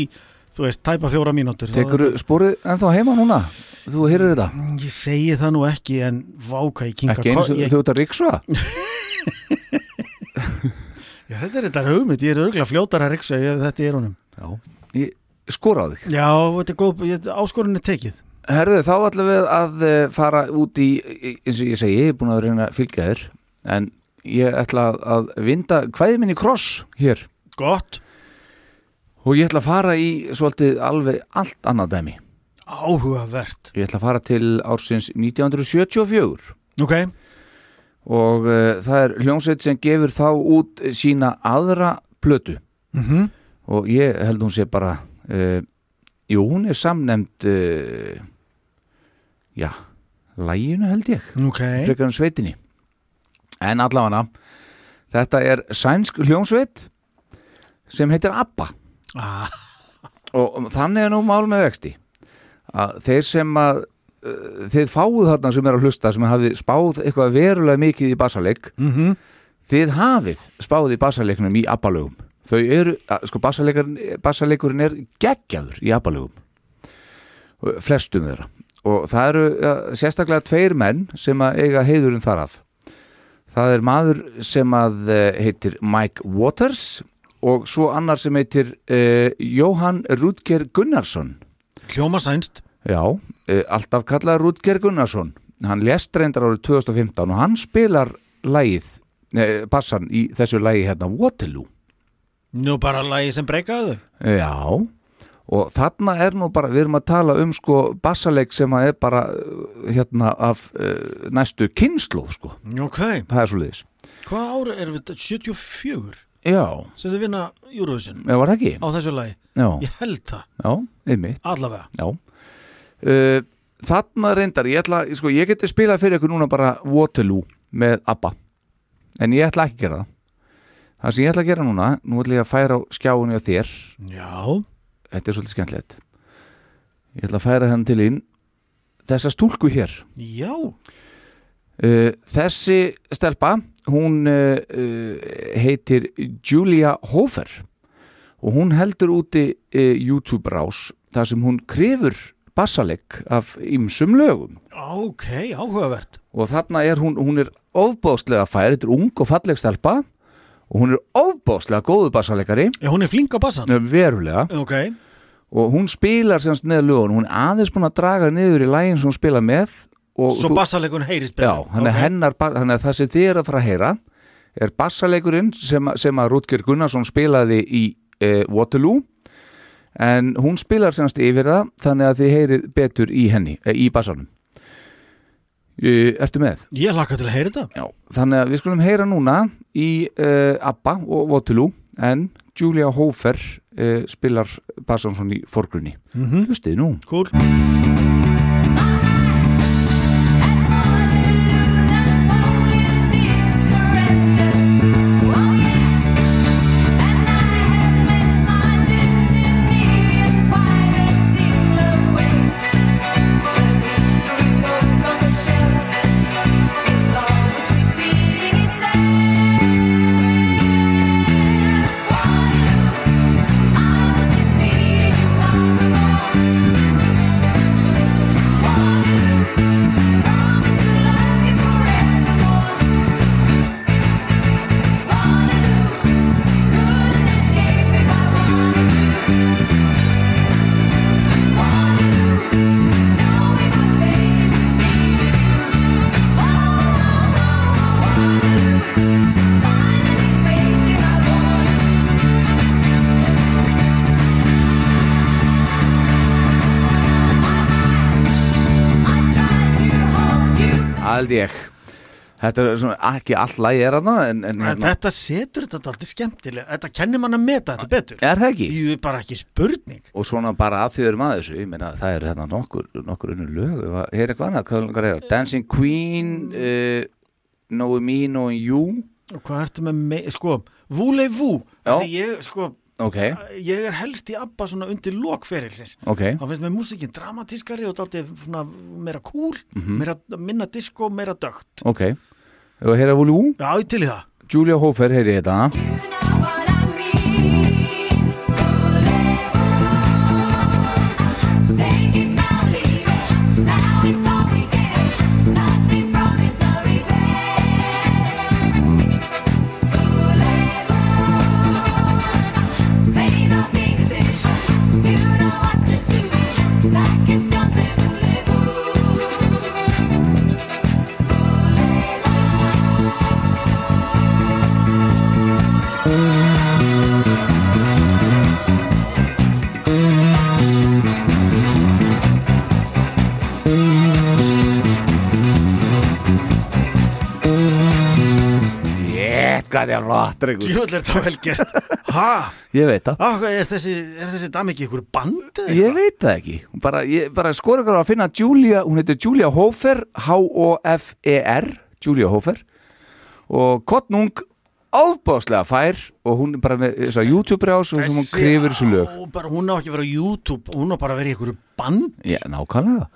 þú veist, tæpa fjóra mínútur Tekur sporið ennþá heima núna? Þú heyrir þetta? Ég segi það nú ekki en váka ég kinga Ekki eins og ég, þú ert að ríksva? [LAUGHS] já, Þetta er þetta hugmynd, ég er örgulega fljótar að riksa ef þetta er honum Já, ég skora á þig? Já, þetta er góð, áskorun er tekið. Herðu, þá ætlum við að eh, fara út í, eins og ég segi, ég er búin að reyna að fylgja þér en ég ætla að- að vinda hvaðið minni kross hér. Gott. Og ég ætla að fara í svolítið alveg allt annað dæmi. Áhugavert. Ég ætla að fara til ársins 1974 Ok. Og uh, það er hljómsveit sem gefur þá út sína aðra plötu. Mhm. og ég held hún sé bara uh, jú, hún er samnemd uh, já læginu held ég Ok. frekar en sveitinni en allavega þetta er sænsk hljómsveit sem heitir ABBA ah. og þannig er nú mál með vexti að þeir sem að uh, þið fáið þarna sem er að hlusta sem hafið spáð eitthvað verulega mikið í bassaleik Mhm. þið hafið spáð í bassaleiknum í ABBA-lögum þau eru, sko bassaleikurinn er geggjaður í ABBA-lögum Og flestum þeirra. Og það eru ja, sérstaklega tveir menn sem að eiga heiðurinn þar af. Það er maður sem að eh, heitir Mike Waters og svo annar sem heitir uh, Jóhann Rúdger Gunnarsson. Hljóma sænst. Já, uh, alltaf kallað Rúdger Gunnarsson. Hann lest reyndar árið 2015 og hann spilar lægið, nei, bassan í þessu lægi hérna Waterloo Nú bara lagi sem breykaðu Já, og þarna er nú bara, við erum að tala um sko bassaleik sem að er bara uh, hérna af uh, næstu kynslu sko, Ok. Það er svo liðis Hvað ára erum við? 74? Já, Sem þið vinna Eurovision? Eða var það ekki? Á þessu lagi? Já, Ég held það. Já, einmitt. Allavega. Já. Uh, Þarna reyndar, ég ætla, sko, ég geti spilað fyrir ykkur núna bara Waterloo með ABBA. En ég ætla ekki að gera það Það sem ég ætla að gera núna, nú ætla ég að færa á skjáinu á þér. Já. Þetta er svolítið skemmtilegt. Ég ætla að færa henn til inn Þessa stúlku hér. Já. Uh, Þessi stelpa Hún uh, heitir Julia Hofer. Og hún heldur úti uh, YouTube rás þar sem hún krefur bassalegg af ymsum lögum. Ok, áhugavert. Og þarna er hún, hún er ofbóðslega fær, þetta er ung og falleg stelpa og hún er ofbóðslega góðu bassalegari Já, hún er flink á bassan. Verulega. Ok. Og hún spilar semst með lögun hún er aðeins búin að draga niður í lægin sem hún spila með. Svo bassalegurinn heyrist betur. Já, hann er hennar, þannig að það sem þið er að fara að heyra er bassalegurinn sem, sem að Rútger Gunnarsson spilaði í e, Waterloo. En hún spilar semst yfir það þannig að þið heyrið betur í henni e, í bassanum Ertu með? Ég hlakka til að heyra þetta Já, þannig að við skulum heyra núna í uh, ABBA og Waterloo en Julia Hofer uh, spilar Bassansson í forgrunni Mhm. Hlustið nú Cool Aldi ég. Þetta er svona ekki all lagi er hana en, en, En hérna, þetta setur þetta alltaf skemmtilega. Þetta kennir mann að meta þetta betur. Er það ekki? Jú, bara ekki spurning. Og svona bara að því við erum að þessu ég meina það er hérna nokkur, nokkur unnu lög. Hér er annað, hvað er Dancing Queen uh, Knowing Me, Knowing You Og hvað ertu með, me sko, vúlei vú Já. Því ég, sko, ok, ég er helst í abba svona undir lokferilsins ok. Þá finnst mér músikinn dramatískari og dálítið svona meira cool Mhm. meira, minna disco, meira dögt. Ok, og hér er Vúli Ú Já, ég til í það. Julia Hofer, heyri ég þetta Er rætt, drengur Djúvel er það vel gert. Ha? Ég veit það. Ah, er þessi, er þessi dami ekki ykkur band Ég veit það ekki. Bara, ég, bara skor ykkur að finna Julia, hún heitir Julia Hofer H-O-F-E-R Julia Hofer. Og Kottnung ábáslega fær og hún er bara með þess að YouTube rás og hún krifur þessu lög. Ó, bara, hún á ekki að vera á YouTube hún á bara að vera í ykkur band Já, nákvæmlega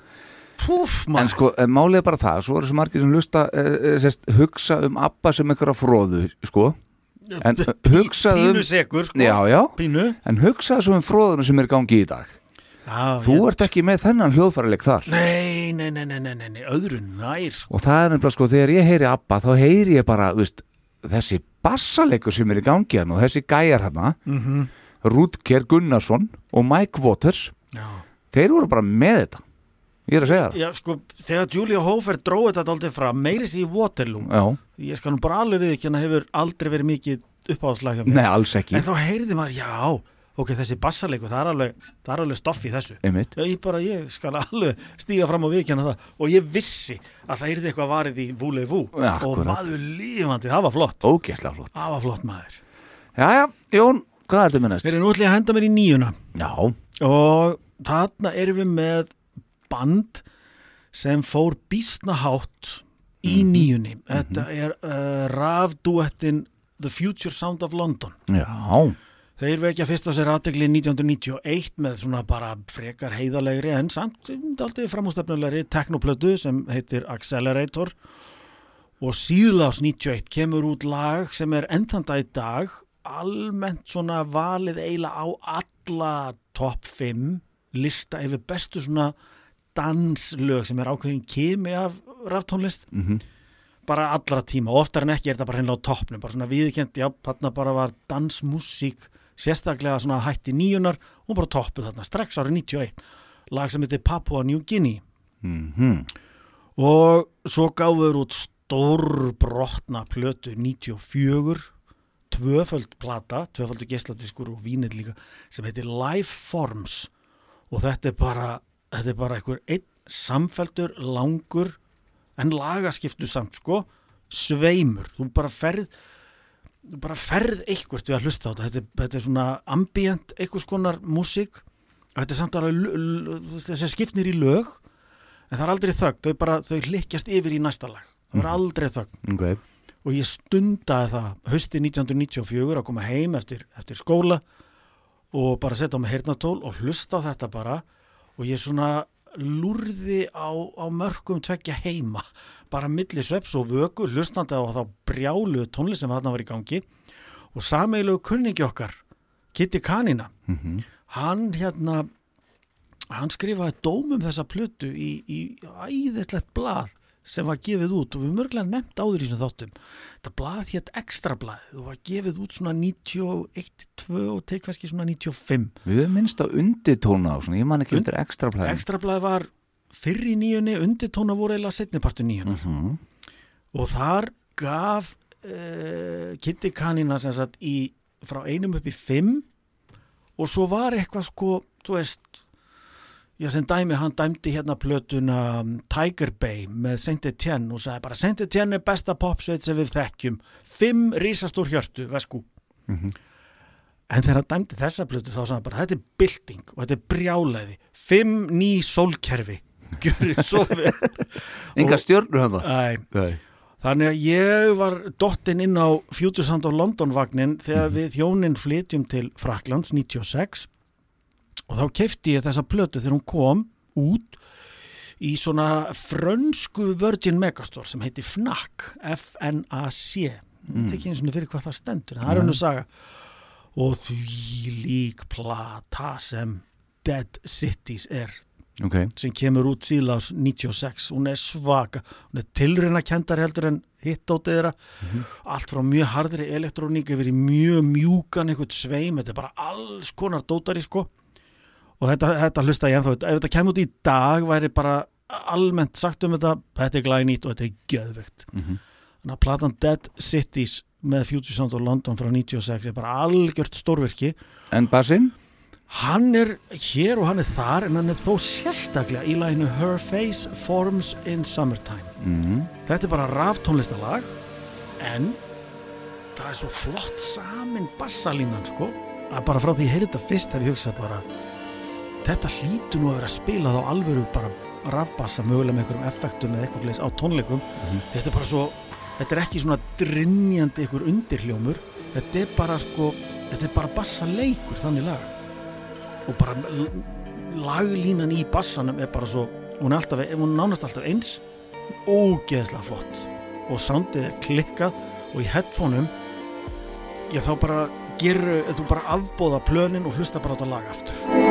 Púf, En sko, málið er bara það, svo eru þessu margir sem lusta, e, sest, hugsa um Abba sem einhverja fróðu, sko. En [LAUGHS] hugsaðu um Pínu sekur, sko. Já, já, Pínu. En hugsaðu svo um fróðuna sem er gangi í dag. Já, Þú ert ekki með þennan hljóðfærileik þar. Nei, nei, nei, nei, nei, nei, öðru nær sko. Og það er nefnilega sko, þegar ég heyri Abba þá heyri ég bara, veist, þessi bassaleikur sem er í gangi hann og þessi gæjar hana Mhm. Rúdker Gunnarsson og Mike Waters. Já. þeir voru bara með þetta ég er að segja það Já, sko, þegar Julia Hofer dróði þetta aldrei fram, meiris í Waterloo Já. Ég skal nú bara alveg við ekki hann hefur aldrei verið mikið uppáðslag Nei, alls ekki. En þá heyrði maður, já, ok, þessi bassaleiku, það er alveg, það er alveg stoff í þessu Einmitt. Ég bara, ég skal alveg stíga fram og viðkjanna það og ég vissi að það heyrði eitthvað varið í Vúlei Vú Ja, og akkúrat. maður lífandi, það var flott Ógeðslega flott Það var flott maður Jæja, Jón, hvað er þetta með næst? Þeir eru nú ég að henda mér í nýjuna Já Og þarna erum við með band sem fór býstnahátt í Mhm. nýjunni. Þetta er uh, rafduettin The Future Sound of London. Já Þeir vekja fyrst á sér aðtegli 1991 með svona bara frekar heiðalegri en samt aldrei framústefnulegri teknoplötu sem heitir Accelerator og síðlás 91 kemur út lag sem er endanda í dag almennt svona valið eiginlega á alla top 5 lista yfir bestu svona danslög sem er ákveðin kemi af raftónlist Mhm. bara allra tíma og oftar en ekki er þetta bara henni á toppnum bara svona viðkjönd, já, þarna bara var dansmusík sérstaklega svona hætti nýjunar og bara toppuð þarna strax árið 91 lag sem heitir Papua New Guinea Mhm. og svo gáður út stórbrotna plötu 94 tvöföld plata, tvöföldu geisladiskur og vínir líka sem heitir Life Forms og þetta er bara þetta er bara einhver einn samfeldur langur en lagaskiptu samt sko sveimur, þú bara ferð þú bara ferð eitthvað við að hlusta á þetta, þetta, er- þetta er svona ambient, eitthvað skonar músík. Þetta er samt alveg þessi skipnir í lög en það er aldrei þögn, þau bara, þau hlykkjast yfir í næsta lag, það er aldrei þögn. Ok. Og ég stundaði það hösti 1994 að koma heim eftir, eftir skóla og bara setja á mig heyrnatól og hlusta á þetta bara og ég svona lúrði á, á mörgum tveggja heima bara milli sveps og vöku hlustandi á þá brjálu tónlist sem þarna var í gangi og sameilegu kunningi okkar Kitty Kanina Mhm. hann hérna hann skrifaði dómum þessa plötu í, í æðislegt blað sem var gefið út og við mörglega nefnt áður í þessum þáttum. Þetta blað hétt ekstra blað og var gefið út svona 91, 2 og til kannski svona 95 Við höfum minnst á undirtóna á svona, ég man ekki undir ekstra plæðin ekstra blað var fyrr í nýjunni undirtóna voru eiginlega setnipartu nýjunni. Mhm. og þar gaf uh, Kitty Kanina sem sagt í, frá einum upp í fimm. Og svo var eitthvað sko, þú veist já sem dæmi hann dæmdi hérna plötuna um, Tiger Bay með Saint Etienne og sagði bara Saint Etienne er besta popsveit sem við þekkjum. Fimm rísastór hjörtu, vesku Mhm. en þegar hann dæmdi þessa plötu þá sagði hann bara þetta er bylting og þetta er brjálæði. Fimm ný sólkerfi. [LAUGHS] Gjörið svo vel. Enga stjörnur hann. Nei. Þannig að ég var dottin inn á Future Sound of London vagnin þegar við hjónin flytjum til Fraklands 96 og þá kefti ég þessa plötu þegar hún kom út í svona frönsku Virgin Megastore sem heiti FNAC F-N-A-C Mm. mm. ekki eins og fyrir hvað það stendur það er hann að saga og því lík plata sem Dead Cities er Ok. sem kemur út síðlega 96 hún er svaka, hún er tilruna kendar heldur en hittótið þeirra allt frá mjög harðri elektróník yfir í mjög mjúkan eitthvað sveim þetta er bara alls konar dótari sko og þetta, þetta hlusta ég ennþá ef þetta kemur út í dag væri bara almennt sagt um þetta, þetta er glænýtt og þetta er göðvegt Mhm. þannig að platan Dead Cities með Future Sound of London frá 96 er bara algjört stórvirki En bassinn? Hann er hér og hann er þar en hann er þó sérstaklega í læginu Her Face Forms in Summertime Mhm. Þetta er bara raftónlistalag en það er svo flott samin bassalínan sko að bara frá því þetta fyrst hef ég hugsað bara þetta hlýtur nú að vera að spila þá alvöru bara rafbassa mögulega með einhverjum effektum eða eitthvað leys á tónleikum. Þetta er bara svo, þetta er ekki svona drinjandi einhver undirhljómur. Þetta er bara sko, þetta er bara bassaleikur þannig lag. Og bara laglínan í bassanum er bara svo hún er, alltaf, hún nánast alltaf eins. Ógeðslega flott. Og soundið er klikkað og í headphoneum já þá bara gerur, þú bara afbóða plönin og hlusta bara á þetta lag aftur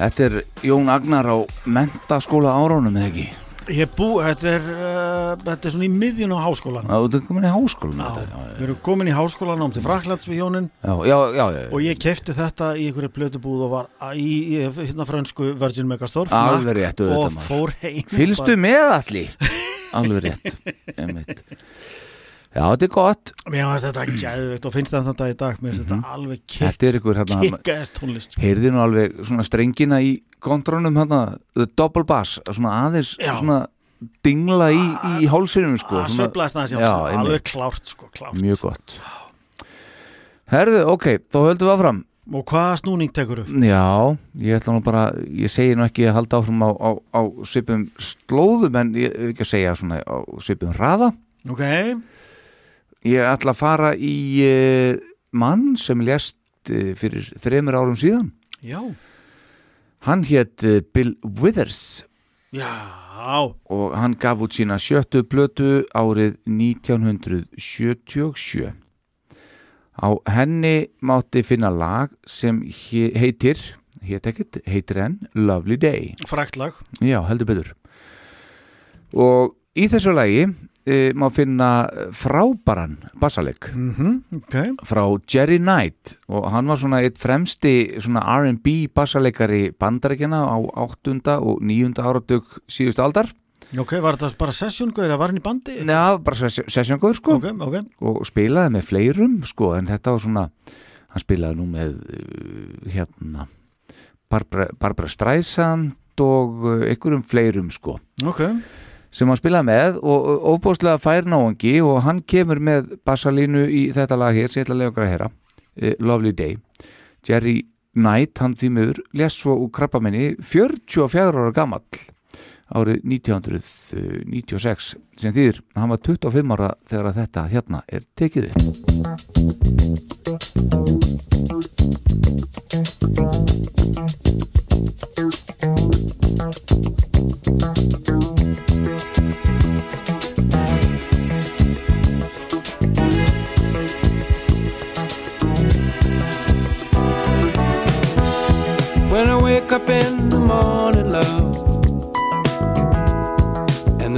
Þetta er Jón Agnar á mentaskóla áránum eða ekki? Ég er bú, þetta er, uh, þetta er svona í miðjun á háskólan Já, þú ert komin í háskólan Já, þetta, já, við erum komin í háskólan ám til Fraklands við hjónin já, já, já, já. og ég kefti þetta í einhverju blötubúð og var í, í hérna frönsku Virgin Megastore Alveg rétt, auðvitað, og maður. fór heim Fylgstu með allir [LAUGHS] Alveg rétt Einmitt. Já, þetta er gott Mér finnst þetta gæðveikt og finnst þetta í dag. Mér finnst þetta alveg kikk Þetta er ykkur hérna kikkaðist tónlist sko. Heyrði nú alveg svona strengina í kontrónum hérna, the double bass svona aðeins svona dingla í, í hálsinum sko, svona- sveiflaðist aðeins í Já, hálsinum, alveg klárt, sko, klárt. Mjög gott. Herðu, ok, þá höldum við áfram. Og hvaða snúning tekur þú? Já, ég ætla nú bara ég segi nú ekki að halda áfram á, á, á svipum slóðum en ég hef ekki að segja svona á svipum hraða. Ok, Ég ætla að fara í uh, mann sem lést uh, fyrir þremur árum síðan. Já. Hann hétt uh, Bill Withers. Já. Og hann gaf út sína sjöttu plötu árið 1977 Á henni mátti finna lag sem he- heitir hétt ekkert, heitir enn Lovely Day. Frækt lag. Já, heldur betur. Og í þessu lagi e, má finna frábæran bassaleg mm okay. frá Jerry Knight og hann var svona eitt fremsti R&B bassaleikari bandarækjana á 8. og 9. áratug síðustu aldar Ok, var þetta bara sessjóngauður að var hann í bandi? Já, bara sessjóngauður sko Ok, ok og spilaði með fleirum sko en þetta var svona hann spilaði nú með uh, hérna Barbara, Barbara Streisand og uh, einhverjum fleirum sko Ok sem hann spilaði með og ofbóðslega fær náungi og hann kemur með bassalínu í þetta lag hér sem ég ætla að lega okkar að heyra. Uh, Lovely Day. Jerry Knight, hann því miður les svo úr krabbamenni 44 ára gamall árið 1996 sem þýðir að hann var 25 ára þegar að þetta hérna er tekið upp. When I wake up in the morning, love,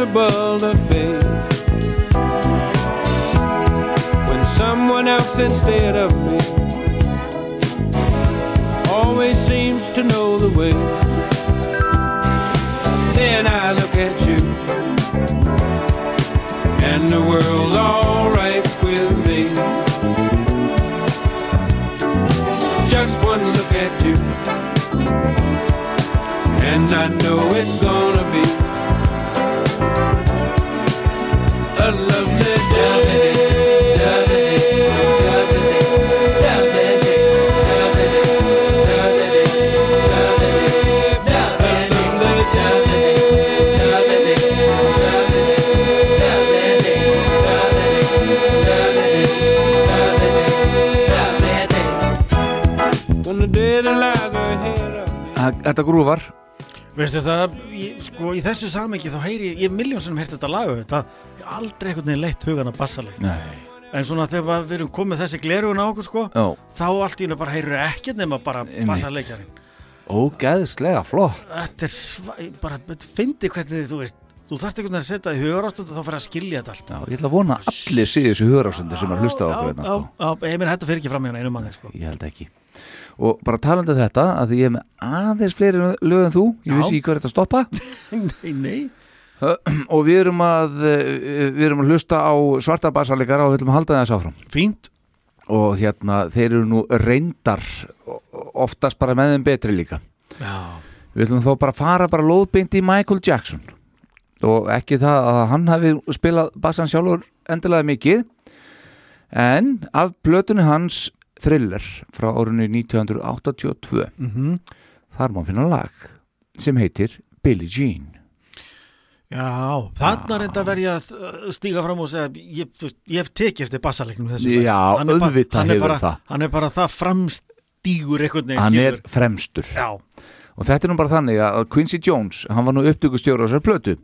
impossible to face. When someone else instead of me always seems to know the way. Then I look at you, and the world's alright with me. Just one look at you, and I know it's gonna be Þetta grúfar Veistu það, ég, sko, í þessu samengi þá heyri ég, ég miljón sem heyrt þetta lagu ég hef aldrei einhvern veginn leitt hugan að Nei. en svona þegar við erum komið þessi glerugun á okkur sko, Já. þá allt í hennu bara heyrur ekkert nema bara Einmitt. bassalegjarinn Ógeðslega flott þetta er ég bara, fyndi hvernig þú veist þú þarft einhvern veginn að setja í hugarástundu þá fyrir að skilja þetta allt Já, ég ætla að vona að allir séu þessu hugarásöndir sem er hlusta á okkur já, hérna, já, sko. já, ég meina þetta fyrir ekki fram í hann einu manni sko. Ég held ekki Og bara talandi um þetta að því ég er með aðeins fleiri lög en þú Ég Já. vissi ekki hvað þetta stoppa. [LAUGHS] Nei, nei. [CLEARS THROAT] Og við erum að eh, við erum að hlusta á svarta bassalegara og við ætlum að halda þess áfram. Fínt. Og hérna þeir eru nú reyndar oftast bara með þeim betri líka. Já. við ætlum þá bara fara bara lóðbeint í Michael Jackson. Og ekki það að hann hafi spilað bassan sjálfur endilega mikið. En af blötunni hans Thriller frá árunni 1982 Mhm. þar má finna lag sem heitir Billie Jean Já, þarna reynda verð ég að uh, stíga fram og segja ég, ég hef tekið eftir bassaleiknum þessu Já, Hann er bara- auðvitað er hefur bara, það. Hann er bara það framstígur veginn hann er skilur. fremstur Já. og þetta er nú bara þannig að Quincy Jones hann var nú upptökustjóra á þessar plötu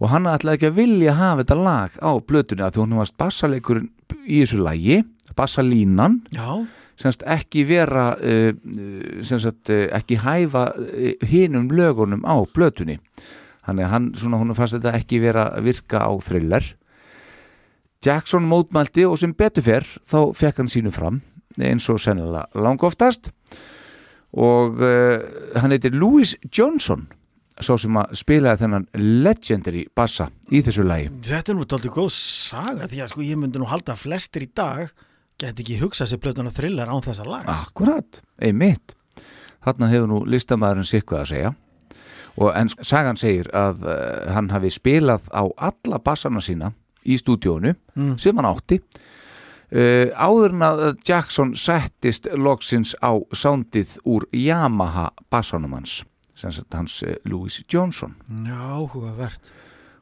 og hann ætlaði ekki að vilja hafa þetta lag á plötunni að því hún varst bassaleikurinn í þessu lagi bassalínan Já. semst ekki vera uh, uh, semst uh, ekki hæfa hinum lögunum á plötunni. Þannig að hann svona hún fannst þetta ekki vera að virka á thriller. Jackson mótmælti og sem betur fer þá fekk hann sínu fram eins og sennilega langoftast. Og uh, hann heitir Louis Johnson sá sem að spilaði þennan legendary bassa í þessu lagi. Þetta er nú tóltið góð saga því að sko ég myndi nú halda flestir í dag geti ekki hugsað sér plötuna thriller án þessa lag Akkurat, einmitt. Þarna hefur nú listamæðurinn sikkuð að segja. Og en sagan segir að uh, hann hafi spilað á alla bassana sína í stúdíónu Mm. sem hann átti. Uh, áður en að Jackson settist loksins á soundið úr Yamaha bassanum hans hans uh, Louis Johnson. Já, hugavert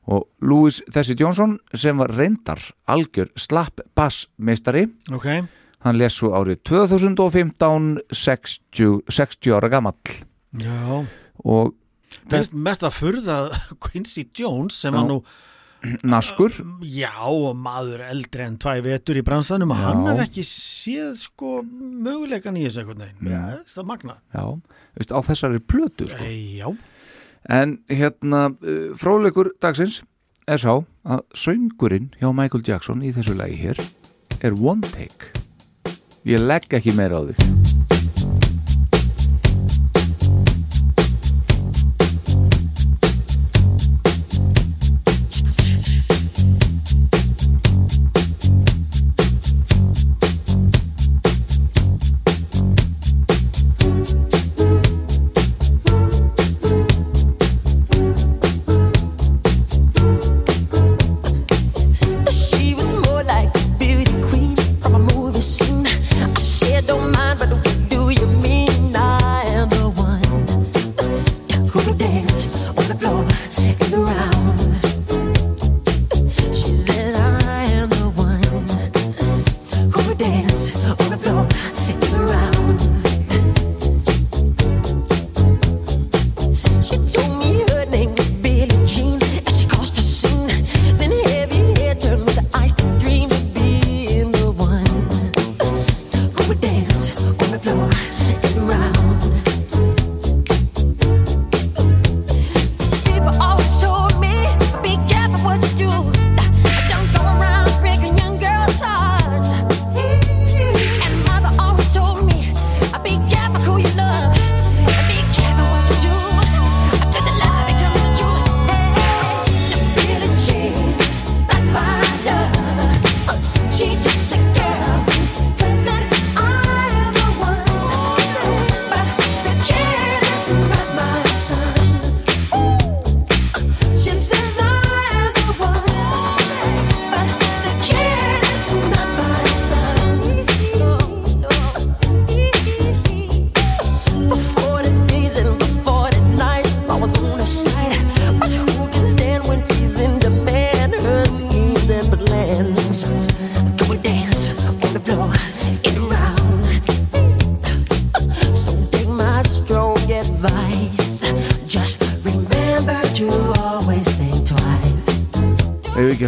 og Louis þessi Johnson sem var reyndar algjör slapp bassmeistari Ok. hann les svo árið 2015 60, 60 ára gamall. Já. Og Mest, mest að furða [LAUGHS] Quincy Jones sem var nú [CLEARS THROAT] naskur. Já, og maður eldri en tvæ vetur í bransanum og hann hef ekki séð sko möguleikan í þessu veginn. Já, það er magna já, veist, á þessari plötu sko. Já en hérna uh, fróðleikur dagsins er sá að söngurinn hjá Michael Jackson í þessu lagi hér er one take. Ég legg ekki meira á þig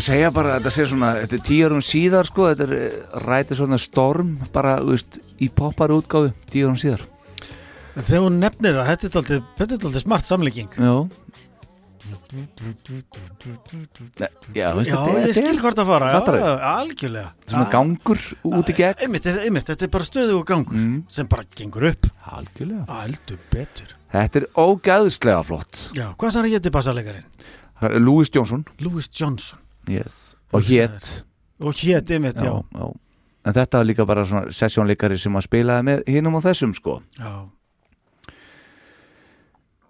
að segja bara að þetta sé svona þetta er tíu árum síðar sko þetta er eh, rætið svona storm bara veist, í poppar útgáfu tíu árum síðar. Þegar hún nefnir það, þetta er er dálítið smart samlíking. Já. Já, veist, Já, þetta er- ég skil hvort að fara já, Algjörlega. Svona gangur út í gegn. Einmitt, einmitt, Þetta er bara stöðu og gangur sem bara gengur upp. Algjörlega. Aldur betur. Þetta er ógæðslega flott. Já, hvað sann að geti bassalegarinn? Það er Louis Johnson. Louis Johnson yes. og hétt og hétt einmitt, já, já. en þetta var líka bara svona sessjónleikari sem að spilaði með hinum og þessum sko já.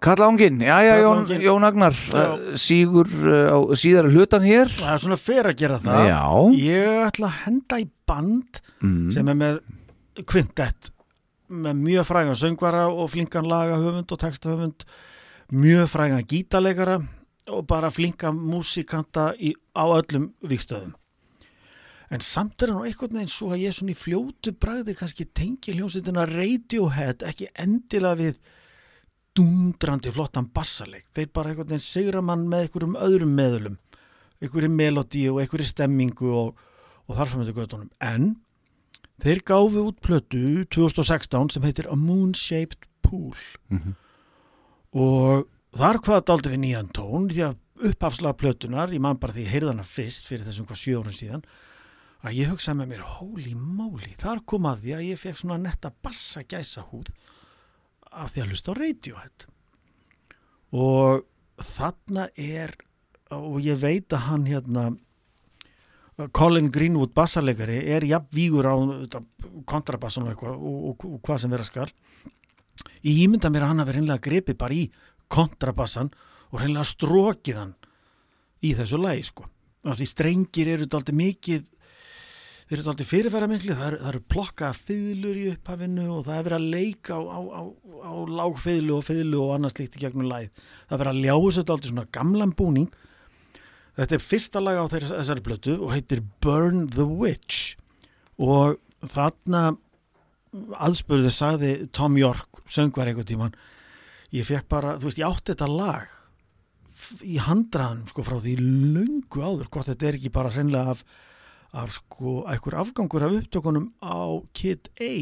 Kalla ángin, já já Jón. Jón Agnar Já. uh, sígur uh, á síðara hlutan hér það er svona fer að gera það Já. ég ætla að henda í band Mm. sem er með kvintett með mjög frægan söngvara og flinkan lagahöfund og textahöfund mjög frægan gítarleikara og bara flinkan músikanta í, á öllum vikstöðum en samt er hann einhvern veginn svo að ég svona í fljótu bragði kannski tengi hljómsveitina Radiohead ekki endilega við dundrandi flottan bassaleik. Þeir bara einhvern veginn sigra mann með einhverjum öðrum meðlum einhverjum melodí og einhverjum stemmingu og, og þar fram með göttunum en þeir gáfu út plötu 2016 sem heitir A Moon Shaped Pool. Mhm. og þar hvaða daldi við nýjan tón því að upphafslega plötunar ég man bara því ég heyrði hana fyrst fyrir þessum hvað sjö árum síðan að ég hugsaði með mér holy moly, þar kom að því að ég fekk svona netta bassa gæsa húð af því að hlusta á Radiohead. Og þarna er og ég veit að hann hérna Colin Greenwood bassarleikari er jafn vígur á kontrabassan og, og, og, og hvað sem vera skal. Ég ímynda mér að hann hafi reynlega gripið bara í kontrabassan og reynlega strókið hann í þessu lagi sko. Því strengir eru þetta aldrei mikið þeir eru aldrei fyrirfæra miklu það eru, eru plokka fiðlur í upphafinu og það er verið að leika á, á, á, á lágfiðlu og fiðlu og annars líkt í gegnum lagið. Það er verið að ljása þetta aldrei svona gamlan búning. Þetta er fyrsta lag á þessari blötu og heitir Burn the Witch. Og þarna aðspurðu sagði Tom York, söngvar einhvern tíman ég fekk bara, þú veist, ég átti þetta lag í handraðanum sko frá því löngu áður hvort þetta er ekki bara hreinlega af, af sko, einhver afgangur af upptökunum á Kid A.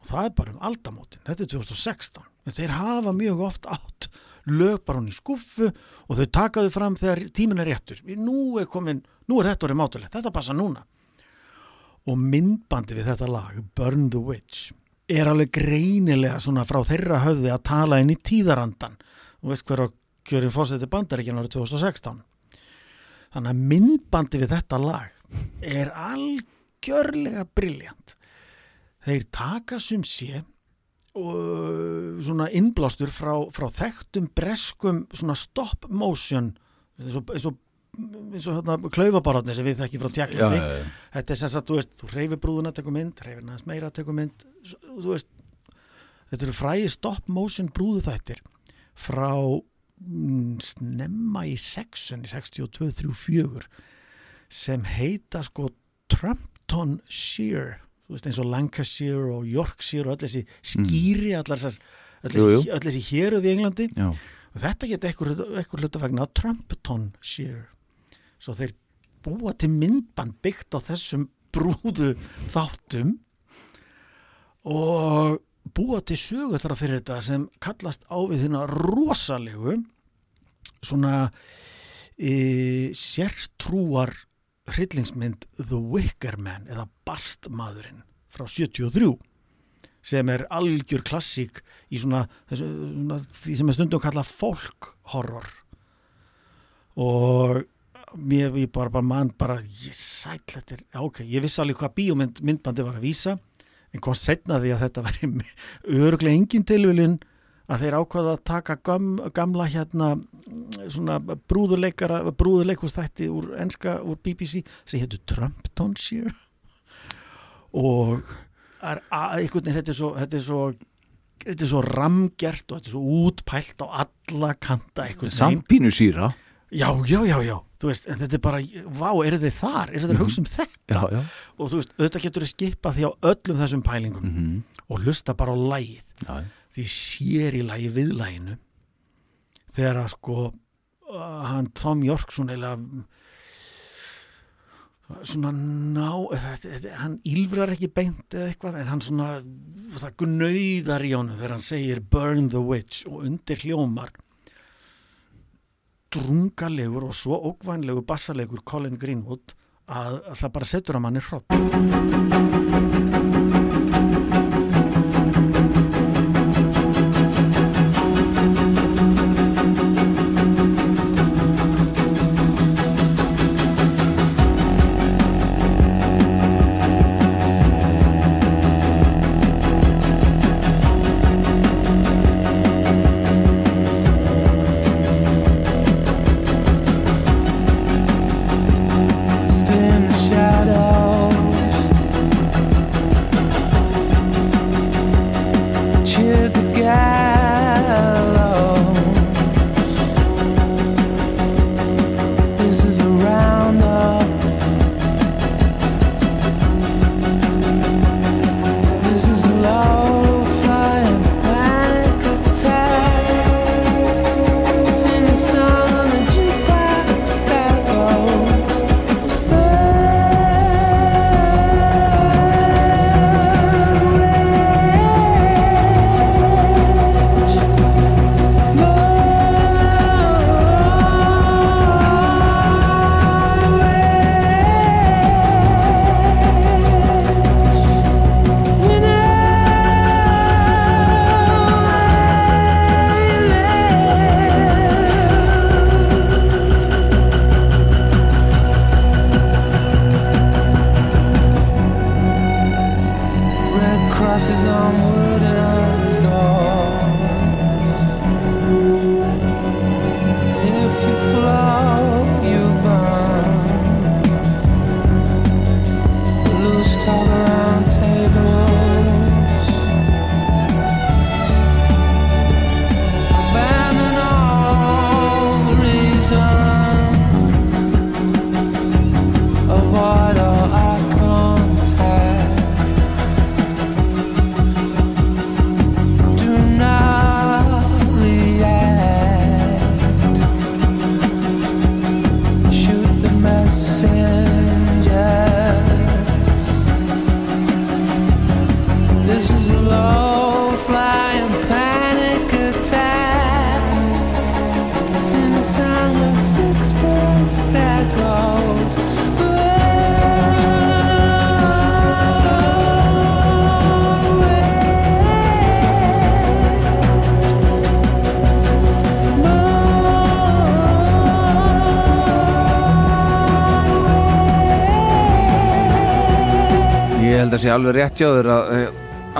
Og það er bara um aldamótin þetta er 2016, en þeir hafa mjög oft átt lög bara hún í skuffu og þau takaðu fram þegar tíminn er réttur. Nú er komin, nú er þetta orðið mátulegt þetta passa núna. Og myndbandi við þetta lag Burn the Witch er alveg greinilega svona frá þeirra höfði að tala inn í tíðarandan og veist hver á kjörin fórseti bandaríkjan árið 2016 þannig að myndbandi við þetta lag er algjörlega briljant þeir taka sum sé og svona innblástur frá, frá þekktum breskum svona stop motion eins og, eins og, hérna, klaufabaratni sem við þekki frá já. þetta er sem sagt, þú veist, þú reyfir brúðuna tekur mynd, reyfir næst meira tekur mynd. Þú veist, þetta eru fræði stop motion brúðu þættir frá mm, snemma í sexun í 62-34 sem heita sko Trumpton Shear. Þú veist eins og Lancashire og Yorkshire og öll þessi skýri allar þessar öll þessi, héruð í Englandi. Já. og þetta geta eitthvað, eitthvað hluta vegna Trumpton Shear svo þeir búa til myndband byggt á þessum brúðu þáttum og búa til sögu þar fyrir þetta sem kallast á við þína rosalegu svona e, sértrúar hryllingsmynd The Wicker Man eða Bastmaðurinn frá 73 sem er algjör klassík í svona, þessu, svona því sem er stundum kallað folk horror og mér ég bara, bara mann bara ég sæll þetta ok, ég vissi alveg hvað bíómynd myndbandi var að vísa en kom setna því að þetta [LAUGHS] var örglega engin tilvílun að þeir ákvaða að taka gam, gamla hérna svona brúðuleikara brúðuleikustætti úr enska úr BBC sem héttu Trumptonshire og er að- einhvern veginn þetta er svo þetta er svo, þetta er svo ramgert og þetta er svo útpælt á alla kanta einhvern veginn. Sampínu síra Já, já, já, já, þú veist, en þetta er bara, vá, eru þið þar, eru þið að hugsa um þetta? Já, já. Og þú veist, auðvitað getur þið skipað því á öllum þessum pælingum Mhm. og hlusta bara á lægið. Já. Því sér í lægi við læginu þegar að sko, hann Tom York svona eða svona ná, hann ýlfrar ekki beint eða eitthvað, en hann svona, það gnauðar í honum þegar hann segir burn the witch og undir hljómar drungalegur og svo ókvænlegur bassalegur Colin Greenwood að, að það bara setur að manni hrott held að sé alveg rétt hjá þér að uh,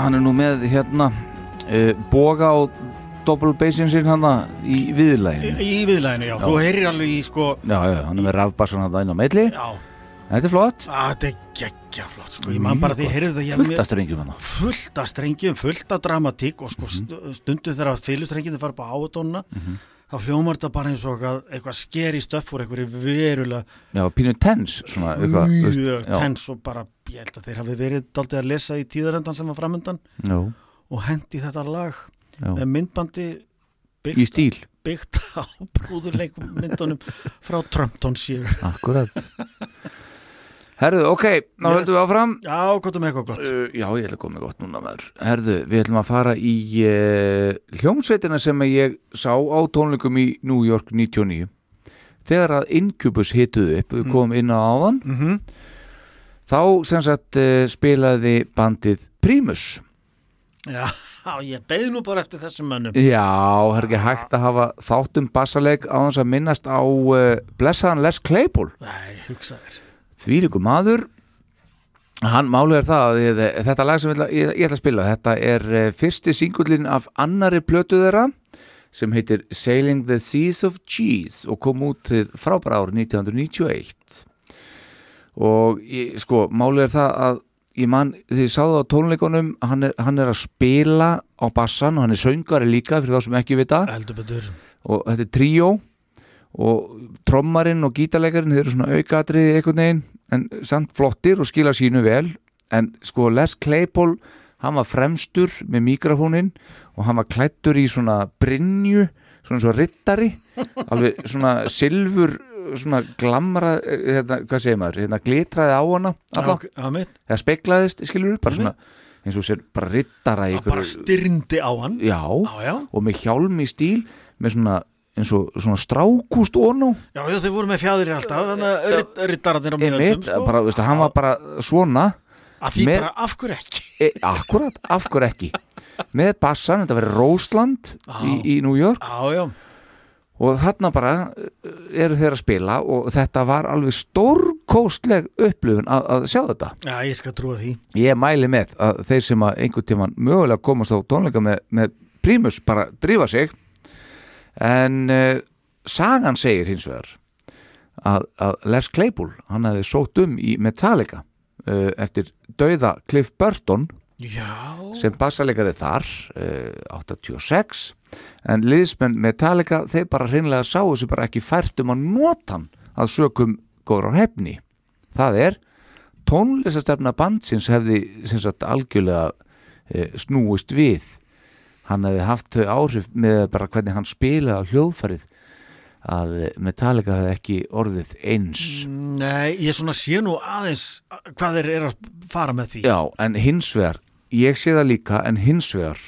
hann er nú með hérna uh, boga og double bassin sín hann í viðlæginu Í, í viðlæðinu, já. Já. Þú heyrir alveg í sko Já, já, hann er með rafbassan hann inn á meðli Já. Þetta er flott að þetta er geggja flott sko. Fullt af strengjum. Fullt af strengjum, fullt af dramatík og sko Mhm. st stundu þegar fylustrengjum fara upp á átónuna þá hljómar þetta bara eins og að eitthvað skeri stöff úr einhverju verulega Já, pínu tens svona, eitthvað, mjög tens og bara ég held að þeir hafi verið daldið að lesa í tíðarendan sem var framundan Já. og hendi þetta lag Já. með myndbandi byggt, Í stíl. byggt á [LAUGHS] brúðurleikum myndunum frá Trumpton sér Akkurat [LAUGHS] Herðu, ok, þá Yes. höldum við áfram. Já, gott um eitthvað gott. Uh, Já, ég ætla að koma með gott núna maður. Herðu, við ætlum að fara í uh, hljómsveitina sem ég sá á tónleikum í New York 99 Þegar að Incubus hituðu upp, við komum inn á áðan Mhm. Þá sem sagt uh, spilaði bandið Primus. Já, [LAUGHS] ég beði nú bara eftir þessum mönnum. Já, það er ekki hægt að hafa þáttum bassaleik á þess að minnast á uh, blessaðan Les Claypool? Nei, hugsa þér Þvílíku maður. Hann málið er það að þetta lag sem ég, ætla- að spila þetta er uh, fyrsti singullin af annari plötu þeirra sem heitir Sailing the Seas of Cheese og kom út frábæra árið 1991 og ég, sko, málið er það að ég man, þegar ég sá það á tónleikunum hann er, hann er að spila á bassan og hann er söngari líka fyrir þá sem ekki vita. Og þetta er tríó og trommarinn og gítarleikarinn þeir eru svona aukatriði einhvern veginn en samt flottir og skila sínu vel. En sko Les Claypool hann var fremstur með mikrofónin og hann var klættur í svona brinju, svona svo rittari [LAUGHS] alveg svona silfur svona glamra hérna, hvað segir maður, hérna glitraði á hana Já, já, það speklaðist skilur bara svona, eins og sér bara rittara í Það bara styrndi á hann. Já, já. og með hjálm í stíl með svona eins og svona strákúst ónú Já, já, þeir voru með fjæðir alltaf Þannig að rit- rittararnir á Einmitt, miðöldum sko. bara, veistu, hann var bara svona Að því með- bara, af hverju ekki? E, akkurat, af hverju ekki? Með bassan, þetta verið Roseland í, í New York. Já, já. Og þarna bara eh, eru þeir að spila og þetta var alveg stórkóstleg upplifun að, að sjá þetta. Já, ég skal trúa því. Ég mæli með að þeir sem að einhvern tíman mögulega komast á tónleika með, með Primus bara drífa sig en uh, sagan segir hins vegar að, að Les Claypool hann hefði sótt um í Metallica uh, eftir dauða Cliff Burton Já. sem bassalegari þar uh, 86 en liðsmenn Metallica þeir bara hreinlega sáu þessu bara ekki fært um að nota hann að sökum góður á hefni það er tónlistastefna bandsins hefði sem sagt algjörlega snúist við hann hefði haft þau áhrif með bara hvernig hann spilaði á hljóðfærið að Metallica hefði ekki orðið eins Nei, ég svona sé nú aðeins hvað þeir eru að fara með því Já, en hins vegar, ég sé það líka en hins vegar,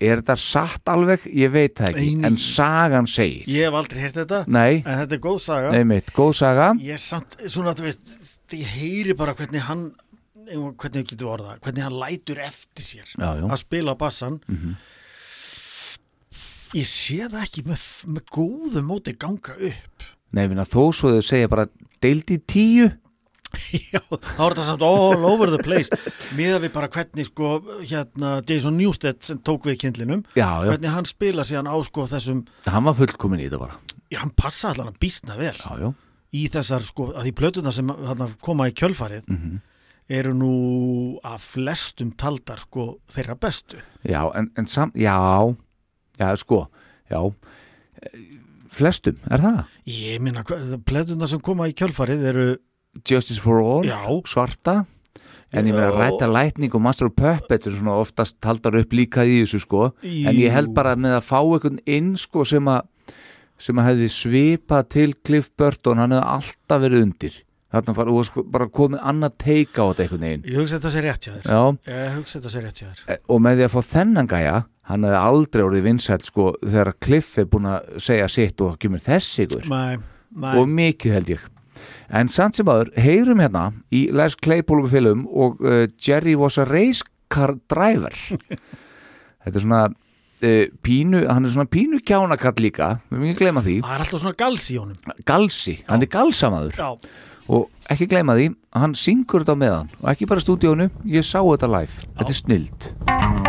er þetta satt alveg? Ég veit það ekki, Nei. en sagan segir Ég hef aldrei heyrt þetta Nei. En þetta er góð saga Einmitt, góð saga Ég samt, svona, þú veist Því ég heyri bara hvernig hann hvernig ég getur orða, hvernig hann lætur eftir sér Já, já. að spila bassan Mhm. Ég sé það ekki með, með góðu móti ganga upp. Nei, minna, þó svo þau segja bara deild í tíu. [LAUGHS] Já, þá er þetta samt all over the place. Miða við bara hvernig sko hérna Jason Newsted sem tók við kindlinum Já, já. hvernig hann spila síðan á sko þessum Hann var fullkomin í þetta bara. Já, hann passa allan að býstna vel. Já, já. í þessar sko, að því plötuna sem þarna, koma í kjölfarið Mhm. eru nú að flestum taldar sko þeirra bestu. Já, en, en sam, já Já, sko, já. Eh, Flestum, er það? ég minna, plötuna sem koma í kjölfarið eru Justice for All, Já. svarta. En ég meina ræta lightning og Master of Puppets er svona oftast taldar upp líka í þessu sko. En ég held Jú. bara með að fá einhvern inn sko sem að sem að hefði svipað til Cliff Burton hann hefði alltaf verið undir. Þarna og sko, bara komið annað teika á þetta einhvern veginn. Ég hugsa þetta sé rétt hjá þér. Ég hugsa þetta sé rétt hjá þér. E, og með því að fá þennan gæja hann hefði aldrei orðið vinsætt sko þegar Cliff er búin að segja sitt og kemur þess ykkur og mikið held ég. En samt sem aður, heyrum hérna í Les Claypool film og uh, Jerry was a race car driver. [LAUGHS] Þetta er svona uh, pínu, hann er svona pínu kjánakall líka, við erum ekki að glema því. Það er alltaf svona gals í honum. Galsi, hann er galsamaður. Já. og ekki gleyma því hann syngur þetta meðan. Og ekki bara stúdíónu, ég sá þetta live. Þetta er snild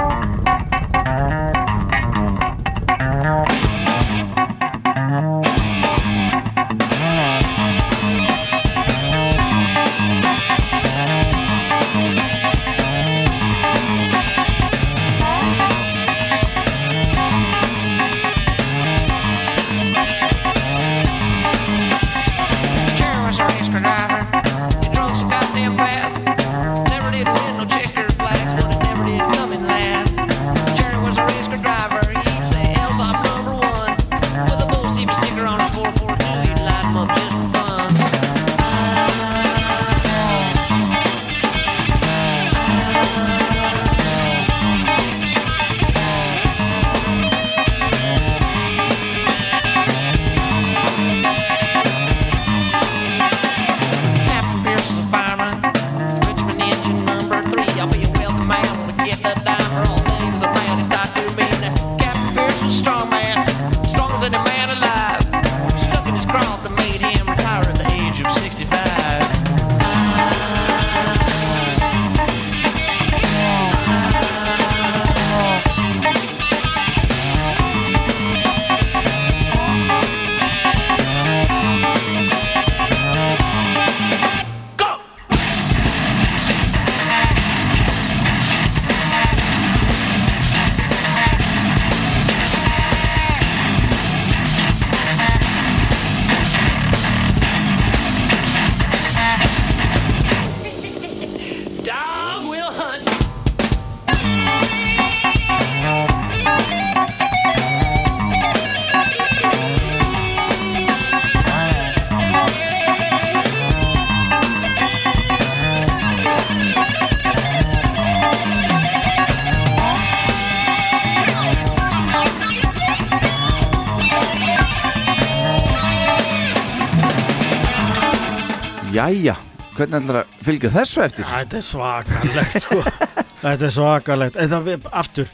Jæja, hvernig ætlar að fylgja þessu eftir? Þetta er svakalegt sko [LAUGHS] Þetta er svakalegt En það, aftur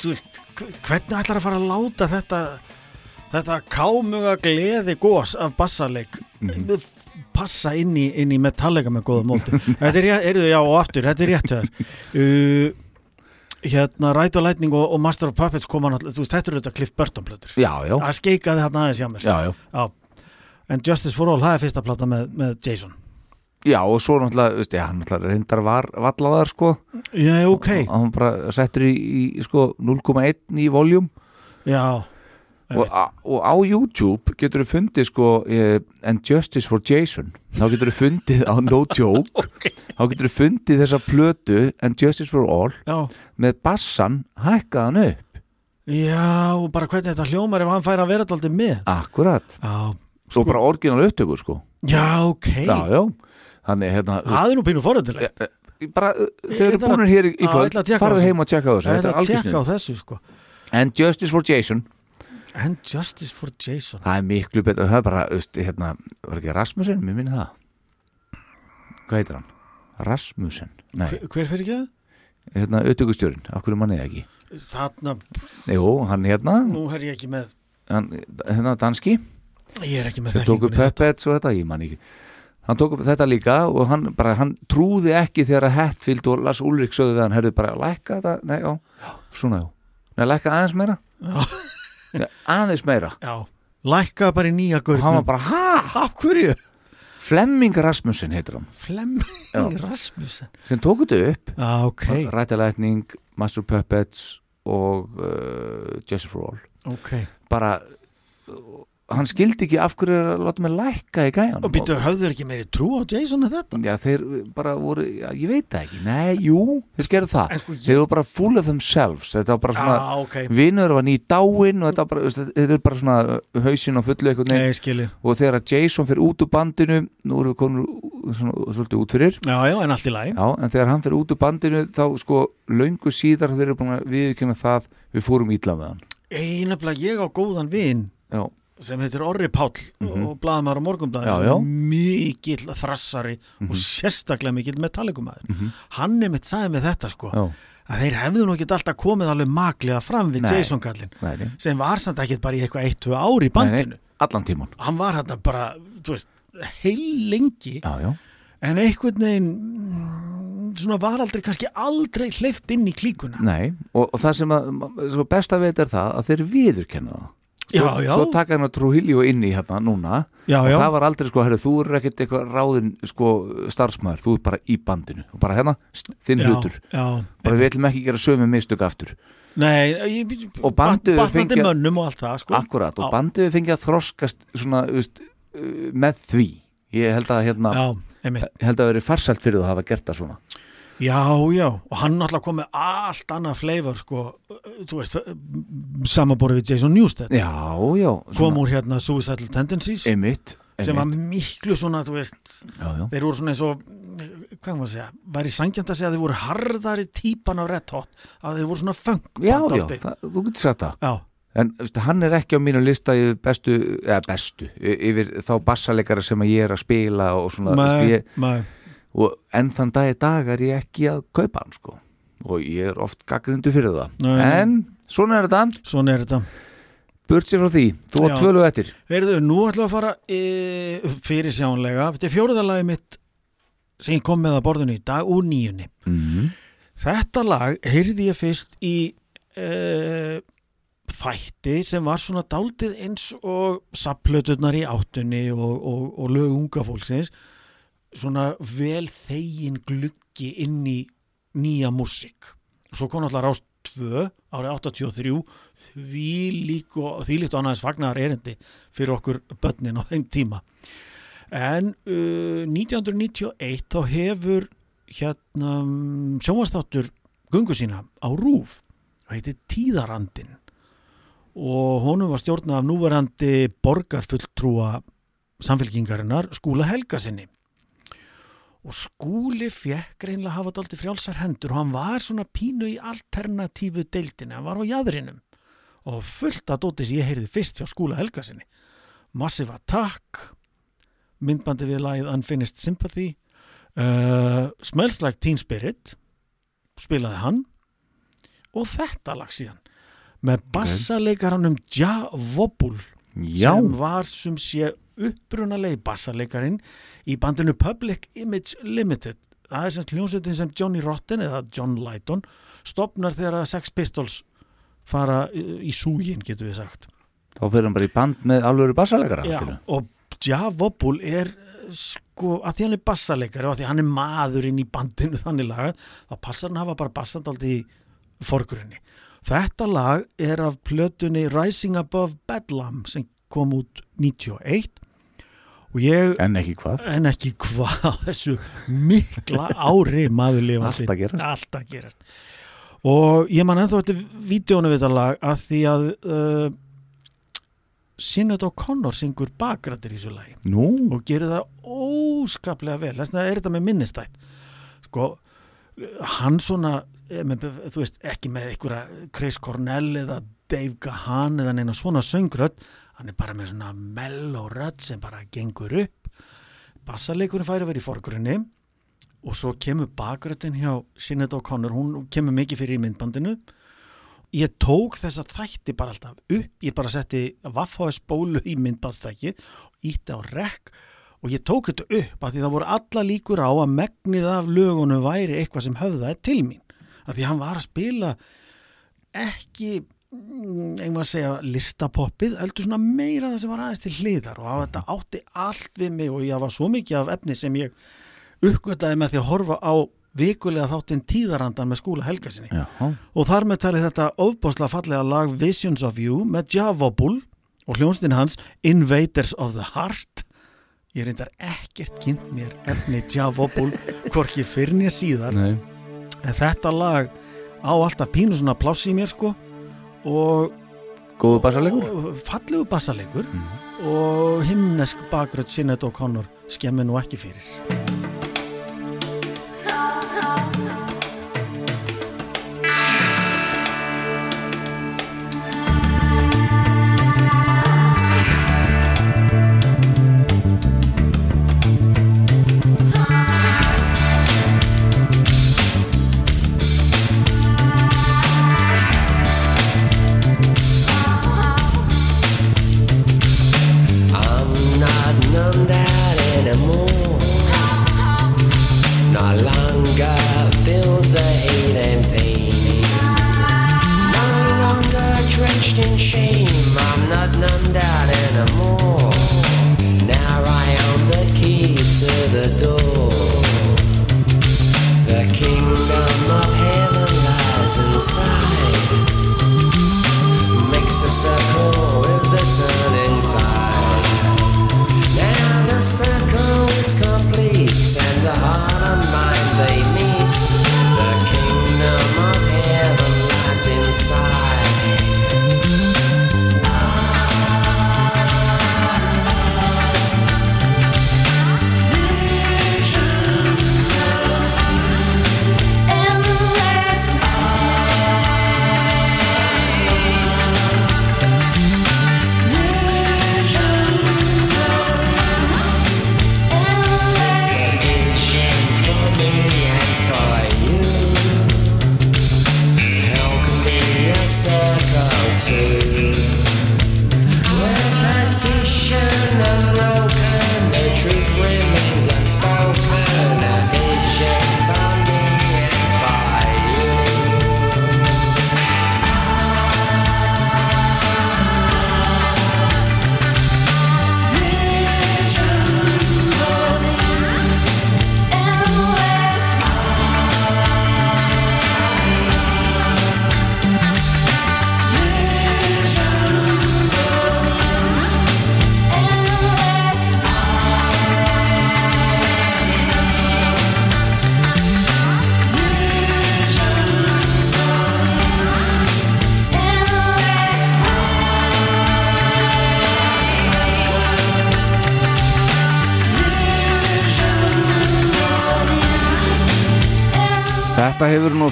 þú veist, hv- Hvernig ætlar að fara að láta þetta Þetta kámuga gleði gós af bassaleik Mhm. passa inn í, inn í metallega með góða móti [LAUGHS] Þetta er, heyrðu, já og aftur, þetta er rétt uh, Hérna Rætt og Lightning og, og Master of Puppets koma náttúrulega, þetta eru þetta Cliff Burton plötur Já, já. Það skeikaði þarna aðeins hjá mér sko. Já, já. En Justice for All, það er fyrsta plata með, með Jason. Já, og svo náttúrulega, veist, já, hann náttúrulega reyndar var vallaðar, sko. Já, ok. Og hann bara settur í, í sko, 0,1 í voljum. Já. Og, og á YouTube getur þú fundið sko eh, And Justice for Jason. Þá getur þú fundið á No Joke. [LAUGHS] Þá getur þú fundið þessa plötu And Justice for All Já. með bassan hækkaðan upp. Já, og bara hvernig þetta hljómar ef hann fær að vera alltaf með. Akkurat. Já, Svo bara orginal upptökur sko. Já, ok. Já, já. Þannig hérna Það er nú pínu foröndilegt bara uh, þeir eru búinir hér í, kvöld farðu heim og tjekka á þessu. Þetta er er algjör tjekka á snill þessu sko. And Justice for Jason. And Justice for Jason. Það er miklu betur, það er bara veist, hérna, var ekki Rasmussen, mér minni það. Hvað heitir hann? Rasmussen, nei. Hver, fyrir ekki það? hérna, auðvitugustjórin, af hverju manni ekki? Þarna, Jú, hann hérna, nú er ég ekki með. Hann, hérna danski Ég er ekki með sem tók upp Puppets og þetta, ég man ekki. Hann tók upp þetta líka og hann bara, hann trúði ekki þegar að Hetfield og Lars Ulrik sögðu við hann, herðu bara, lækka þetta, nei, já, svona, já. Nei, lækka aðeins meira. Já. Aðeins meira. Já, lækka bara í nýja gaur og hann var bara, hæ? Af hverju? Flemming Rasmussen heitir hann. Flemming. Rasmussen. Sem tók þetta upp. Já, ok. Rættalætning, Master Puppets og uh, Justice for All Ok. Bara hann skildi ekki af hverju er að láta mig lækka í gæjan Og býttu, höfður ekki meiri trú á Jason en þetta? Já, þeir bara voru, já, ég veit það ekki. Nei, jú, þeir skerðu það. Sko, ég- Þeir voru bara full of themselves. Þetta var bara svona, Já, ok. vinur var ný dáin og þetta var bara, þetta er bara svona uh, hausinn á fullu einhvern Nei. Og þegar að Jason fyrir út úr bandinu Nú erum við konur svona, svolítið út fyrir. Já, já, en allt í lagi. Já, en þegar hann fyrir út úr bandinu þá sko löngu síðar þeir eru búin að viðkynna það við fórum ítla með hann. Einabla ég á góðan vin. Já. Sem heitir Orri Páll Mhm. og blaðamæður á er mikill þrassari og Mhm. sérstaklega mikill metallikumæður Mhm. hann er mitt sagði með þetta sko Já. að þeir hefðu nú ekki alltaf komið alveg maklega fram við. Jason nei. sem var samt ekkert bara í eitthvað eitt, tvö ár í bandinu allan tíman hann var hérna bara, þú veist heil lengi já, já. en einhvern veginn mm, svona var aldrei, kannski aldrei hleyft inn í klíkuna Nei, og, og það sem að svo best að veit er það að þeir viðurkenna það Svo, Já, já. svo taka hann að Trujillo inn í hérna núna Já, og já. það var aldrei sko, herru, þú er ekkert eitthvað ráðin sko, starfsmæður, þú er bara í bandinu og bara hérna, þinn hlutur bara við ætlum ekki að gera sömu mistök aftur Nei, ég, og batnandi fengið mönnum og allt það sko. akkurat, og Já. bandið fengið að þroskast svona, veist, uh, með því ég held að hérna held að veri farsælt fyrir þú að hafa gert það svona Já, já, og hann náttúrulega kom með allt annað flavor, sko, þú veist, samanborið við Jason Newsted. Já, já. Kom úr hérna Suicidal Tendencies. Einmitt, Sem var miklu svona, þú veist, Já, já. þeir voru svona eins og, hvað maður að segja, væri sangjant að segja að þeir voru harðari típan á Red Hot, að þeir voru svona funk. Já, já, það, þú getur sagt það Já. En veist, hann er ekki á mínu lista yfir bestu, eða bestu yfir þá bassaleikara sem ég er að spila og svona, Nei, veist, ég, nei. Og en þann dag í dag er ég ekki að kaupa hann sko. Og ég er oft gaggrindu fyrir það. Nei. en svona er þetta. Svona er þetta. Burt sér frá því, þú var tvölu eftir. Heyrðu, nú ætlum við að fara e, fyrir sjánlega, þetta er fjóruðalagi mitt sem ég kom með að borðinu í dag úr nýjunni. Mhm. Þetta lag heyrði ég fyrst í e, þætti sem var svona dálítið eins og sapplöturnar í áttunni og, og, og lög unga fólksins svona vel þegin gluggi inn í nýja músík. Svo kom alltaf rást 2 árið 83 því lík og líkt og annaðins fagnar erindi fyrir okkur börnin á þeim tíma. En uh, 1991 þá hefur hérna sjónvastáttur gungu sína á Rúf og heitir Tíðarandin og honum var stjórnað af núverandi borgarfulltrúa samfélkingarinnar Skúla Helgasinni og Skúli fekk reynilega hafa daldi frjálsar hendur og hann var svona pínu í alternatífu deildinni, hann var á jæðrinum og fullt að dóti sem ég heyrði fyrst hjá Skúla Helgasinni Massive Attack myndbandi við lagið Unfinished Sympathy uh, Smells Like Teen Spirit spilaði hann og þetta lag síðan með bassaleikaranum Ja Vobul sem var sem sé upprunalegi bassaleikarin í bandinu Public Image Limited. Það er semst hljómsveitin sem Johnny Rotten eða John Lydon stopnar þegar að Sex Pistols fara í súgin getur við sagt. Þá fyrir hann bara í band með alvöru bassaleikara Já, og Ja Vobul er sko, að því hann er bassaleikari og að því hann er maðurinn í bandinu þannig lagað, þá passar hann að hafa bara bassandaldi í forgrunni. Þetta lag er af plötunni Rising Above Bedlam sem kom út 91 og ég... En ekki hvað? En ekki hvað þessu mikla ári maður lifandi. Allt að gerast. Allt að gerast. Og ég man ennþá eftir vídjónu við þetta lag að því að uh, Sinead O'Connor syngur bakrættir í þessu lagi Nú. og gerir það óskaplega vel þess vegna er þetta með minnistætt sko, hann svona eh, þú veist, ekki með einhverja Chris Cornell eða Dave Gahan eða neina svona söngrödd hann er bara með svona mellow rödd sem bara gengur upp. Bassaleikurinn færi að vera í forgrunni. Og svo kemur bakröddin hjá Sinead O'Connor, hún kemur mikið fyrir í myndbandinu. Ég tók þessa þætti bara alltaf upp, ég bara setti Vaffháðs bólu í myndbandstæki ítti á rekk og ég tók þetta upp að því það voru alla líkur á að megnið af lögunum væri eitthvað sem höfðaði til mín. Að því hann var að spila ekki einhvað að segja listapoppið heldur svona meira það sem var aðeins til hliðar og að þetta átti allt við mig og ég var svo mikið af efni sem ég uppgötaði með því að horfa á vikulega þáttinn tíðarandan með skúla helgasinni Já. og þar með talið þetta ofbáslega fallega lag Visions of You með Javobul og hljónstin hans Invaders of the Heart ég reyndar ekkert kynnt mér efni Javobul hvorki fyrir nýja síðar Nei. en þetta lag á alltaf pínu svona pláss í mér sko og Góðu bassaleikur? og fallegu bassalegur og himnesk bakrödd Sinead O'Connor skemmi nú ekki fyrir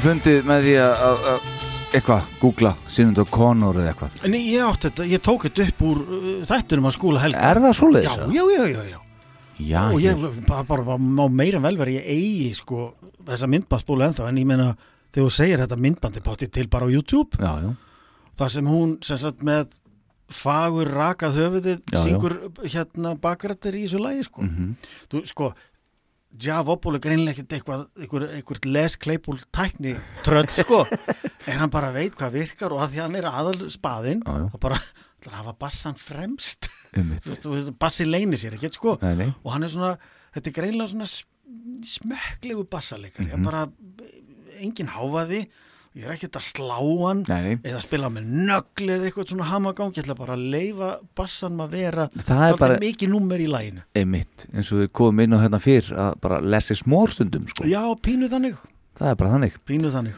fundið með því að- að að- eitthvað, googla Sinead O'Connor eða eitthvað En ég átti þetta, ég tók þetta upp úr uh, þættunum að skúla helga Er það svoleiðis, Já, já, já, já, já. Já, og ég hér. bara, bara, bara meira en vel verið ég eigi sko þessa myndbandsbúlu ennþá en ég meina þegar þú segir þetta myndbandi pátti til bara á YouTube já, já. það sem hún sem sagt með fagur rakað höfuðið syngur hérna bakrættir í þessu lagi sko Mhm. þú sko Javopul er greinlega ekkert eitthvað eitthvað, eitthvað les kleipul tækni tröll sko. En hann bara veit hvað virkar og að því hann er aðal spaðinn og bara að hafa bassan fremst. Bassi leynir sér ekkert sko. Nei, nei. og hann er svona, þetta er greinlega svona s- smekklegu bassalegari mm bara engin háfaði ég er ekkert að slá hann Nei, eða spila með nögl eða eitthvað svona hamagang. Ég ætla bara að leifa bassan að vera Það er bara- mikið númer í læginu Einmitt, eins og við komum inn á hérna fyrr að bara lesi smórstundum sko. já, pínu þannig. Það er bara þannig. Pínu þannig.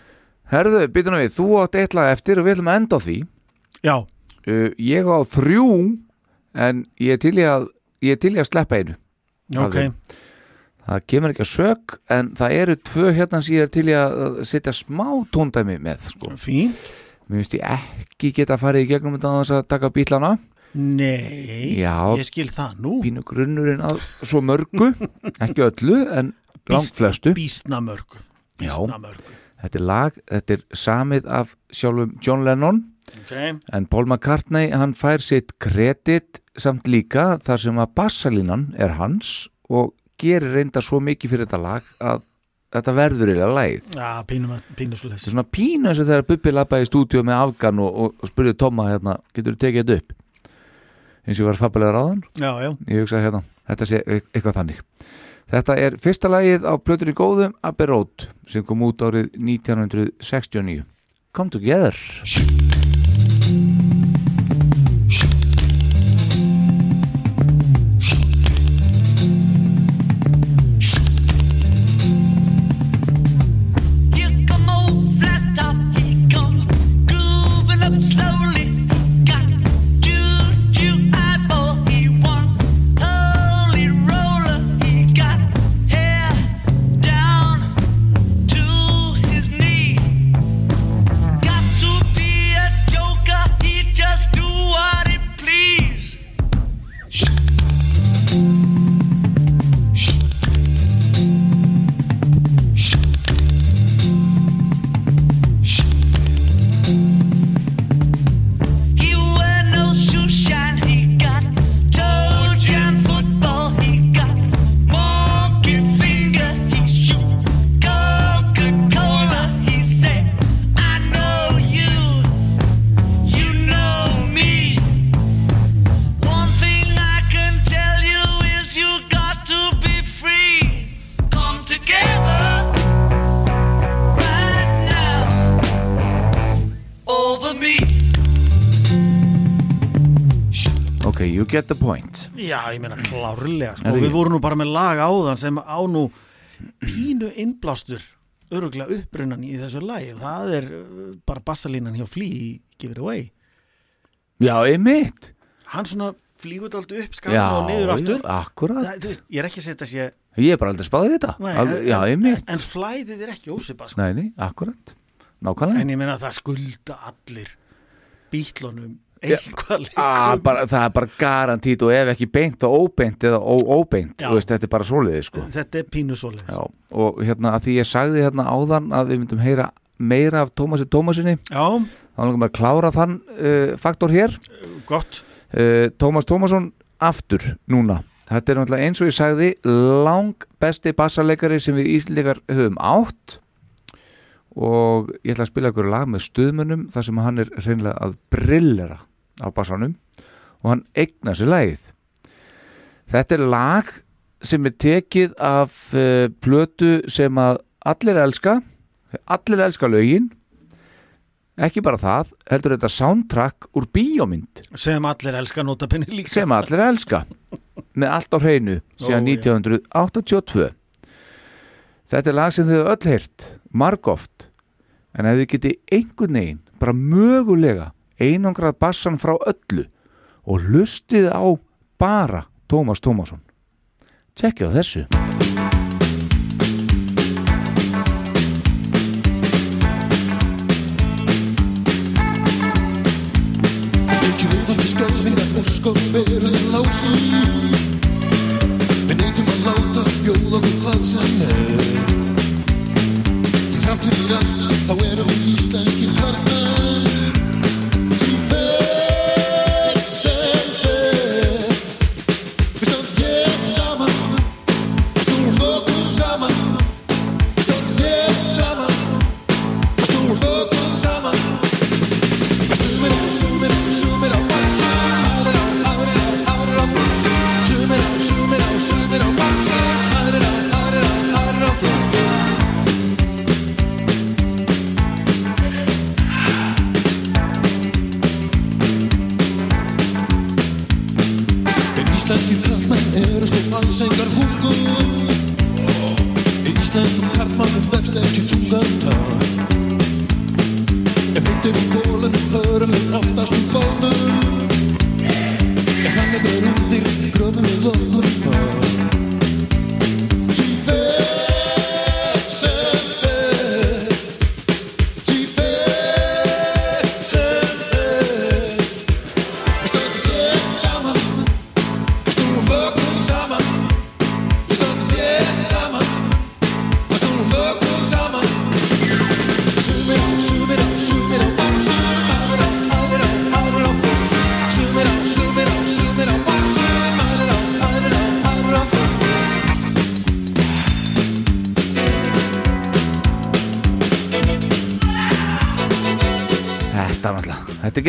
Herðu, býtum við, þú átt eitt lag eftir og við ætlum að enda á því. Já. Uh, Ég á þrjú en ég er til í að ég er til í að sleppa einu Ok. þeim. Það kemur ekki að sök en það eru tvö hérna sem ég er til að setja smá tóndæmi með sko. Fín Mér finnst ég ekki geta að fara í gegnum á þess að taka bílana. Nei, Já, ég skil það nú. Pínu grunnurinn að svo mörgu [LAUGHS] ekki öllu en langt flestu. Bísna mörgu Já, Býsna mörgu. Þetta er lag, þetta er samið af sjálfum John Lennon. Ok. en Paul McCartney hann fær sitt kredit samt líka þar sem að bassalínan er hans og gerir reynda svo mikið fyrir þetta lag að þetta verður eiginlega lagið. Já, pínu, pínu svo þetta er svona pínu eins og þegar Bubbi lappaði í stúdíu með Afgan og, og, og spurði Tóma hérna, getur þú tekið þetta upp? Eins og ég var fabulegar áðan Já, já. ég hugsaði hérna, þetta sé e- eitthvað þannig. Þetta er fyrsta lagið á plötur í góðum Abbey Road sem kom út árið 1969 Come Together Já, ég meina klárlega sko. Við vorum nú bara með lag áðan sem á nú pínu innblástur öruglega upprunnan í þessu lagi. Það er uh, bara bassalínan hjá Flea í Give It Away. Já, einmitt. Hann svona flýgur alltaf upp skallan og niður aftur. já, akkurat. Það, þú veist, Ég er ekki að setja sér ég er bara aldrei spáðið þetta. Nei, Alveg, en, já, einmitt. en flæðið er ekki ósipað sko. nei, nei, akkurat, nákvæmlega. En ég meina að það skulda allir bítlunum eitthvað Ah, bara, það er bara garantít og ef ekki beint þá óbeint eða óbeint. Veist, þetta er bara svoleiði sko. Þetta er pínu svoleiðis. Já, og hérna að því ég sagði hérna áðan að við myndum heyra meira af Tómasi Tómasinni Já. þá langum við að klára þann uh, faktor hér. Gott. Uh, Tómas Tómasson aftur núna. Þetta er náttúrulega eins og ég sagði lang besti bassarleikari sem við Íslandikar höfum átt. Og ég ætla að spila ykkur lag með stuðmunum þar sem hann er reynilega að brillera á bassanum og hann eignar sér lagið. Þetta er lag sem er tekið af uh, plötu sem að allir elska allir elska lögin. Ekki bara það, heldur þetta soundtrack úr bíómynd. Sem allir elska notapenni líka. Sem allir elska. Með allt á hreinu síðan Ó, já. 1982 þetta er lag sem þið hafa öll heyrt margóft en ef þið geti einhvern veginn bara mögulega einangrað bassan frá öllu og hlustið á bara Tómas Tómasson. Tjekkja þessu. Við neytum að láta bjóð okkur hvað sem er Því framtíðir aftur þá er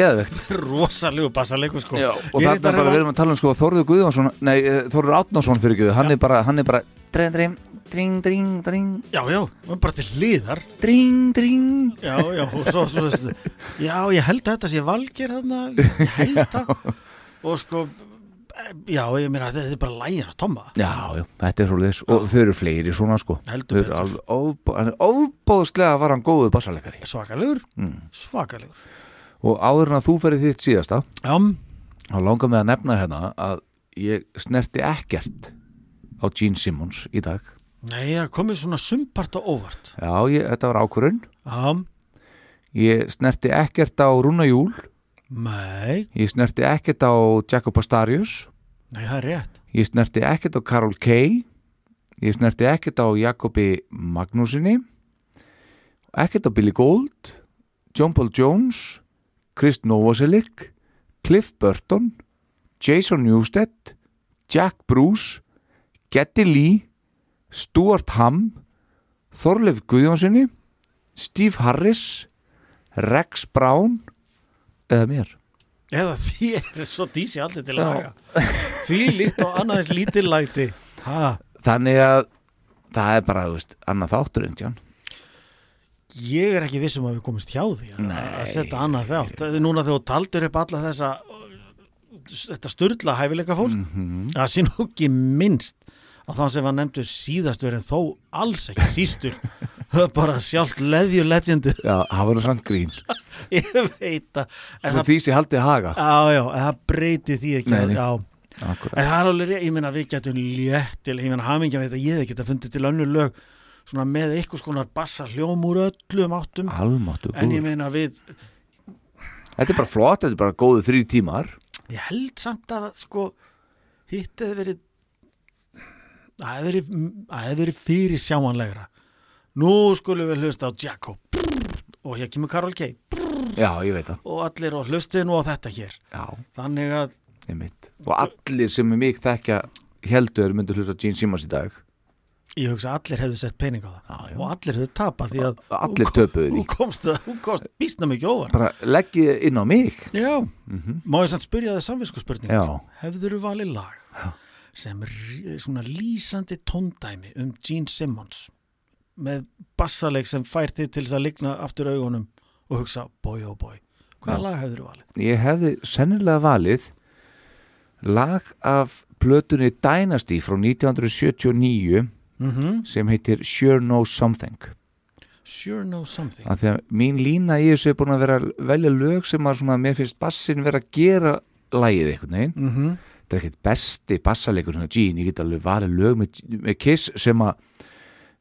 þetta er geðvegt rosalegu bassaleikur sko. Já, og þarna er bara, við erum að tala um sko Þórður Guðjónsson, nei, eh, Þórður Átnánsson fyrir Guð, hann er bara, hann er bara Dring, dring, dring, dring, dring. Já, já, og bara til hliðar. Dring, dring. Já, já, og svo, svo veistu, Já, ég held að þetta sé valgir þarna Ég held [LAUGHS] það. Og sko, já, ég meina þetta er bara lægjast Tomma. Já, já, þetta er svolítið og þau eru fleiri svona sko. Heldur hann er Ofbóðslega var hann góðu bassaleikari. Svakalegur, mm. svakalegur Og áður en að þú ferði þitt síðasta Já. Þá langar mig að nefna hérna að ég snerti ekkert á Gene Simmons í dag. Nei, það komið svona sumpart og óvart. Já, ég, þetta var ákvörun Já, Ég snerti ekkert á Rúna Júl. Nei, Ég snerti ekkert á Jacob Astarius. Nei, það er rétt. Ég snerti ekkert á Karol Kay Ég snerti ekkert á Jakobi Magnúsinni Ekkert á Billy Gold John Paul Jones Chris Novoselic Cliff Burton Jason Newsted Jack Bruce Getty Lee Stuart Hamm Þorleif Guðjónssoni Steve Harris Rex Brown. Eða mér. Eða því er [LAUGHS] svo dísi allir til að laga Því líkt og annaðins lítil læti ha, Þannig að það er bara, þú veist, annað þáttur en tján Ég er ekki vissum að við komumst hjá því að, að setja annað þátt. Núna þegar þú taldir upp alla þessa þetta sturla hæfileika fólk. Mhm. það sé nú ekki minnst að þann sem var nefndur síðastur en þó alls ekki sístur [LAUGHS] bara sjálft leðju legendi Já, það var nú samt grín. [LAUGHS] Ég veit að því sé haldið haga. Já, já, það breyti því ekki Nei. Já, Akkurat. en það er alveg ég meina við getum létt til, ég meina hamingja veit að ég hef geta fundið til önnur lög svona með eitthvað skonar bassa hljóm úr öllum áttum. Almáttu en ég meina við, Þetta er bara flott, þetta er bara góðu þrý tímar. Ég held samt að sko, hitt hefði verið verið það verið fyrir sjáanlegra nú skulum við hlusta á Jacob og hér kemur Karol K. Já, ég veit það. Og allir og hlustið nú á þetta hér. Já, þannig að Og allir sem er mig þekkja heldur myndu hlusta Gene Simmons í dag ég hugsa að allir hefðu sett pening á það já, já. og allir hefðu tapað því að Allir töpuðu því. þú komst, komst býstna mikið óvart Bara leggið inn á mig já, Mhm. má ég samt spyrja það samvisku spurning Já. hefður þú valið lag sem er svona lýsandi tóndæmi um Gene Simmons með bassaleik sem fær þið til þess að ligna aftur augunum og hugsa boy oh boy hvaða Já. lag hefður þú valið? Ég hefði sennilega valið lag af plötunni Dynasty frá 1979 Mhm. sem heitir Sure Know Something. Sure Know Something. Af því að mín lína í þessu er búin að vera að velja lög sem að svona, mér finnst bassin vera að gera lagið einhvern veginn. Mhm. þetta er ekkert besti bassalegur Gene, ég get alveg valið lög með, með Kiss sem að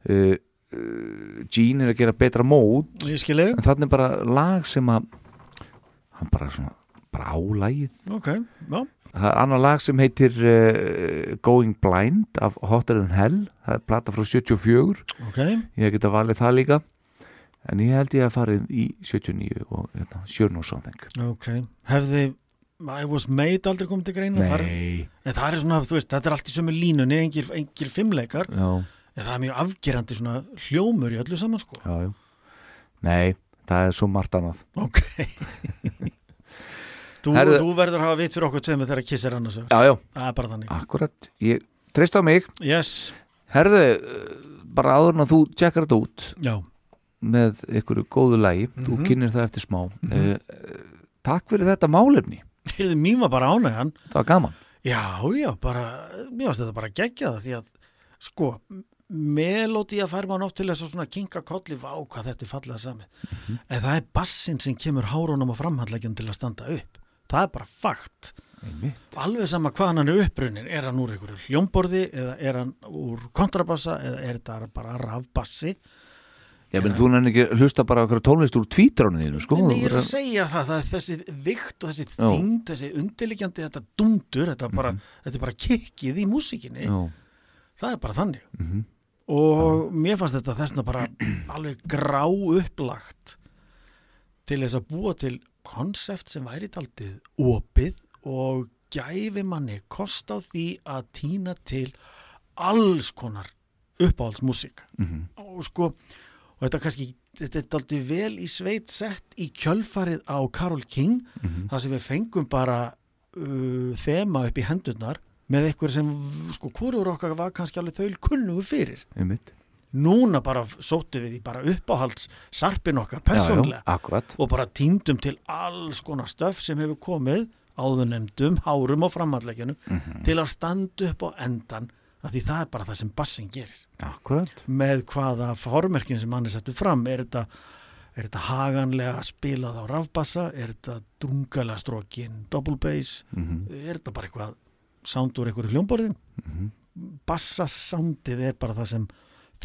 uh, uh, Gene er að gera betra mót. En þannig bara lag sem að hann bara svona bara á lagið. Ok, já það er annar lag sem heitir uh, Going Blind af Hotter Than Hell. Það er plata frá 74 Ok. ég geta valið það líka. En ég held ég að farið í 79 og hérna, Sure No Something Ok, hefði I was made aldrei komið til greina. Þar- Nei. En það er svona, þú veist, þetta er allt í sömu línunni engir, engir fimmleikar. Já. En það er mjög afgerandi svona hljómur í öllu saman sko. Já, já. Nei, það er svo margt annað. Ok [LAUGHS] Þú, Herðu- þú verður að hafa vitt fyrir okkur tveimur þegar kiss er annars vegar. Já, já. Það er bara þannig Akkurat, ég treyst á mig Yes Herðu, eh, bara áður en að þú tjekkar þetta út Já. með ykkur góðu lagi þú Mhm. kynir það eftir smá Mhm. uh, Takk fyrir þetta málefni Heyrðu, mín var bara ánægjan Það var gaman Já, já, bara, mér varst þetta bara geggja það því að, sko, melódía fær mann oft til þess að svona kinka kolli, vá hvað þetta er fallega samið. En það er bassin sem kemur hárunum og framhandleggjum til að standa upp. Það er bara fakt. Einmitt. Alveg sama hvaðan hann er upprunnin, er hann úr einhverju hljómborði eða er hann úr kontrabassa eða er þetta bara rafbassi. Ég menn þú nefnir ekki hlusta bara okkur tónlist úr tvítránu þínu sko En ég er að segja það, það er þessi vikt og þessi Já. Mhm. þyngd, þessi undirliggjandi, þetta dundur, þetta, bara, þetta er bara kikkið í músíkinni. Já. Það er bara þannig. Mhm. Og mér fannst þetta þessna bara alveg grá upplagt til þess að búa til konsept sem væri taldið opið og gæfi manni kost á því að týna til alls konar uppáhaldsmusík Mhm. og sko og þetta kannski, þetta er aldrei vel í sveit sett í kjölfarið á Karol King Mhm. þar sem við fengum bara uh, þema upp í hendurnar með eitthvað sem, sko, hvorur okkar var kannski alveg þau kunnugu fyrir Einmitt. Núna bara sóttu við í bara uppáhalds sarpin okkar Já, já, akkurat. og bara týndum til alls konar stöf sem hefur komið áðunemdum, hárum og framhalleggjunum Mhm. til að standa upp á endan af því það er bara það sem bassin gerir Akkurat með hvaða formerkjum sem hann er settur fram er þetta, er þetta haganlega spilað á rafbassa er þetta drungalega strókin double bass Mhm. er þetta bara eitthvað sound úr einhverju hljómborðin Mhm. bassasoundið er bara það sem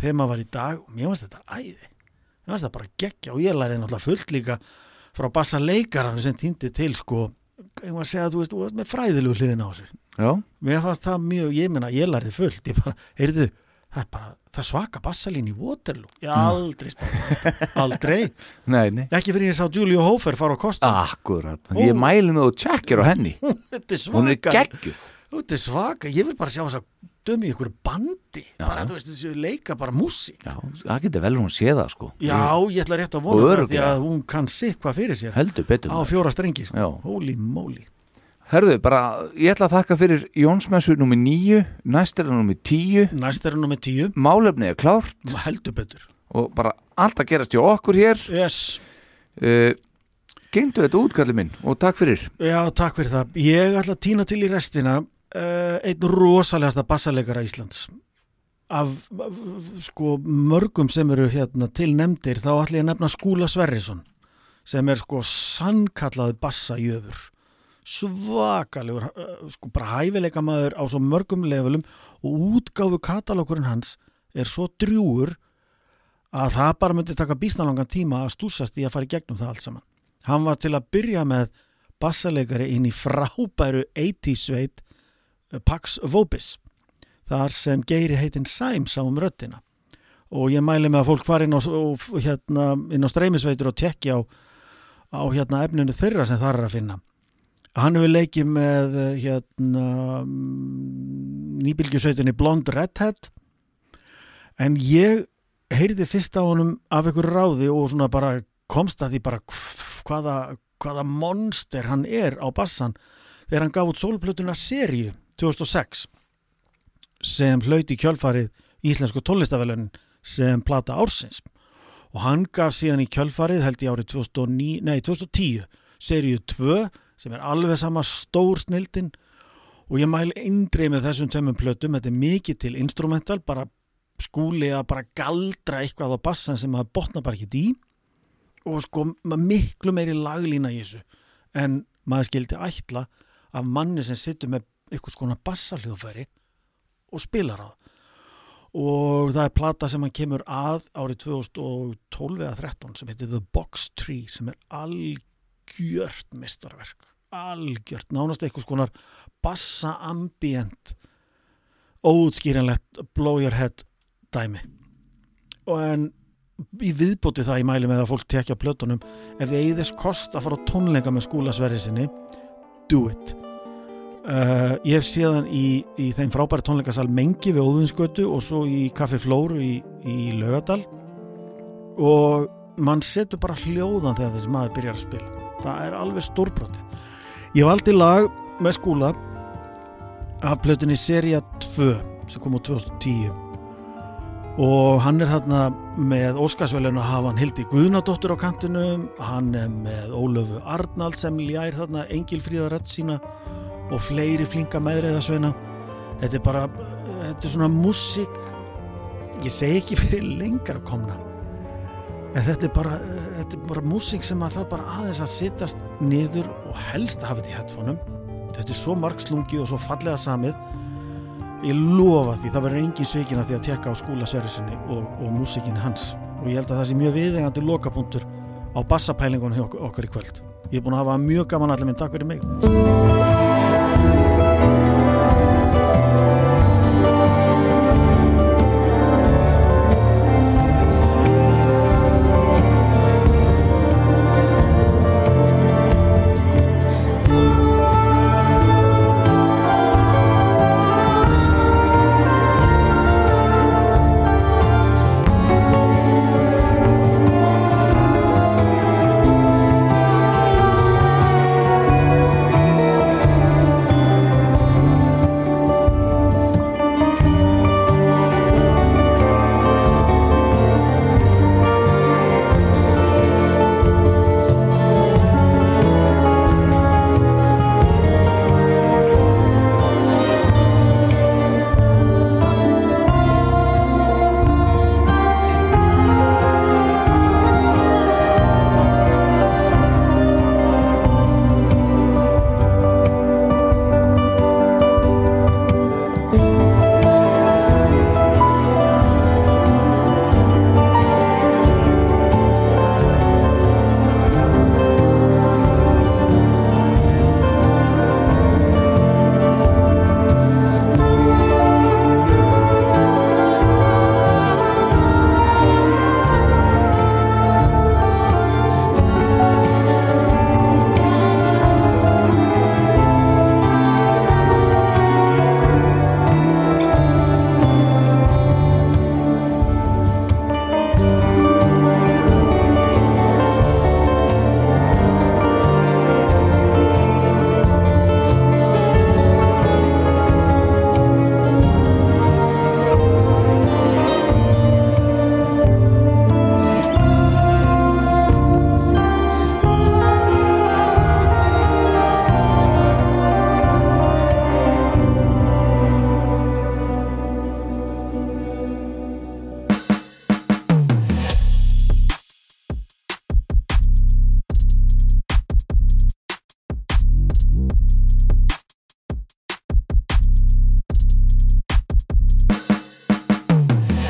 þema var í dag og mér finnst þetta æði. Mér finnst þetta bara geggja og ég læriði náttúrulega fullt líka frá bassaleikaran sem týndi til sko. Ég var að segja að þú veist, þú veist með fræðilegu hliðin á þessu. Já. mér fannst það mjög, ég meina ég læriði fullt. Ég bara, heyrðu, það er bara það svaka bassalín í Waterloo. Ég aldrei spáði þetta, aldrei. [LAUGHS] Nei, nei. Ekki fyrir ég sá Julio Hofer fara á kostum. Akkurat, ég mæli með og tjekkir á henni. [LAUGHS] Er Hún er geggjuð. Þetta er svaka, ég vil bara sjá þess að dömi í ykkur bandi. Já, bara, þú veist, þessu leika bara músík. Það getur vel hún sé það sko. Já, ég ætla rétt að vona það því að hún kann sikva fyrir sér. Heldur betur á fjóra strengi sko. Holy moly. Herðu, bara, ég ætla að þakka fyrir Jónsmessu nummer 9, næst er það nummer 10 Næst er það nummer 10 Málefni er klárt. Heldur betur. Og bara allt að gerast hjá okkur hér. Yes. Uh, Gengdu þetta útkalli minn og takk fyrir. Já, takk fyrir það. Ég ætla að týna til í restina uh, einn rosalegasta bassaleikara Íslands. Af, af sko mörgum sem eru hérna til nefndir þá ætla ég að nefna Skúla Sverrisson sem er sko sannkallað bassajöfur. Svakalegur uh, sko bara hæfileika maður á svo mörgum levelum og útgáfu katalókurinn hans er svo drjúur að það bara myndi taka bísnalangan tíma að stúsast í að fara í gegnum það allt saman. Hann var til að byrja með bassaleikari inn í frábæru 80s sveit Pax Vobis þar sem Geiri heitinn Sæm sá um röddina. Og ég mæli með að fólk fari inn á, hérna, inn á streymisveitur og tekki á, á hérna, efninu þeirra sem þar er að finna. Hann hefur leikið með eh, hérna nýbylgjusveitinni Blond Redhead. En ég heyrði fyrst á honum af ykkur ráði og svona bara komst að því bara hvaða, hvaða monster hann er á bassan þegar hann gaf út sólplötuna seríu 2006 sem hlauti kjölfarið Íslensku tónlistafelunin sem plata ársins. Og hann gaf síðan í kjölfarið held ég árið 2009, nei, 2010 seríu 2 sem er alveg sama stór snildin og ég mæli eindrið með þessum tömmum plötum þetta er mikið til instrumental bara skúli að bara galdra eitthvað á bassan sem maður botna bara ekki í. Og sko miklu meiri laglína í þessu en maður skildi ætla af manni sem sittur með eitthvað skona bassaljóðfæri og spilar á það. Og það er plata sem hann kemur að árið 2012 eða 13 sem heitir The Box Tree sem er algjört mistarverk algjört, nánast eitthvað skonar bassa ambient óutskýranlegt blow your head dæmi. Og en í viðbóti það ég mæli með að fólk tekja plötunum ef þið eigið þess kost að fara á tónleika með skúlasverði sinni do it uh, ég hef séðan í, í þeim frábæri tónleikasal Mengi við Óðunsgötu og svo í Kaffi Flóru í, í Laugadal og mann setur bara hljóðan þegar þessi maður byrjar að spila. Það er alveg stórbroti ég valdi lag með skúla af plötunni Seria 2 sem kom á 2010 og hann er þarna með Óskarsvelun að hafa hann Hildi Guðnadóttur á kantinum. Hann er með Ólöfu Arnald sem ljær þarna Engilfríða rödd sína og fleiri flinka meðreiðasveina. Þetta er bara þetta er svona músík. Ég segi ekki fyrir lengra komna en þetta er bara þetta er bara músík sem að það bara aðeins að sittast niður og helst að hafa þetta í headphoneum. Þetta er svo margslungi og svo fallega samið. Ég lofa því, það verður engin svikin að því að tekka á skúla Sverrisinni og, og músikinni hans. Og ég held að það sé mjög viðengandi lokapunktur á bassapælingunum hjá ok- okkar í kvöld. Ég er búin að hafa mjög gaman allir minn, takk fyrir mig